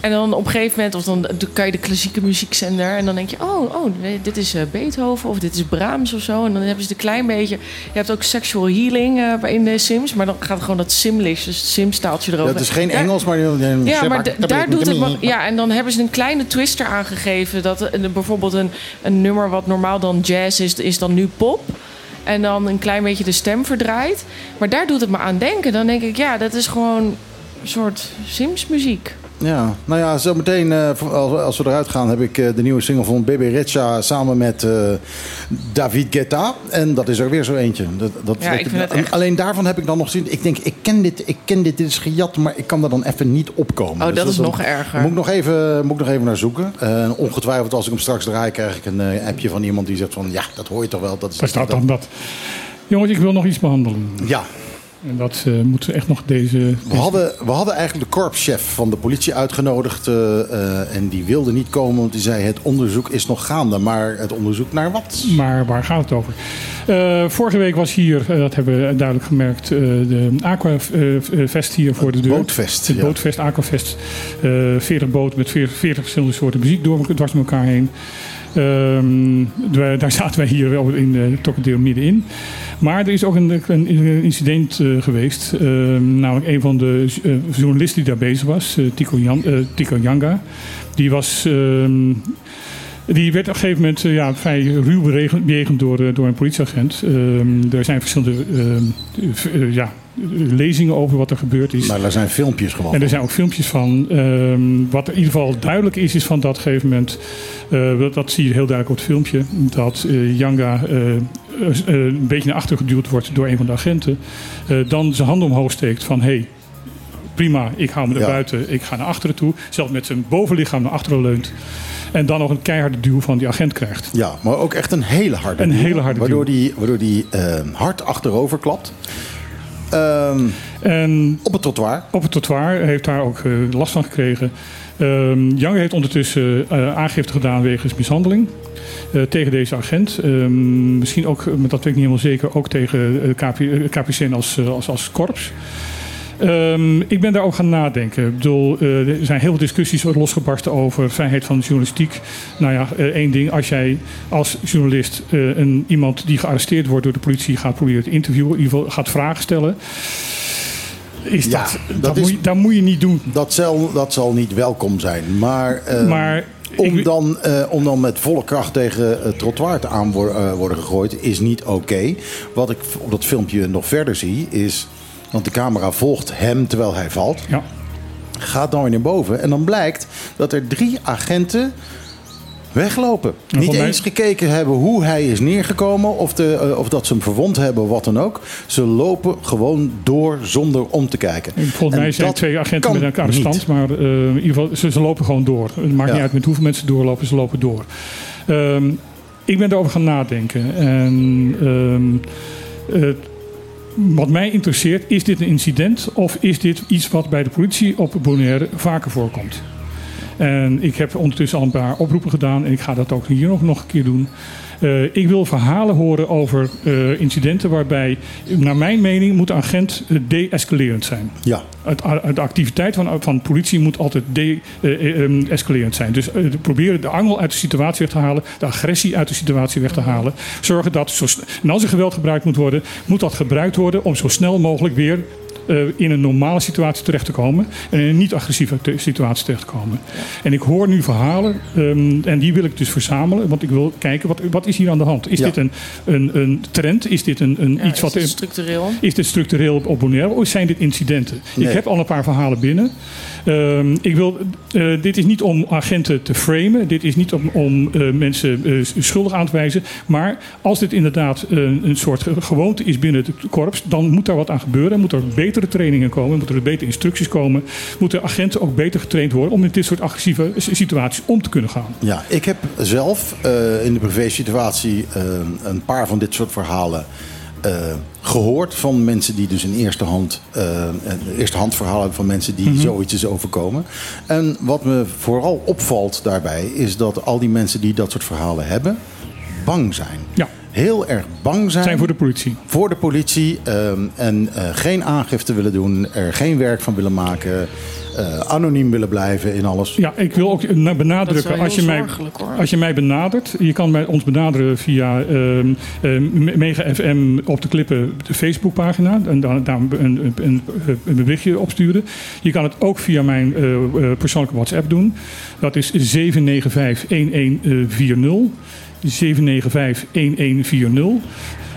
S3: En dan op een gegeven moment, of dan kan je de klassieke muziekzender. En dan denk je, oh, oh dit is eh, Beethoven of dit is Brahms of zo. En dan hebben ze een klein beetje. Je hebt ook sexual healing eh, in de Sims. Maar dan gaat gewoon dat Simlish, dus het Sim-staaltje erover.
S4: Dat is geen
S3: Daar-
S4: Engels, maar...
S3: ja, maar daar doet het Ja, en dan hebben ze een kleine twister aangegeven. Dat eh, bijvoorbeeld een, een nummer wat normaal dan jazz is, is dan nu pop. En dan een klein beetje de stem verdraait. Maar daar doet het me aan denken. Dan denk ik, ja, dat is gewoon een soort Sims-muziek.
S4: Ja, nou ja, zometeen eh, als, als we eruit gaan heb ik eh, de nieuwe single van Bebe Rexha samen met eh, David Guetta. En dat is er weer zo eentje. Dat, dat,
S3: Ja, ik vind echt-
S4: Alleen daarvan heb ik dan nog zin. Ik denk, ik ken dit, ik ken dit, dit is gejat, maar ik kan er dan even niet opkomen.
S3: Oh, dat is
S4: dan
S3: nog erger.
S4: Moet ik nog even, moet ik nog even naar zoeken. Eh, ongetwijfeld als ik hem straks draai, krijg ik een eh, appje van iemand die zegt van ja, dat hoor je toch wel. Dat is
S2: Daar staat dan dat. Jongens, ik wil nog iets behandelen.
S4: Ja.
S2: En dat eh, moeten we echt nog deze...
S4: We hadden, we hadden eigenlijk de korpschef van de politie uitgenodigd. eh, eh, en die wilde niet komen, want die zei: Het onderzoek is nog gaande. Maar het onderzoek naar wat?
S2: Maar waar gaat het over? Vorige week was hier, dat hebben we duidelijk gemerkt, de Aquafest hier voor de deur.
S4: bootfest,
S2: Het
S4: ja.
S2: bootfest, Aquafest. Eh 40 boten met 40, 40 verschillende soorten muziek door, dwars door elkaar heen. Ehm, daar, zaten wij hier wel in uh, Tokkendeel middenin. Maar er is ook een, een incident uh, geweest. Ehm, namelijk een van de uh, journalisten die daar bezig was, Tico, Jan, Tico Yanga. Die was... ehm, die werd op een gegeven moment ja, vrij ruw bejegend door, door een politieagent. Er zijn verschillende ja, lezingen over wat er gebeurd is.
S4: Maar er zijn filmpjes gewoon.
S2: En er zijn ook filmpjes van. Um, wat in ieder geval duidelijk is, is van dat gegeven moment. Uh, dat, zie je heel duidelijk op het filmpje. Dat uh, Yanga uh, een beetje naar achter geduwd wordt door een van de agenten. dan zijn handen omhoog steekt van hé. Hey, prima, ik hou me naar ja. buiten, ik ga naar achteren toe. Zelfs met zijn bovenlichaam naar achteren leunt. En dan nog een keiharde duw van die agent krijgt.
S4: Ja, maar ook echt een hele harde
S2: Een
S4: duw,
S2: hele harde
S4: waardoor
S2: duw.
S4: Die, waardoor die uh, hard achterover klapt. Um,
S2: en
S4: op het trottoir.
S2: Op het trottoir heeft daar ook uh, last van gekregen. Um, Young heeft ondertussen uh, aangifte gedaan wegens mishandeling. Uh, tegen deze agent. Um, misschien ook, dat weet ik niet helemaal zeker, ook tegen KP, KPCN als, als, als korps. Um, ik ben daar ook gaan nadenken. Ik bedoel, uh, er zijn heel veel discussies losgebarsten over vrijheid van de journalistiek. Nou ja, uh, één ding. Als jij als journalist uh, een, iemand die gearresteerd wordt door de politie gaat proberen te interviewen, in ieder geval gaat vragen stellen. Is
S4: ja,
S2: dat,
S4: dat,
S2: dat,
S4: is,
S2: moet je, dat moet je niet doen.
S4: Dat zal, dat zal niet welkom zijn. Maar,
S2: maar
S4: om, ik, dan, uh, om dan met volle kracht tegen het trottoir te aan uh, worden gegooid is niet oké. Okay. Wat ik op dat filmpje nog verder zie is... Want de camera volgt hem terwijl hij valt.
S2: Ja.
S4: Gaat dan weer naar boven. En dan blijkt dat er drie agenten weglopen.
S2: En
S4: Niet eens gekeken hebben hoe hij is neergekomen. Of, de, uh, of dat ze hem verwond hebben, wat dan ook. Ze lopen gewoon door zonder om te kijken.
S2: Volgens mij zijn twee agenten met elkaar stand.
S4: niet.
S2: Maar uh, in ieder geval, ze, ze, lopen gewoon door. Het maakt ja. niet uit met hoeveel mensen doorlopen. Ze lopen door. Um, ik ben erover gaan nadenken. En... Um, uh, wat mij interesseert, is dit een incident of is dit iets wat bij de politie op Bonaire vaker voorkomt? En ik heb ondertussen al een paar oproepen gedaan en ik ga dat ook hier nog, nog een keer doen. Eh, ik wil verhalen horen over eh, incidenten waarbij, naar mijn mening, moet de agent eh, de-escalerend zijn.
S4: Ja.
S2: De activiteit van, van politie moet altijd de-escalerend zijn. Dus proberen de angel uit de situatie weg te halen, de agressie uit de situatie weg te halen. Zorgen dat, zo, en als er geweld gebruikt moet worden, moet dat gebruikt worden om zo snel mogelijk weer in een normale situatie terecht te komen. En in een niet-agressieve situatie terecht te komen. En ik hoor nu verhalen um, en die wil ik dus verzamelen. Want ik wil kijken, wat, wat is hier aan de hand? Is
S3: Ja.
S2: dit een, een, een trend? Is dit een, een
S3: Ja,
S2: iets
S3: is
S2: wat...
S3: het structureel?
S2: Is dit structureel op, op Bonaire of zijn dit incidenten?
S3: Nee.
S2: Ik heb al een paar verhalen binnen. Ehm, ik wil, eh, dit is niet om agenten te framen. Dit is niet om, om eh, mensen eh, schuldig aan te wijzen. Maar als dit inderdaad een soort ge- gewoonte is binnen het korps... dan moet daar wat aan gebeuren. Moet er betere trainingen komen. Moeten er betere instructies komen. Moeten agenten ook beter getraind worden... om met dit soort agressieve situaties om te kunnen gaan.
S4: Ja, ik heb zelf in de privé-situatie eh, een paar van dit soort verhalen eh, gehoord van mensen die dus in eerste hand, een eerste hand verhalen hebben van mensen die
S2: Mhm.
S4: zoiets is overkomen. En wat me vooral opvalt daarbij is dat al die mensen die dat soort verhalen hebben, bang zijn.
S2: Ja.
S4: Heel erg bang zijn.
S2: Zijn voor de politie.
S4: Voor de politie ehm, en eh, geen aangifte willen doen, er geen werk van willen maken, eh, anoniem willen blijven in alles.
S2: Ja, ik wil ook na- benadrukken,
S4: heel
S2: als je, mij, als je mij benadert, je kan mij, ons benaderen via ehm ehm, Mega FM op de Klippen de Facebookpagina en daar, daar een, een, een, een berichtje opsturen. Je kan het ook via mijn eh, eh, persoonlijke WhatsApp doen. Dat is 795-1140. 795-1140.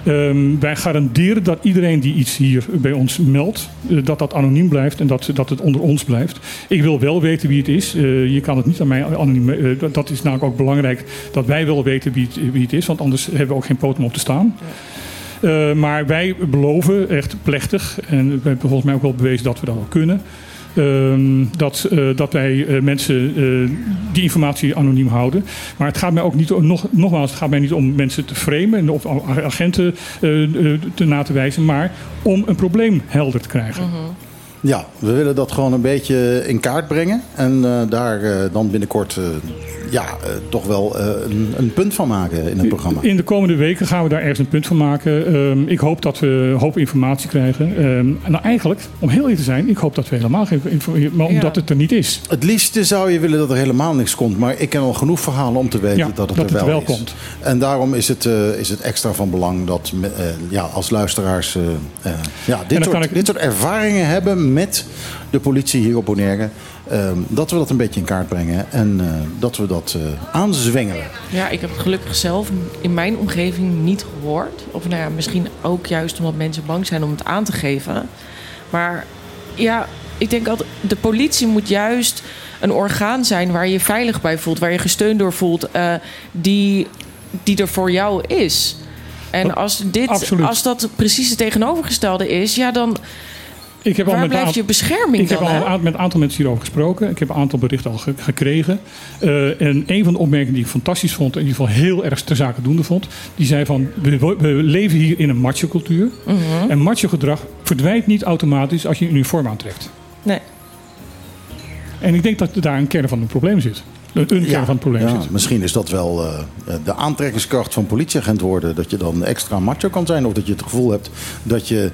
S2: Ehm, wij garanderen dat iedereen die iets hier bij ons meldt, eh, dat dat anoniem blijft en dat, dat het onder ons blijft. Ik wil wel weten wie het is. Eh, je kan het niet aan mij anoniem. eh, dat- is namelijk ook belangrijk dat wij wel weten wie het, wie het is, want anders hebben we ook geen poot om op te staan. Maar wij beloven echt plechtig, en we hebben volgens mij ook wel bewezen dat we dat wel kunnen. Ehm, dat, eh, dat wij eh, mensen eh, die informatie anoniem houden. Maar het gaat mij ook niet nog, nogmaals, het gaat mij niet om mensen te framen of agenten te na te wijzen, maar om een probleem helder te krijgen.
S4: Ja, we willen dat gewoon een beetje in kaart brengen. En eh, daar eh, dan binnenkort eh, ja, eh, toch wel eh, een, een punt van maken in het programma.
S2: In de komende weken gaan we daar ergens een punt van maken. Ehm, ik hoop dat we een hoop informatie krijgen. Ehm, nou, eigenlijk, om heel eerlijk te zijn, ik hoop dat we helemaal geen informatie, maar omdat het er niet is.
S4: Het liefste zou je willen dat er helemaal niks komt. Maar ik ken al genoeg verhalen om te weten
S2: Ja,
S4: dat het
S2: dat
S4: er
S2: het
S4: wel,
S2: wel
S4: is.
S2: komt.
S4: En daarom is het, eh, is het extra van belang dat eh, ja, als luisteraars ja, dit, soort,
S2: ik-
S4: dit soort ervaringen hebben met de politie hier op Bonaire. ehm, dat we dat een beetje in kaart brengen. En eh, dat we dat eh, aanzwengelen.
S3: Ja, ik heb het gelukkig zelf in mijn omgeving niet gehoord. Of nou ja, misschien ook juist omdat mensen bang zijn om het aan te geven. Maar ja, ik denk altijd, de politie moet juist een orgaan zijn waar je je veilig bij voelt, waar je gesteund door voelt, eh, die, die er voor jou is. En als, dit,
S2: Absoluut.
S3: als dat precies het tegenovergestelde is, ja, dan.
S2: Ik heb al
S3: waar
S2: met
S3: blijft je bescherming
S2: Ik heb al met een aantal mensen hierover gesproken. Ik heb een aantal berichten al ge- gekregen. Eh, en een van de opmerkingen die ik fantastisch vond, in ieder geval heel erg ter zake doende vond, die zei van we, we leven hier in een macho-cultuur.
S3: Mhm.
S2: En macho-gedrag verdwijnt niet automatisch als je een uniform aantrekt.
S3: Nee.
S2: En ik denk dat daar een kern van het probleem zit. Een, een kern van het probleem
S4: Ja,
S2: zit.
S4: misschien is dat wel eh, de aantrekkingskracht van politieagent worden. Dat je dan extra macho kan zijn. Of dat je het gevoel hebt dat je,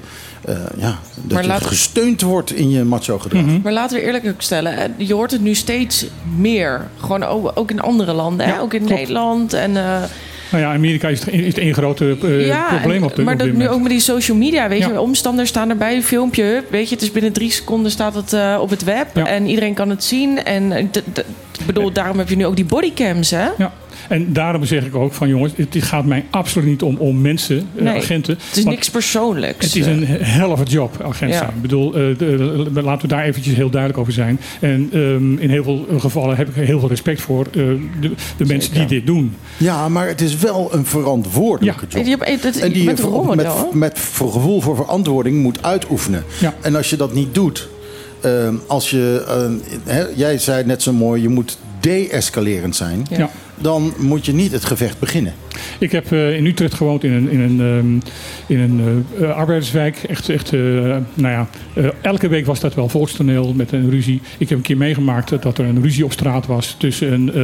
S4: eh, ja, dat
S3: Maar
S4: je
S3: laat-
S4: gesteund wordt in je macho gedrag.
S3: Maar laten we eerlijk ook stellen, hè, je hoort het nu steeds meer. Gewoon ook, ook in andere landen, hè? Ook in
S2: klopt.
S3: Nederland. En, eh,
S2: Nou ja, Amerika is het, één grote eh,
S3: ja,
S2: probleem op de
S3: maar
S2: op
S3: dat nu ook met die social media, weet
S2: Ja.
S3: je, omstanders staan erbij, een filmpje, weet je, het is binnen drie seconden staat het eh, op het web en iedereen kan het zien. En eh, d- d- ik bedoel, daarom heb je nu ook die bodycams, hè?
S2: Ja. En daarom zeg ik ook van jongens, het gaat mij absoluut niet om, om mensen, eh,
S3: Nee,
S2: agenten.
S3: het is niks persoonlijks.
S2: Het is een hell of a job, agent
S3: Ja.
S2: zijn. Ik bedoel, eh, de- de- laten we daar eventjes heel duidelijk over zijn. En ehm, in heel veel gevallen heb ik heel veel respect voor eh, de, de mensen die dit doen.
S4: Ja, maar het is wel een verantwoordelijke
S3: Ja.
S4: job. En die
S3: je
S4: voor-
S3: rolmodel,
S4: met, met voor gevoel voor verantwoording moet uitoefenen.
S2: Ja.
S4: En als je dat niet doet, ehm, als je, ehm, hè, jij zei net zo mooi, je moet de-escalerend zijn,
S2: Ja.
S4: Dan moet je niet het gevecht beginnen.
S2: Ik heb eh, in Utrecht gewoond in een, in een, ehm, in een eh, eh, arbeiderswijk. Echt, echt nou ja, elke week was dat wel volkstoneel met een ruzie. Ik heb een keer meegemaakt dat er een ruzie op straat was tussen een,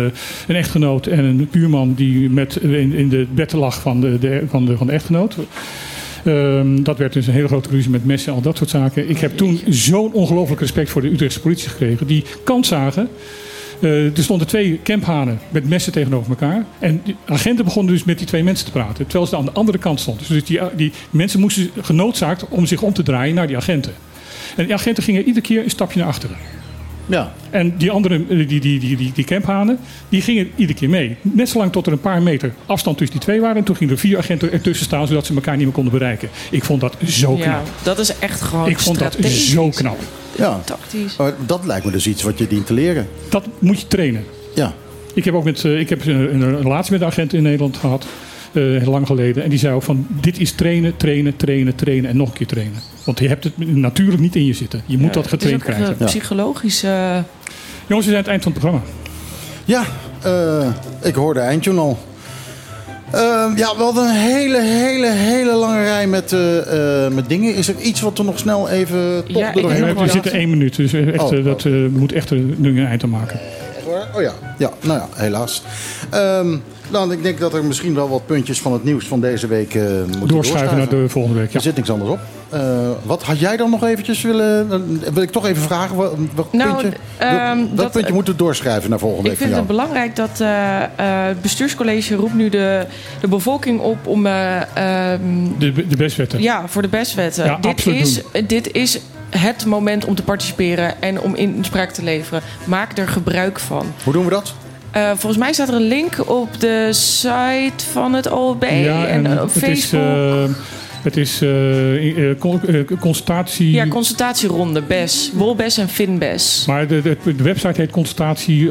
S2: een echtgenoot en een buurman die met, in, in de bed lag van de, de, van de, van echtgenoot. Ehm, dat werd dus een hele grote ruzie met messen en al dat soort zaken. Ik heb toen zo'n ongelooflijk respect voor de Utrechtse politie gekregen. Die kans zagen. Eh, er stonden twee camphanen met messen tegenover elkaar. En de agenten begonnen dus met die twee mensen te praten. Terwijl ze aan de andere kant stonden. Dus die, die mensen moesten genoodzaakt om zich om te draaien naar die agenten. En die agenten gingen iedere keer een stapje naar achteren.
S4: Ja.
S2: En die andere, eh, die, die, die, die, die camphanen, die gingen iedere keer mee. Net zolang tot er een paar meter afstand tussen die twee waren. En toen gingen er vier agenten ertussen staan, zodat ze elkaar niet meer konden bereiken. Ik vond dat zo knap.
S3: Ja, dat is echt gewoon
S2: Ik vond dat zo knap.
S4: Ja.
S3: Tactisch.
S4: Maar dat lijkt me dus iets wat je dient te leren.
S2: Dat moet je trainen.
S4: Ja.
S2: Ik heb ook met, eh, ik heb een, een relatie met een agent in Nederland gehad. Eh, heel lang geleden. En die zei ook van, dit is trainen, trainen, trainen, trainen en nog een keer trainen. Want je hebt het natuurlijk niet in je zitten. Je moet
S3: Ja,
S2: dat getraind
S3: het is ook
S2: krijgen.
S3: een psychologische...
S2: Jongens, we zijn aan het eind van het programma.
S4: Ja, eh, ik hoorde eindtune al. Eh, ja, we hadden een hele, hele, hele lange rij met, eh, eh, met dingen. Is er iets wat we nog snel even
S3: Ja,
S4: er
S3: ik
S4: doorheen
S3: heb
S2: We zitten één minuut, dus echt,
S4: Oh,
S2: dat eh, moet echt een, een eind aan maken.
S4: Oh ja. Ja, nou ja, helaas. Ehm nou, ik denk dat er misschien wel wat puntjes van het nieuws van deze week eh moeten
S2: Doorschuiven naar de volgende week. Ja.
S4: Er zit niks anders op. Eh, wat had jij dan nog eventjes willen... eh, wil ik toch even vragen. Wat, wat
S3: Nou,
S4: puntje,
S3: ehm,
S4: dat,
S3: dat-
S4: puntje moeten we doorschrijven naar volgende
S3: Ik
S4: week
S3: vind
S4: van
S3: het belangrijk dat eh, eh, het bestuurscollege roept nu de, de bevolking op om eh, ehm,
S2: De, de bestwetten.
S3: ja, voor de bestwetten.
S2: Ja,
S3: dit,
S2: absoluut
S3: is, dit is het moment om te participeren en om inspraak te leveren. Maak er gebruik van.
S4: Hoe doen we dat?
S3: Eh, volgens mij staat er een link op de site van het OLB
S2: Ja,
S3: en,
S2: en
S3: op
S2: het is,
S3: Facebook.
S2: eh, het is eh, eh, eh, consultatie...
S3: ja, consultatieronde, BES. Wolbes en Finbes.
S2: Maar de, de, de website heet consultatie,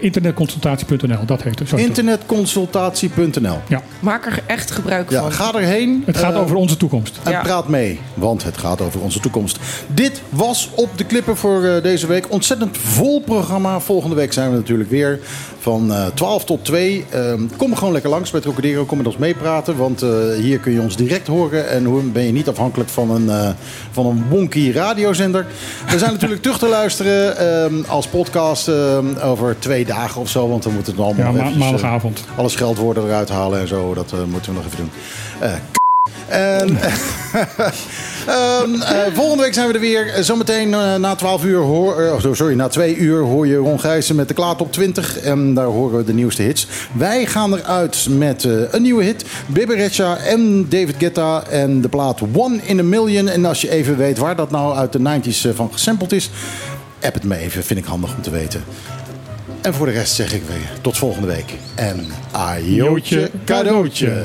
S2: internetconsultatie.nl. Dat heet het.
S4: Internetconsultatie.nl
S2: Ja.
S3: Maak er echt gebruik
S4: Ja,
S3: van.
S4: ga erheen.
S2: Het gaat over onze toekomst.
S4: En
S3: Ja.
S4: praat mee, want het gaat over onze toekomst. Dit was op de klippen voor eh, deze week. Ontzettend vol programma. Volgende week zijn we natuurlijk weer van eh 12 tot 2. Ehm, kom gewoon lekker langs bij Trocadero. Kom met ons meepraten, want eh, hier kun je ons direct horen. En hoe ben je niet afhankelijk van een, eh, van een wonky radiozender. We zijn natuurlijk terug te luisteren ehm, als podcast ehm, over twee dagen of zo. Want we moeten het allemaal
S2: Ja,
S4: eventjes, eh,
S2: maandagavond.
S4: alle scheldwoorden eruit halen en zo. Dat eh, moeten we nog even doen. En, Ehm, eh, volgende week zijn we er weer. Eh, Zometeen eh, na 12 uur, hoor, oh, sorry, na 2 uur hoor je Ron Gijssen met de Klaartop 20. En daar horen we de nieuwste hits. Wij gaan eruit met een nieuwe hit. Biberecha en David Guetta en de plaat One in a Million. En als je even weet waar dat nou uit de 90s eh, van gesampled is, app het me even. Vind ik handig om te weten. En voor de rest zeg ik weer tot volgende week. En ajootje cadeautje.